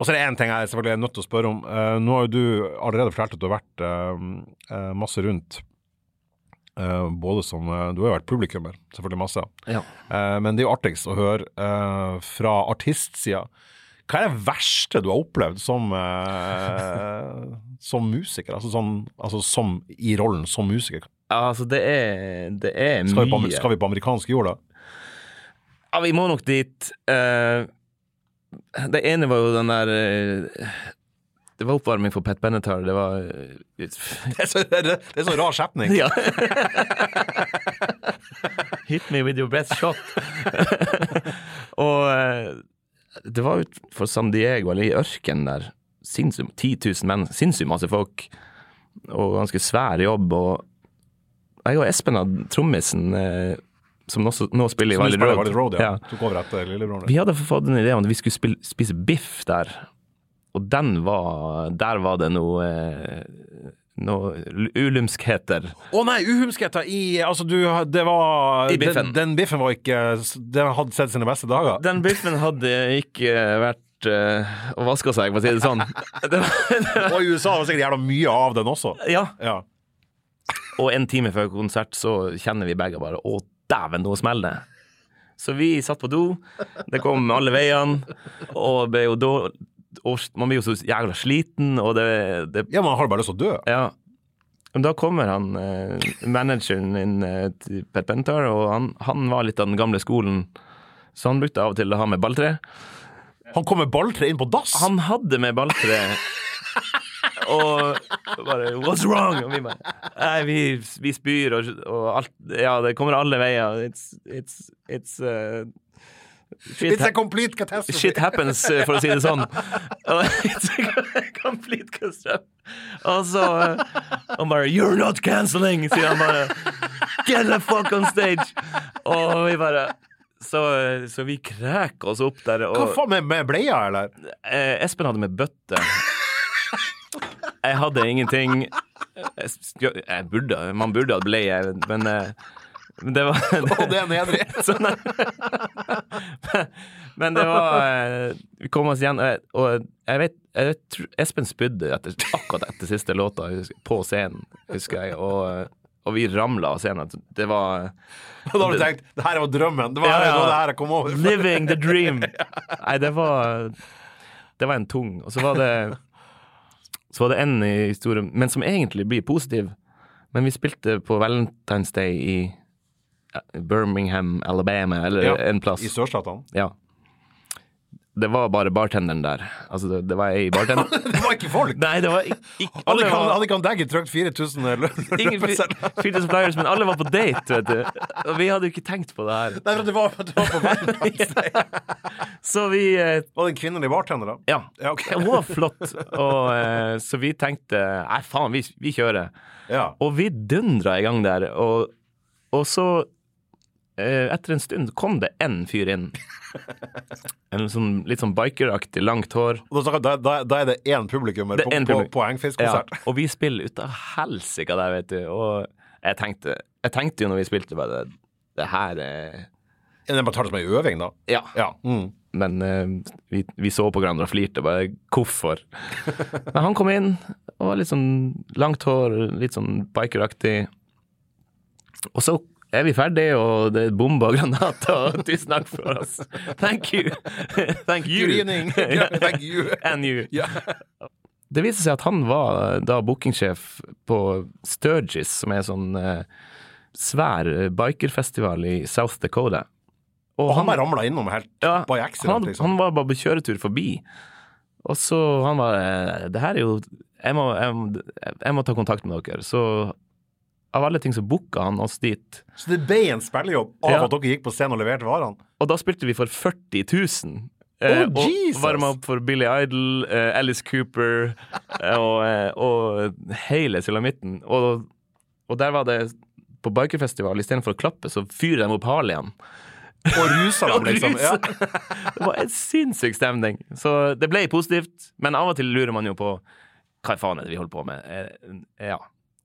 Speaker 1: Og så er det én ting jeg selvfølgelig er nødt til å spørre om. Eh, nå har jo du allerede fortalt at du har vært eh, eh, masse rundt. Eh, både som uh, Du har jo vært publikummer, selvfølgelig masse.
Speaker 2: ja.
Speaker 1: Uh, men det er jo artigst å høre fra artistsida. Hva er det verste du har opplevd som, som musiker? Altså, sånn, altså som i rollen som musiker.
Speaker 2: Altså, det er, det er
Speaker 1: Skal vi, på,
Speaker 2: mye.
Speaker 1: skal vi på amerikansk jord, da?
Speaker 2: Ja, vi må nok dit. Det ene var jo den der Det var oppvarming for Pat Benatar. Det var eh,
Speaker 1: Det er så, det er, det er så rar skjepning!
Speaker 2: Ja. Hit me with your best shot. og eh, Det var utenfor San Diego, eller i ørkenen der. Sinnssykt 10 000 menn, sinnssykt masse folk. Og ganske svær jobb. Og jeg og Espen hadde trommisen, eh, som nå, nå spiller i Valley Road.
Speaker 1: Road, ja.
Speaker 2: Ja. Vi hadde fått en idé om at vi skulle spille, spise biff der. Og den var Der var det noe eh, Noe ulumskheter.
Speaker 1: Å nei, uhumskheter i Altså, du Det var
Speaker 2: I biffen.
Speaker 1: Den, den biffen var ikke Den hadde sett sine beste dager.
Speaker 2: Den biffen hadde ikke vært uh, å vaske seg, for å si det sånn. Det var,
Speaker 1: Og i USA var det sikkert jævla mye av den også.
Speaker 2: ja.
Speaker 1: Ja.
Speaker 2: Og en time før konsert så kjenner vi begge bare Å, dæven, nå smeller det. Så vi satt på do. Det kom alle veiene. Og ble jo da og Man blir jo så jævla sliten, og det, det
Speaker 1: ja, man har bare lyst til å dø.
Speaker 2: Ja. Men da kommer han, eh, manageren inn eh, til Pet Pentar, og han, han var litt av den gamle skolen, så han brukte av og til å ha med balltre.
Speaker 1: Han kom med balltre inn på dass!
Speaker 2: Han hadde med balltre, og bare 'What's wrong?' Og vi bare Nei, vi, vi spyr, og, og alt Ja, det kommer alle veier. It's It's It's uh, shit
Speaker 1: It's a complete catastrophe.
Speaker 2: Shit happens, eh, for å si det sånn. It's a complete catastrophe. Og så eh, Han bare 'You're not canceling', sier han bare. Get the fuck on stage! Og vi bare Så, så vi kreker oss opp der.
Speaker 1: Hva faen, med, med bleia, eller?
Speaker 2: eh, Espen hadde med bøtte. Jeg hadde ingenting. Jeg, jeg burde, man burde hatt bleie, men eh, men det var
Speaker 1: Og det er nedrig.
Speaker 2: Men det var eh, Vi kom oss igjen, og jeg, vet, jeg vet Espen spydde etter, akkurat etter siste låta på scenen, husker jeg, og, og vi ramla av scenen. Det var
Speaker 1: Da har du tenkt det her var drømmen. Det var
Speaker 2: Ja, ja.
Speaker 1: det her jeg kom over.
Speaker 2: Living the dream! Nei, det var Det var en tung. Og så var det Så var det en historie, men som egentlig blir positiv. Men vi spilte på Valentine's Day i eh, Birmingham, Alabama, eller
Speaker 1: Ja,
Speaker 2: en plass.
Speaker 1: I sørstatene.
Speaker 2: Ja. Det var bare bartenderen der. Altså, det, det var ei bartender...
Speaker 1: Det var ikke folk!
Speaker 2: Nei, det var ikke, ikke alle
Speaker 1: han-
Speaker 2: var,
Speaker 1: han Daggy trykt 4000 lø-
Speaker 2: Ingen
Speaker 1: løpesedler?
Speaker 2: Flyers, men alle var på date, vet du. Og vi hadde jo ikke tenkt på det her.
Speaker 1: Nei, det var, det var på Valentine's
Speaker 2: Så vi eh,
Speaker 1: Var det en kvinnelig bartender, da?
Speaker 2: Ja.
Speaker 1: Ja, okay.
Speaker 2: Hun var flott. Og, eh, så vi tenkte nei, faen, vi, vi kjører.
Speaker 1: Ja.
Speaker 2: Og vi dundra i gang der. Og, og så, etter en stund, kom det én fyr inn. En sånn, litt sånn bikeraktig, langt hår.
Speaker 1: Da, da, da, er det én publikummer
Speaker 2: Det
Speaker 1: på,
Speaker 2: publikum.
Speaker 1: på, på
Speaker 2: Ja, og vi spiller ut av helsike der, vet du. Og jeg tenkte, jeg tenkte jo når vi spilte, bare det, det her er.
Speaker 1: Det bare tar det som en øving, da.
Speaker 2: Ja.
Speaker 1: Ja. Mm.
Speaker 2: Men uh, vi, vi så på hverandre og flirte bare hvorfor. Men han kom inn, og var litt sånn langt hår, litt sånn bikeraktig. Og så er vi ferdige, og det er bombe og granater, og tusen takk for oss. Thank you. Thank you.
Speaker 1: Good evening. Thank you.
Speaker 2: And you. Det viser seg at han var da bookingsjef på Sturgis, som er sånn eh, svær eh, bikerfestival i South Dakota.
Speaker 1: Og han bare ramla innom helt
Speaker 2: Ja,
Speaker 1: by accident,
Speaker 2: han,
Speaker 1: liksom.
Speaker 2: han var bare på kjøretur forbi. Og så han var Det her er jo Jeg må, jeg, må- jeg må ta kontakt med dere. Så av alle ting så booka han oss dit.
Speaker 1: Så det ble en spillejobb av
Speaker 2: Ja.
Speaker 1: at dere gikk på scenen og leverte varene?
Speaker 2: Og da spilte vi for 40 000.
Speaker 1: Oh,
Speaker 2: og varma opp for Billy Idol, eh, Alice Cooper eh, og, eh, og hele sulamitten. Og, og der var det På bikerfestival, istedenfor å klappe, så fyrer de opp Harleyen.
Speaker 1: Og rusa dem, liksom. Ja.
Speaker 2: Det var en sinnssyk stemning. Så det ble positivt, men av og til lurer man jo på hva faen er det vi holder på med? Eh, Ja.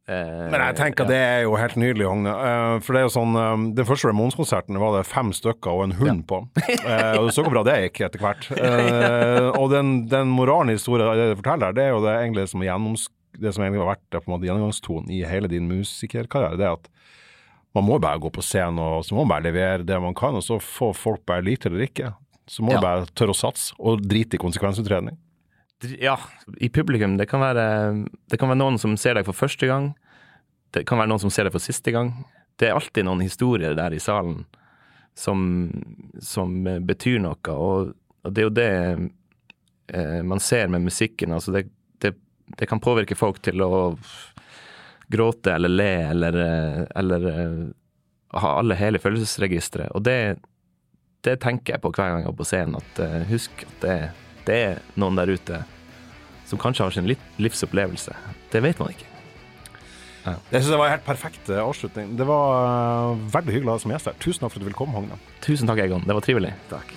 Speaker 2: Eh,
Speaker 1: Men jeg tenker det er jo helt nydelig, Hogne. Eh, For det er jo sånn eh, Den første Ramones-konserten var det fem stykker og en hund på. Eh, Og du så hvor bra det gikk etter hvert. Eh, Og den, den moralen i historien det du forteller det er jo det egentlig som, gjennoms, det som egentlig har vært på en måte gjennomgangstonen i hele din musikerkarriere. Det er at man må bare gå på scenen og så må man bare levere det man kan, og så får folk bare like det eller ikke. Så må
Speaker 2: Ja.
Speaker 1: du bare tørre å satse, og drite i konsekvensutredning.
Speaker 2: Ja, i publikum. Det kan, være, det kan være noen som ser deg for første gang. Det kan være noen som ser deg for siste gang. Det er alltid noen historier der i salen som, som eh, betyr noe, og, og det er jo det eh, man ser med musikken. Altså det, det, det kan påvirke folk til å gråte eller le eller, eh, eller eh, ha alle hele følelsesregisteret. Og det, det tenker jeg på hver gang jeg er på scenen. At uh, husk at det, det, er noen der ute som kanskje har sin livsopplevelse. Det vet man ikke.
Speaker 1: Ja. Jeg syns det var en helt perfekt eh, avslutning. Det var uh, veldig hyggelig å ha deg som gjest her. Tusen takk for at du ville komme, Hogne.
Speaker 2: Tusen takk, Egon. Det var trivelig.
Speaker 1: Takk.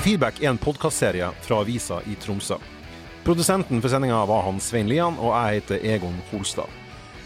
Speaker 1: Feedback er en podkastserie fra avisa i Tromsø. Produsenten for sendinga var han Svein Lian, og jeg heter Egon Holstad.